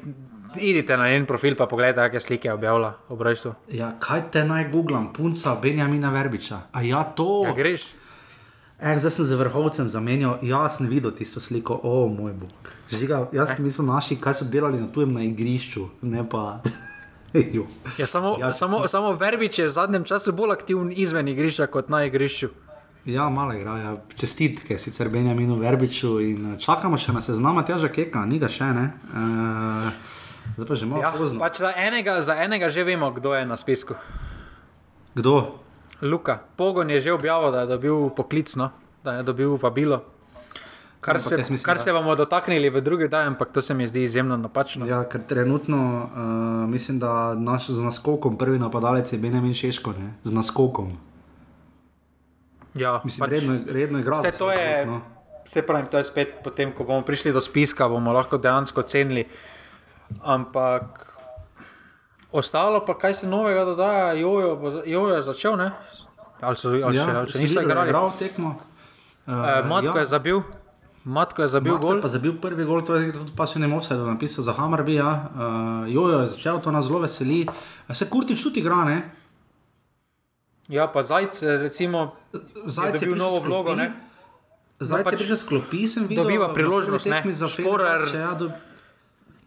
idite na njen profil, pa pogledajte, kakšne slike je objavila ob rojstvu. Ja, kaj te naj googlam, punca Benjamina Verbiča. A ja, to. Ja, greš. Eh, zdaj sem z vrhovcem zamenjal, jaz sem videl tisto sliko, o oh, moj bog. Žiga, jaz sem mislil naši, kaj so delali na tujem na igrišču, ne pa. Ja, samo, ja, samo, samo Verbič je v zadnjem času bolj aktiven izven igrišča kot na igrišču. Ja, malo igra, ja. čestitke sicer Benjaminu Verbiču in eh, čakamo še na seznama teža keka, ni ga še ne. Uh, zdaj pa že malo Ja, pozno. pač za, enega, za enega že vemo, kdo je na spisku. Kdo? Luka. Pogon je že objavil, da je dobil poklic, no? da je dobil vabilo. Kar, Ampak se, mislim, kar da- se bomo dotaknili v drugi dan, ampak to se mi zdi izjemno napačno. Ja, ker trenutno uh, mislim, da naš z naskokom prvi napadalec je Benjamin Šeško, ne? z naskokom. Ja, Mislim, redno, redno igra. Vse to je, No. vse pravim, to je spet potem, ko bomo prišli do spiska, bomo lahko dejansko cenili. Ampak ostalo pa, kaj se novega dogaja, Jojo, bo za- Jojo je začel, ne? Ali so, ali še, ali še si niso videl, da je igrali? Igral tekmo. Uh, Uh, Matko ja. je zabil, Matko je zabil Matko gol. je zabil prvi gol, to je tudi pa še ne moče, da napisal za Hamarbi. Ja. Uh, Jojo je začel, to nas zelo veseli. A Se Kurtič tudi igra, ne? Ja, pa Zajc, recimo, Zajec je dobil prišel novo s klopi. vlogo. Ne? Zdaj pač že sklopi, sem videl. dobiva priložnost, tekmi Za Šporar- Fenerbahče, ja, do,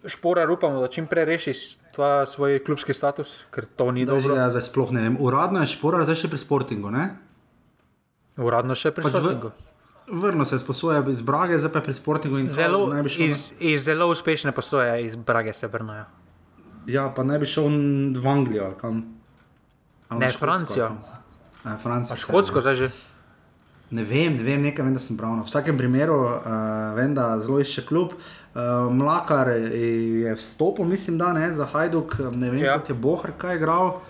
Šporar upamo, da čim prej reši tva, svoj klubski status, ker to ni da dobro. že zdaj sploh ne vem. Uradno je šporar, zdaj še pri Sportingu, ne? Uradno še pri Pač v- Vrno se je sposoja iz Brage, zdaj pa je pri Sportingu in Zelo, naj bi šel na- iz, iz zelo uspešne posoje iz Brage se vrnajo. Ja, pa naj bi šel v Anglijo ali kam. Ali Ne, Škotsko, Francijo. A, Francijo. Škotsko zdaj že. Ne vem, ne vem, nekaj vem, da sem bral. No. V vsakem primeru uh, vem, da zelo išče klub. Uh, Mlakar je vstopil, mislim, da ne za Hajduk, ne vem, ja. kot je Bohr kaj igral.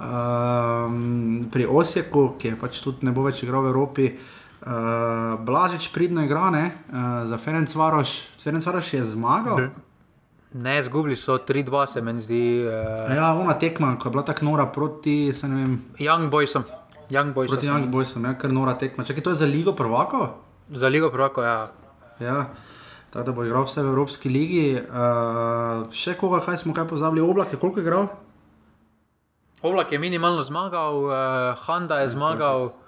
Um, pri Osijeku, ki je pač tudi ne bo več igral v Evropi, uh, Blažič pridno igra ne, uh, za Ferenc Varoš. Ferenc Varoš je zmagal. Ne. Ne, zgubili so 3-2, se meni zdi. Uh... Ja, ona tekma, ko je bila tako nora proti, se ne vem. Young Boysom. Young Boys proti Young Boysom, ja, kar nora tekma. Čakaj, to je za Ligo prvako? Za Ligo prvako, ja. ja. Tako da bo igral vse v Evropski ligi. Uh, še koga, kaj smo kaj pozabili? Oblak je koliko igral? Oblak je minimalno zmagal, uh, Honda je zmagal. Ja,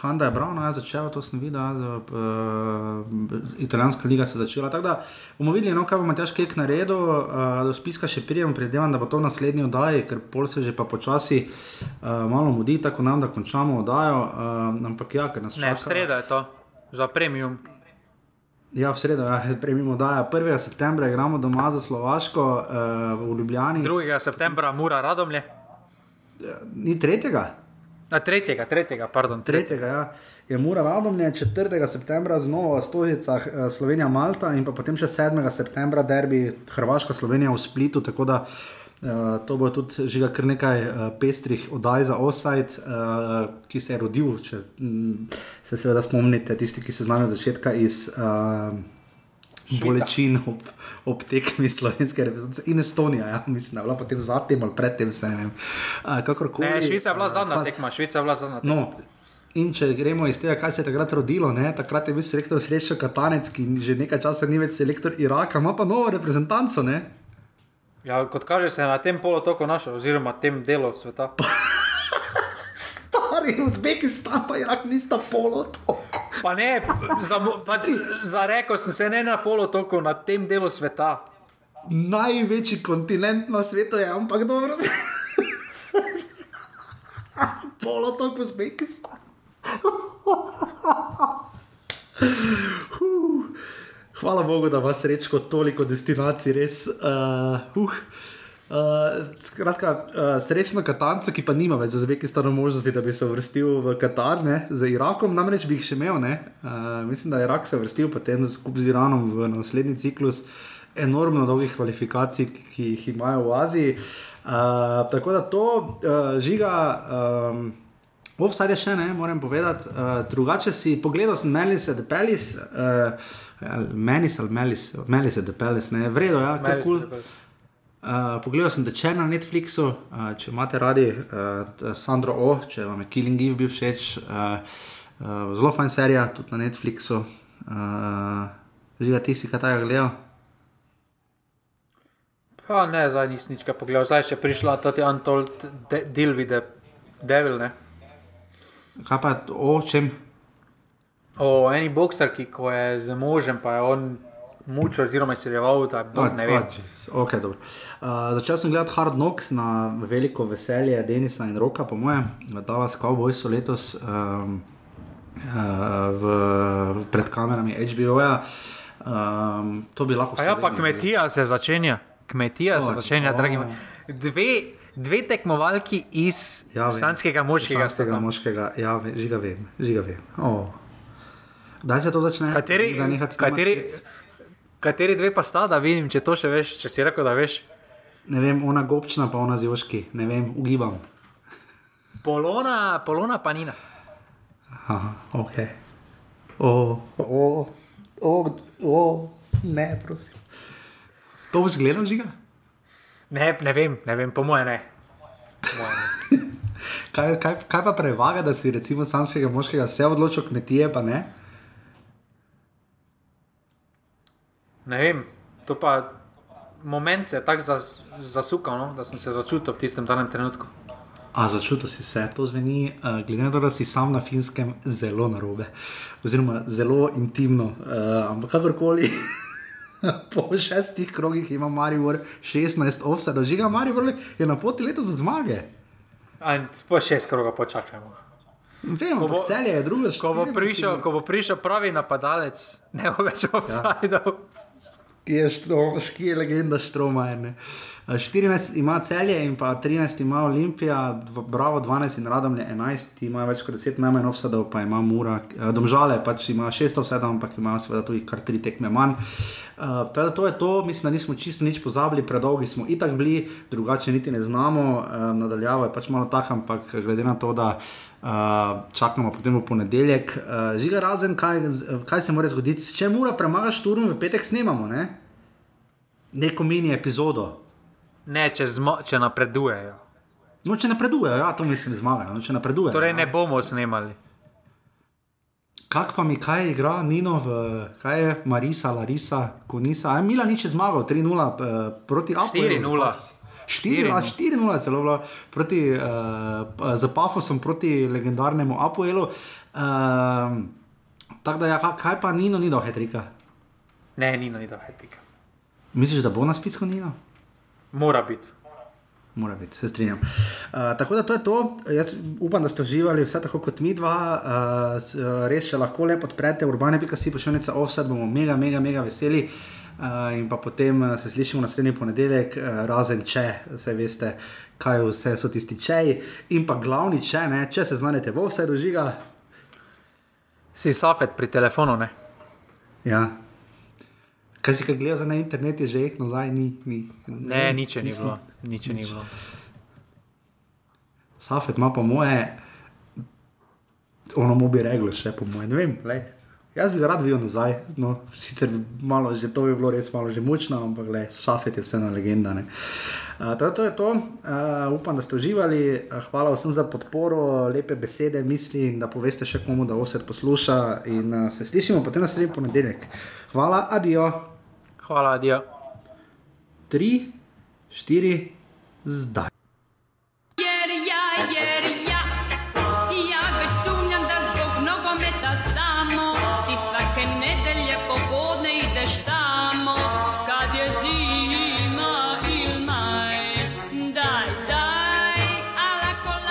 Handa je Brown, jaz začel, to sem videl, jaz, uh, eh, italijanska liga se je začela. Tako da bomo videli, no, kaj bo Matjaš Kek naredil, uh, do spiska še prijemo, predvidevam, da bo to naslednji oddaji, ker pol se že pa počasi uh, malo mudi, tako nam da končamo oddajo, uh, ampak ja, ker nas ne, čaka. Ne, sreda je to, za premium. Ja, v sredo, ja, premimo da. 1. septembra igramo doma za Slovaško uh, v Ljubljani. 2. septembra, mora radomlje. Ja, ni 3. A, tretjega, tretjega, pardon. Tretjega, ja. Je Mura Radomlje, 4. septembra znova v Stožicah eh, Slovenija Malta in pa potem še 7. septembra derbi Hrvaška Slovenija v Splitu, tako da uh, to bo tudi žiga kar nekaj uh, pestrih oddaj za Offside, uh, ki se je rodil, če m, se seveda spomnite, tisti, ki so znani od začetka iz... Uh, bolečin ob, ob tekmi slovenske reprezentacije in Estonija, ja, mislim, da je bila potem zatem ali predtem, se ne vem. Kakorkoli. Ne, Švica je bila zadnja tekma, Švica je bila zadnja tekma. No, In če gremo iz tega, kaj se je takrat rodilo, ne? takrat je bil selektor Srečo Katanec, ki že nekaj časa ni več selektor Iraka, ima pa novo reprezentanco. Ne? Ja, kot kaže, se je na tem polotoku našel, oziroma tem delu sveta. Stari Uzbekistan, pa Irak nista polotok. Pa ne, za, pač, za reko sem se ne na polotoku, na tem delu sveta. Največji kontinent na svetu je, ampak dobro. Polotok Uzbekistan. Hvala Bogu, da vas rečemo toliko destinacij, res. Uh, uh. Uh, skratka, uh, srečno Katanco, ki pa nima več za Uzbekistano možnosti, da bi se vrstil v Katar, ne, z Irakom, namreč bi jih še imel. Uh, mislim, da je Irak se vrstil potem skupaj z Iranom v naslednji ciklus enormno dolgih kvalifikacij, ki jih imajo v Aziji. Uh, tako da to uh, žiga. Um, Offside je še ne, moram povedati. Uh, drugače si pogledal, sem Melis, The Palace, uh, Menis ali Melis, Melis, The Palace, ne, vredo, ja, kaj kul. Cool. Uh, pogledal sem Deče na Netflixu, uh, če imate radi uh, Sandro O, če vam je Killing Eve bil všeč. Uh, uh, zelo fajn serija, tudi na Netflixu. Uh, Žiga, ti si kaj tega gledal? Pa ne, zdaj nisem nič kaj pogledal, zdaj še prišla ta Untold de Deal with the Devil. Ne? Kaj pa o čem? O eni boksarki, ko je z možem, pa je on mučil, oziroma reval, da bo ne vem. Okay, uh, začel sem gledati Hard Knocks na veliko veselje Denisa in Roka, po mojem, Dallas Cowboys so letos um, uh, v, pred kamerami HBO-ja. Um, to bi lahko. Ja, pa kmetija se začenja, kmetija oh, se začenja, oh. dragi moji. Dve dve tekmovalki iz ja, slovenskega moškega. Slovenskega moškega, ja, žiga vem, žiga vem. Oh. Kdaj se to začne? Kateri, kateri, kateri dve pa sta, da vidim, če to še veš, če si rekel, da veš. Ne vem, ona gobčna, pa ona zjoški, ne vem, ugibam. Polona, polona pa nina. Aha, ok. O, o, o, o, ne, prosim. To boš gledal, žiga? Ne, ne vem, ne vem, po mojem ne. kaj, kaj, kaj pa prevaga, da si recimo samskega moškega se odločil, kmetije pa ne? Ne vem, to pa moment je tako zasukal, no? da sem se začutil v tistem danem trenutku. A začutil si se, to zveni, uh, glede na to, da si sam na finskem, zelo narobe, oziroma zelo intimno, uh, ampak kakorkoli. po šestih krogih ima Marijo 16 ovsa, da žiga Marijo je na poti letos za zmage. Po šest krogov počakajmo. Vem, ko bo, celje je stvar. Ko, ko bo prišel pravi napadalec, ne bo več ovsa. Ja. Ki je, štro, ki je legenda Štroma. Uh, 14 ima celje in pa 13 ima Olimpija, Bravo 12 in Radom je 11, ima več kot 10 najmanj offsadov, pa ima Mura, domžale pač ima 6 offsadov, ampak ima seveda tudi kar 3 tekme manj. Uh, teda to je to, mislim, da nismo čisto nič pozabili, predolgi smo itak bili, drugače niti ne znamo, uh, nadaljavo je pač malo tako, ampak glede na to, da uh, čakamo potem v ponedeljek, uh, žiga razen, kaj, kaj se mora zgoditi, če mora premagati šturm, v petek snemamo, ne? neko mini epizodo. Ne, če, zmo, če napredujejo. No, če napredujejo, ja, to mislim, zmagajo. No, če napredujejo. Torej, ne bomo snemali. Kak pa mi kaj igra, Nino, v, kaj je Marisa, Larisa, Konisa, aj Mila nič zmagal, 3-0 uh, proti Apple. 4-0. 4-0 celo bilo proti, uh, z Pafosom proti legendarnemu Apoelu. Uh, Tako da, ja, kaj pa Nino ni do Hetrika? Ne, Nino ni do Hetrika. Misliš, da bo na spisku Nino? Mora biti. Mora biti, se strinjam. Uh, tako da to je to. Jaz upam, da ste uživali vse tako kot mi dva. Uh, res še lahko lepo odprete urbane.si pošiljnica offset, bomo mega, mega, mega veseli. Uh, in pa potem se slišimo naslednji ponedeljek, uh, razen če se veste, kaj vse so tisti čeji. In pa glavni če, ne, če se znajdete v vse dožiga. Si safet pri telefonu, ne? Ja, Kaj si kaj gledal na internetu, že je nazaj, ni. ni. Ne, nič ni bilo. Nič ni bilo. Safet ima po moje, ono mu bi reklo, še po moje, ne vem. Lej. Jaz bi rad videl nazaj, no, sicer malo, že to bi bilo res malo že močno, ampak le, Safet je vseeno legenda. Uh, to, to je to, uh, upam, da ste uživali, uh, hvala vsem za podporo, lepe besede, misli in da poveste še komu, da vse posluša. In uh, se slišimo potem naslednji ponedeljek. Hvala, adijo. Hvala, adijo. Tri, štiri, zdaj.